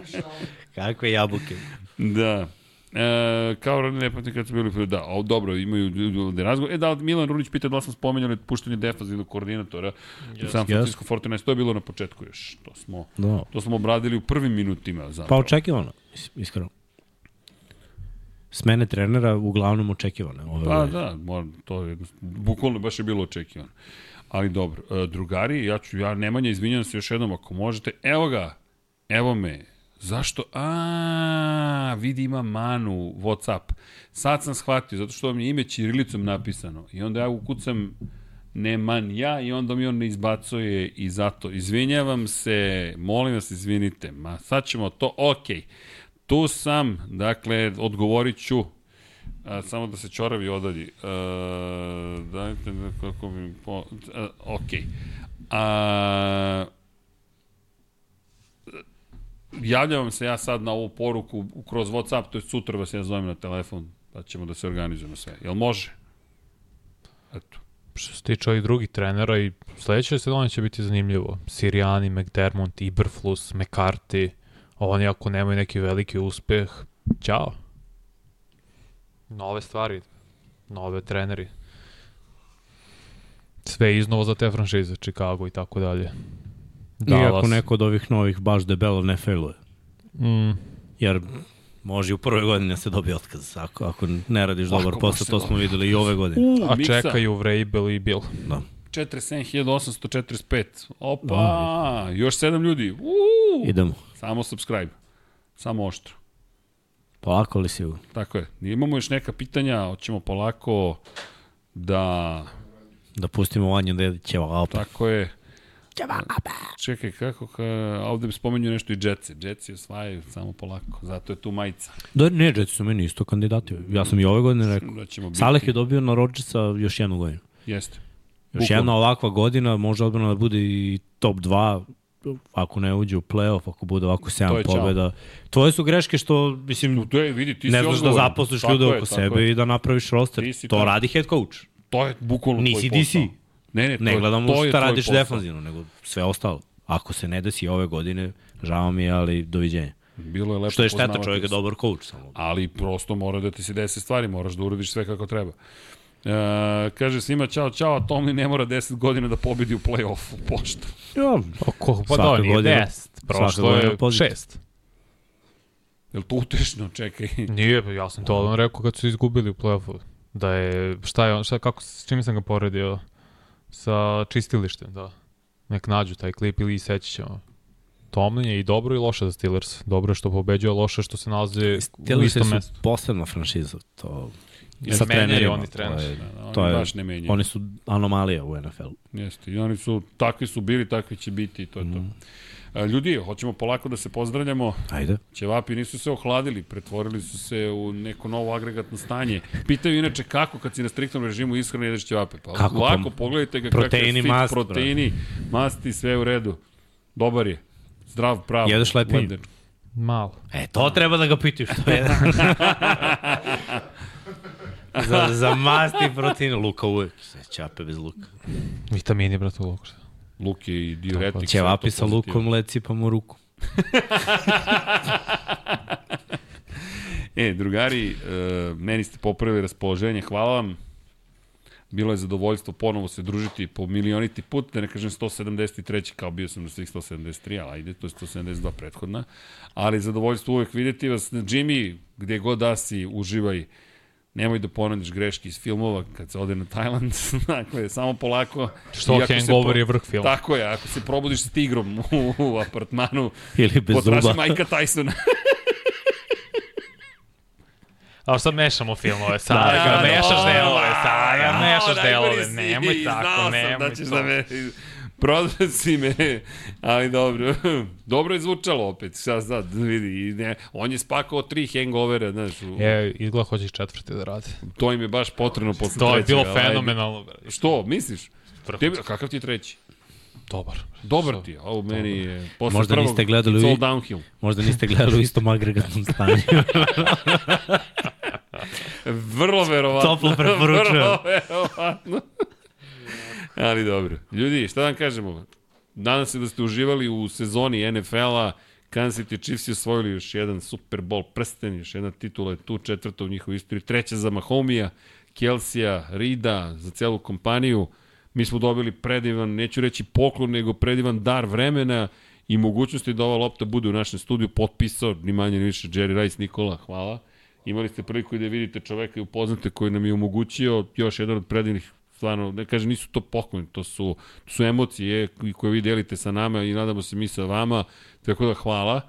Kakve jabuke. Da. E, kao ne pamtim kad su bili, da, o, dobro, imaju da razgovor. E da, Milan Runić pita da li smo spomenjali puštanje defanzivnog koordinatora yes, u San Francisco 49 to je bilo na početku još. To smo, Da. to smo obradili u prvim minutima Pa zapravo. očekivano, is- iskreno. Smene trenera uglavnom očekivane. Ove Pa da, mora, to je, bukvalno baš je bilo očekivano. Ali dobro, e, drugari, ja ću, ja Nemanja, izvinjam se još jednom ako možete. Evo ga, evo me. Zašto? A, vidi ima Manu, Whatsapp. Sad sam shvatio, zato što vam je ime Čirilicom napisano. I onda ja ukucam ne man ja i onda mi on ne izbacuje i zato izvinjavam se, molim vas izvinite, ma sad ćemo to, okej. Tu sam, dakle, odgovorit ću, A, samo da se čoravi odalji. Dajte da kako mi... Po, a, ok. A, javljam vam se ja sad na ovu poruku kroz Whatsapp, to je sutra vas ja zovem na telefon, pa ćemo da se organizujemo sve. Jel može? Eto. Što se tiče ovih drugih trenera i sledeće sezone će biti zanimljivo. Sirijani, McDermott, Iberflus, McCarthy, oni ako nemaju neki veliki uspeh, ćao. Nove stvari, nove treneri. Sve iznova za te franšize, Chicago i tako dalje. Iako neko od ovih novih baš debelo ne failuje. Mm, Jer može i u prvoj godini da se dobije otkaz. Ako, ako ne radiš Lako dobar posao, to smo videli i ove godine. U, a Miksa, čekaju Vrabel i Bill. 47.845. Opa, još sedam ljudi. Uuu, Idemo. samo subscribe. Samo oštro. Polako li si u... Tako je. Imamo još neka pitanja, hoćemo polako da... Da pustimo Vanju da će opa. Tako je. Čekaj, kako, ka, ovde bi spomenuo nešto i Jetsi. Jetsi osvajaju samo polako, zato je tu majica. Da, ne, Jetsi su meni isto kandidati. Ja sam i ove godine rekao. Da ćemo biti. Saleh je dobio na Rodgersa još jednu godinu. Jeste. Još Bukvalno. jedna ovakva godina može odbrana da bude i top 2 ako ne uđe u play-off, ako bude ovako To 7 je čao. pobjeda. Tvoje su greške što, mislim, To je, vidi, ti ne si znaš da zaposliš ljude je, oko tako sebe je. i da napraviš roster. To radi head coach. To je bukvalno Nisi tvoj DC. Ne, ne, to, Ne gledamo to šta radiš posao. defanzivno, nego sve ostalo. Ako se ne desi ove godine, žao mi je, ali doviđenja. Bilo je lepo Što je šteta, čovjek je dobar coach. Samo. ali prosto mora da ti se desi stvari, moraš da uradiš sve kako treba. E, kaže svima čao, čao, a Tomlin ne mora 10 godina da pobedi u play-offu, pošto. Ja, Oko, pa da, nije godina- 10. svaka Prošlo je pozitiv. 6. Je li to utešno? Čekaj. Nije, pa ja sam to odmah rekao kad su izgubili u play-offu. Da je, šta je on, šta, kako, s čime sam ga poredio? Sa čistilištem, da. Nek nađu taj klip ili seći ćemo. Tomlin je i dobro i loše za Steelers. Dobro je što pobeđuje, loše što se nalaze u Steelers istom su mestu. posebna franšiza. To, Jer sa trenerima. oni trener. To je, Oni to je, baš ne menjaju. oni su anomalija u NFL. Jeste, i oni su, takvi su bili, takvi će biti i to je to. E, Ljudi, hoćemo polako da se pozdravljamo. Ajde. Ćevapi nisu se ohladili, pretvorili su se u neko novo agregatno stanje. Pitaju inače kako kad si na striktnom režimu ishrane jedeš ćevape. Pa Kako? lako, Pa, pogledajte ga proteini, kakav fit, mast, proteini, masti, sve u redu. Dobar je. Zdrav, prav. Jedeš lepinju? Malo. E, to treba da ga pitiš. Što je. za, za masti i proteine. Luka uvek. Sve ćape bez luka. Vitamini, brate, u luku. Luk je i diuretik. Ćevapi sve sa lukom, leci pa mu ruku. E, drugari, e, meni ste popravili raspoloženje, hvala vam. bilo je zadovoljstvo ponovo se družiti po milioniti put, da ne kažem 173. kao bio sam na svih 173, ali ajde, to je 172 prethodna. Ali zadovoljstvo uvek videti vas. Jimmy, gde god da si, uživaj. Nemoj da ponadiš greške iz filmova kad se ode na Tajland. dakle, samo polako. Što hangover je vrh filma. Tako je, ako se probudiš sa tigrom u, u apartmanu, Ili bez potraži zuba. Majka Tysona. A sad mešamo filmove, sad Da, ga da, mešaš da, delove, sad da, ga mešaš najgori delove, nemoj tako, znao sam nemoj da ćeš to. da me... Prodao si me, ali dobro. dobro je zvučalo opet, šta sad, vidi. Ne, on je spakao tri hangovera, znaš, u, E, izgleda hoćeš četvrti da radi. to im je baš potrebno posle To je bilo fenomenalno. bre. Što, misliš? Tebi, kakav ti je treći? Dobar. Dobar ti je, a u meni je posle Možda prvog, niste gledali it's all downhill. Možda niste gledali u istom agregatnom stanju. Vrlo verovatno. Toplo preporučujem. Vrlo verovatno. Ali dobro. Ljudi, šta da vam kažemo? Nadam se da ste uživali u sezoni NFL-a. Kansas City Chiefs je osvojili još jedan Super Bowl prsten, još jedna titula je tu, četvrta u njihovoj istoriji, treća za Mahomija, Kelsija, Rida, za celu kompaniju. Mi smo dobili predivan, neću reći poklon, nego predivan dar vremena i mogućnosti da ova lopta bude u našem studiju potpisao, ni manje ni više, Jerry Rice Nikola, hvala. Imali ste priliku da vidite čoveka i upoznate koji nam je omogućio još jedan od predivnih stvarno, ne kažem, nisu to pokloni, to su, to su emocije koje vi delite sa nama i nadamo se mi sa vama, tako da hvala.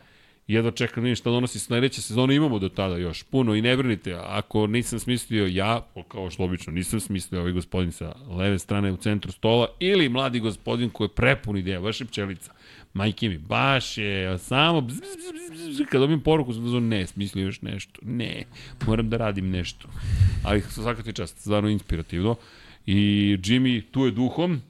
Jedva čekam da vidim šta donosi sledeće sezone, imamo do tada još puno i ne brinite, ako nisam smislio ja, kao što obično nisam smislio ovaj gospodin sa leve strane u centru stola, ili mladi gospodin koji je prepun ideja, baš je pčelica, majke mi, baš je, samo bzz, bzz, bzz, kad dobijem poruku sam da ne, smislio još nešto, ne, moram da radim nešto. Ali svaka ti čast, stvarno inspirativno. I Jimmy tu je duhom,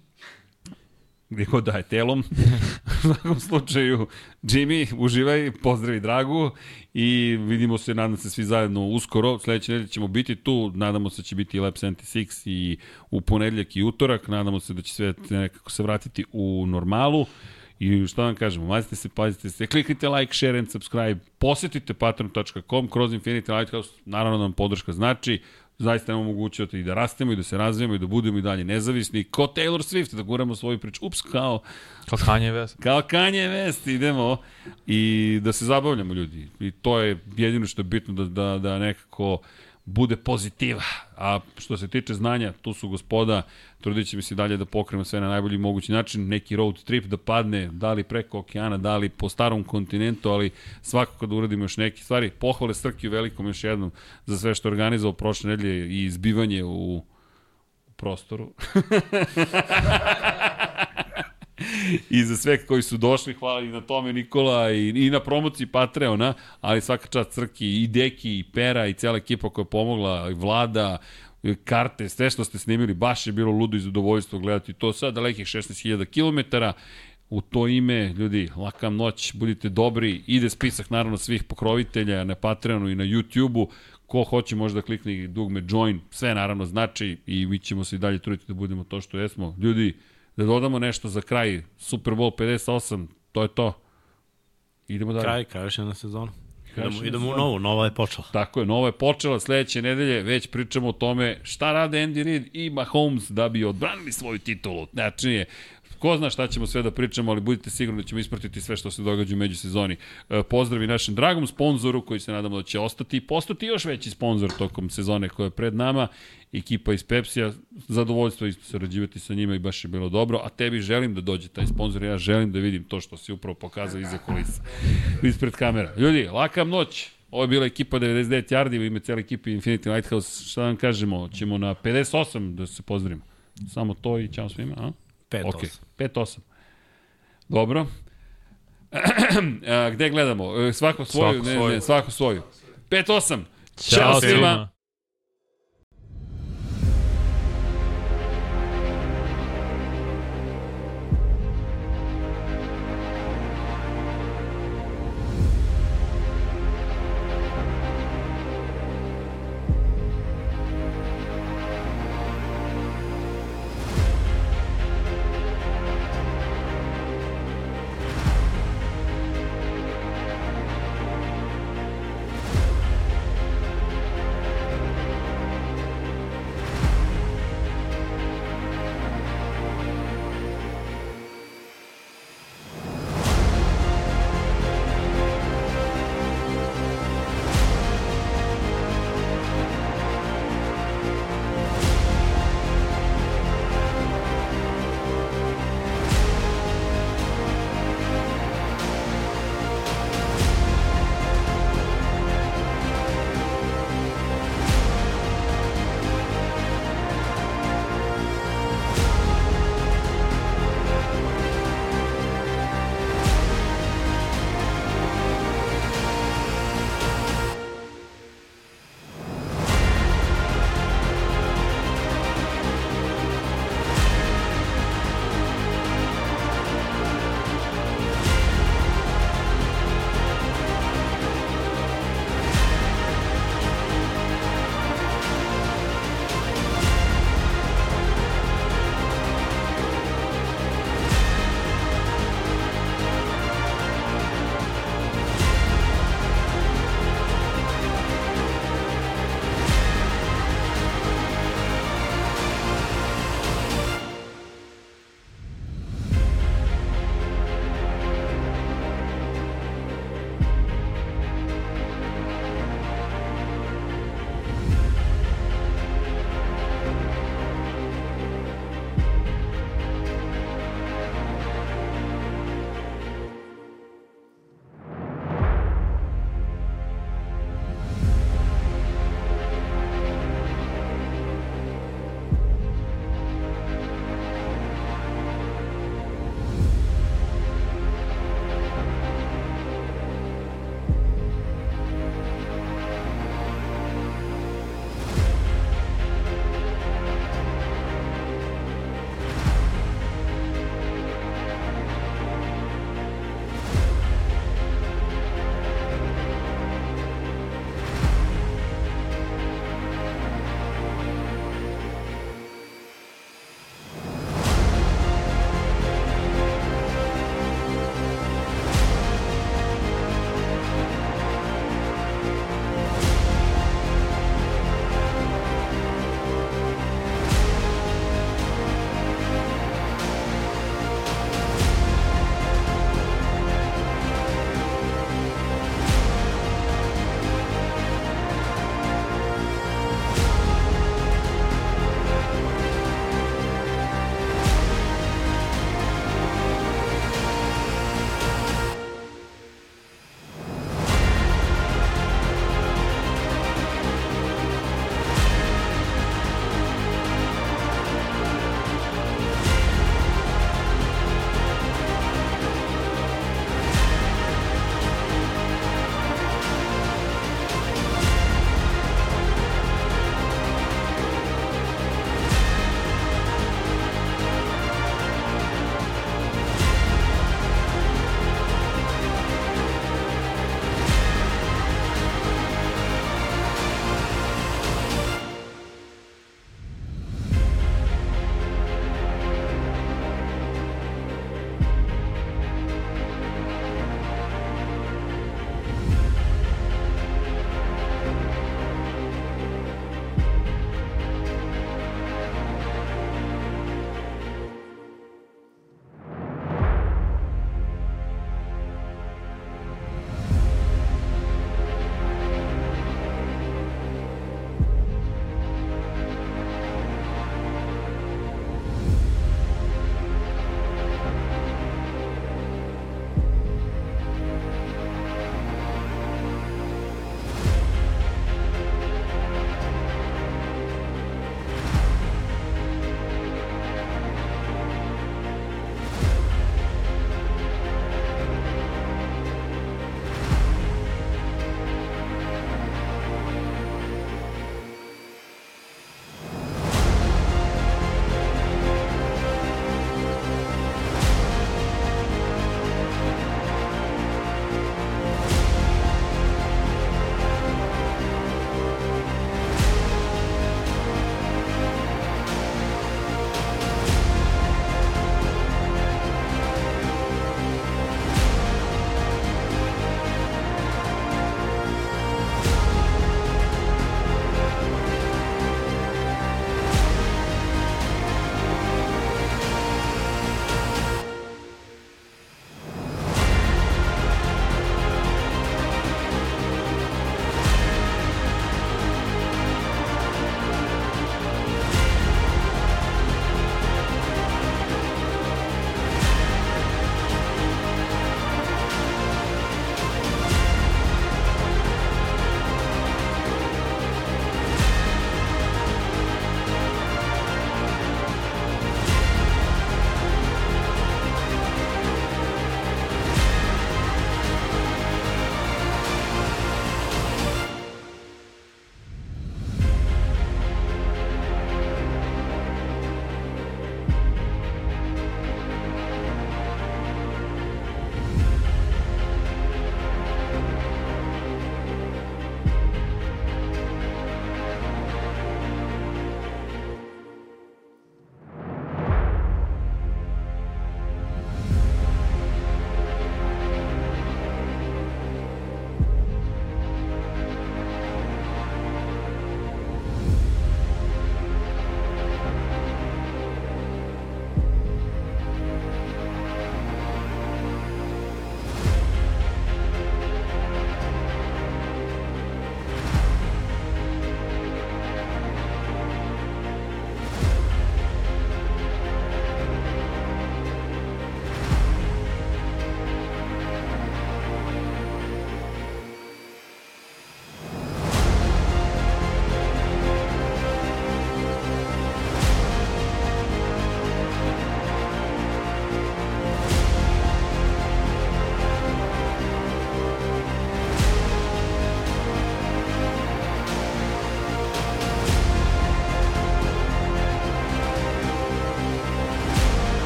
gdje god da je telom. U svakom slučaju, Jimmy, uživaj, pozdravi Dragu. I vidimo se, nadam se, svi zajedno uskoro. Sledeće nedelje ćemo biti tu, nadamo se da će biti Lab 76 i u ponedljak i utorak, nadamo se da će sve nekako se vratiti u normalu. I šta vam kažemo, mazite se, pazite se, kliknite like, share and subscribe, posetite patreon.com kroz Infinity Lighthouse, naravno nam podrška znači, zaista nam omogućujete i da rastemo i da se razvijemo i da budemo i dalje nezavisni, ko Taylor Swift, da guramo svoju priču, ups, kao, Kao Kanye West. kao Kanye West, idemo i da se zabavljamo ljudi. I to je jedino što je bitno da, da, da nekako bude pozitiva. A što se tiče znanja, tu su gospoda, trudit će mi se dalje da pokrenemo sve na najbolji mogući način, neki road trip da padne, da li preko okeana, da li po starom kontinentu, ali svakako da uradimo još neke stvari. Pohvale Srki velikom još jednom za sve što je organizovao prošle nedelje i izbivanje u prostoru. I za sve koji su došli, hvala i na tome Nikola i, i na promociji Patreona, ali svaka čast Crki i Deki i Pera i cela ekipa koja je pomogla, i Vlada, karte, sve što ste snimili, baš je bilo ludo i zadovoljstvo gledati to sad dalekih 16.000 km. U to ime, ljudi, laka noć, budite dobri, ide spisak naravno svih pokrovitelja na Patreonu i na YouTubeu, ko hoće može da klikne dugme join, sve naravno znači i mi ćemo se i dalje truditi da budemo to što jesmo. Ljudi, da dodamo nešto za kraj, Super Bowl 58, to je to. Idemo dalje. Kraj, kraj još jedna sezona. Kraj još Idemo, idemo u novu, nova je počela. Tako je, nova je počela sledeće nedelje, već pričamo o tome šta rade Andy Reid i Mahomes da bi odbranili svoju titulu. Znači ko zna šta ćemo sve da pričamo, ali budite sigurni da ćemo ispratiti sve što se događa u međusezoni. E, pozdravi našem dragom sponzoru koji se nadamo da će ostati i postati još veći sponsor tokom sezone koja je pred nama. Ekipa iz Pepsija, zadovoljstvo isto sarađivati sa njima i baš je bilo dobro, a tebi želim da dođe taj sponsor, ja želim da vidim to što si upravo pokazao iza kulisa, ispred kamera. Ljudi, laka noć, Ovo je bila ekipa 99 Yardi, u ime cijele ekipe Infinity Lighthouse. Šta vam kažemo? Ćemo na 58 da se pozdravimo. Samo to i ćao svima, a? 5 Ok, 5-8. Dobro. A, gde gledamo? E, Svako svoju? Svako ne, svoju. ne, svako svoju. 5-8. Ćao Ćao svima. svima.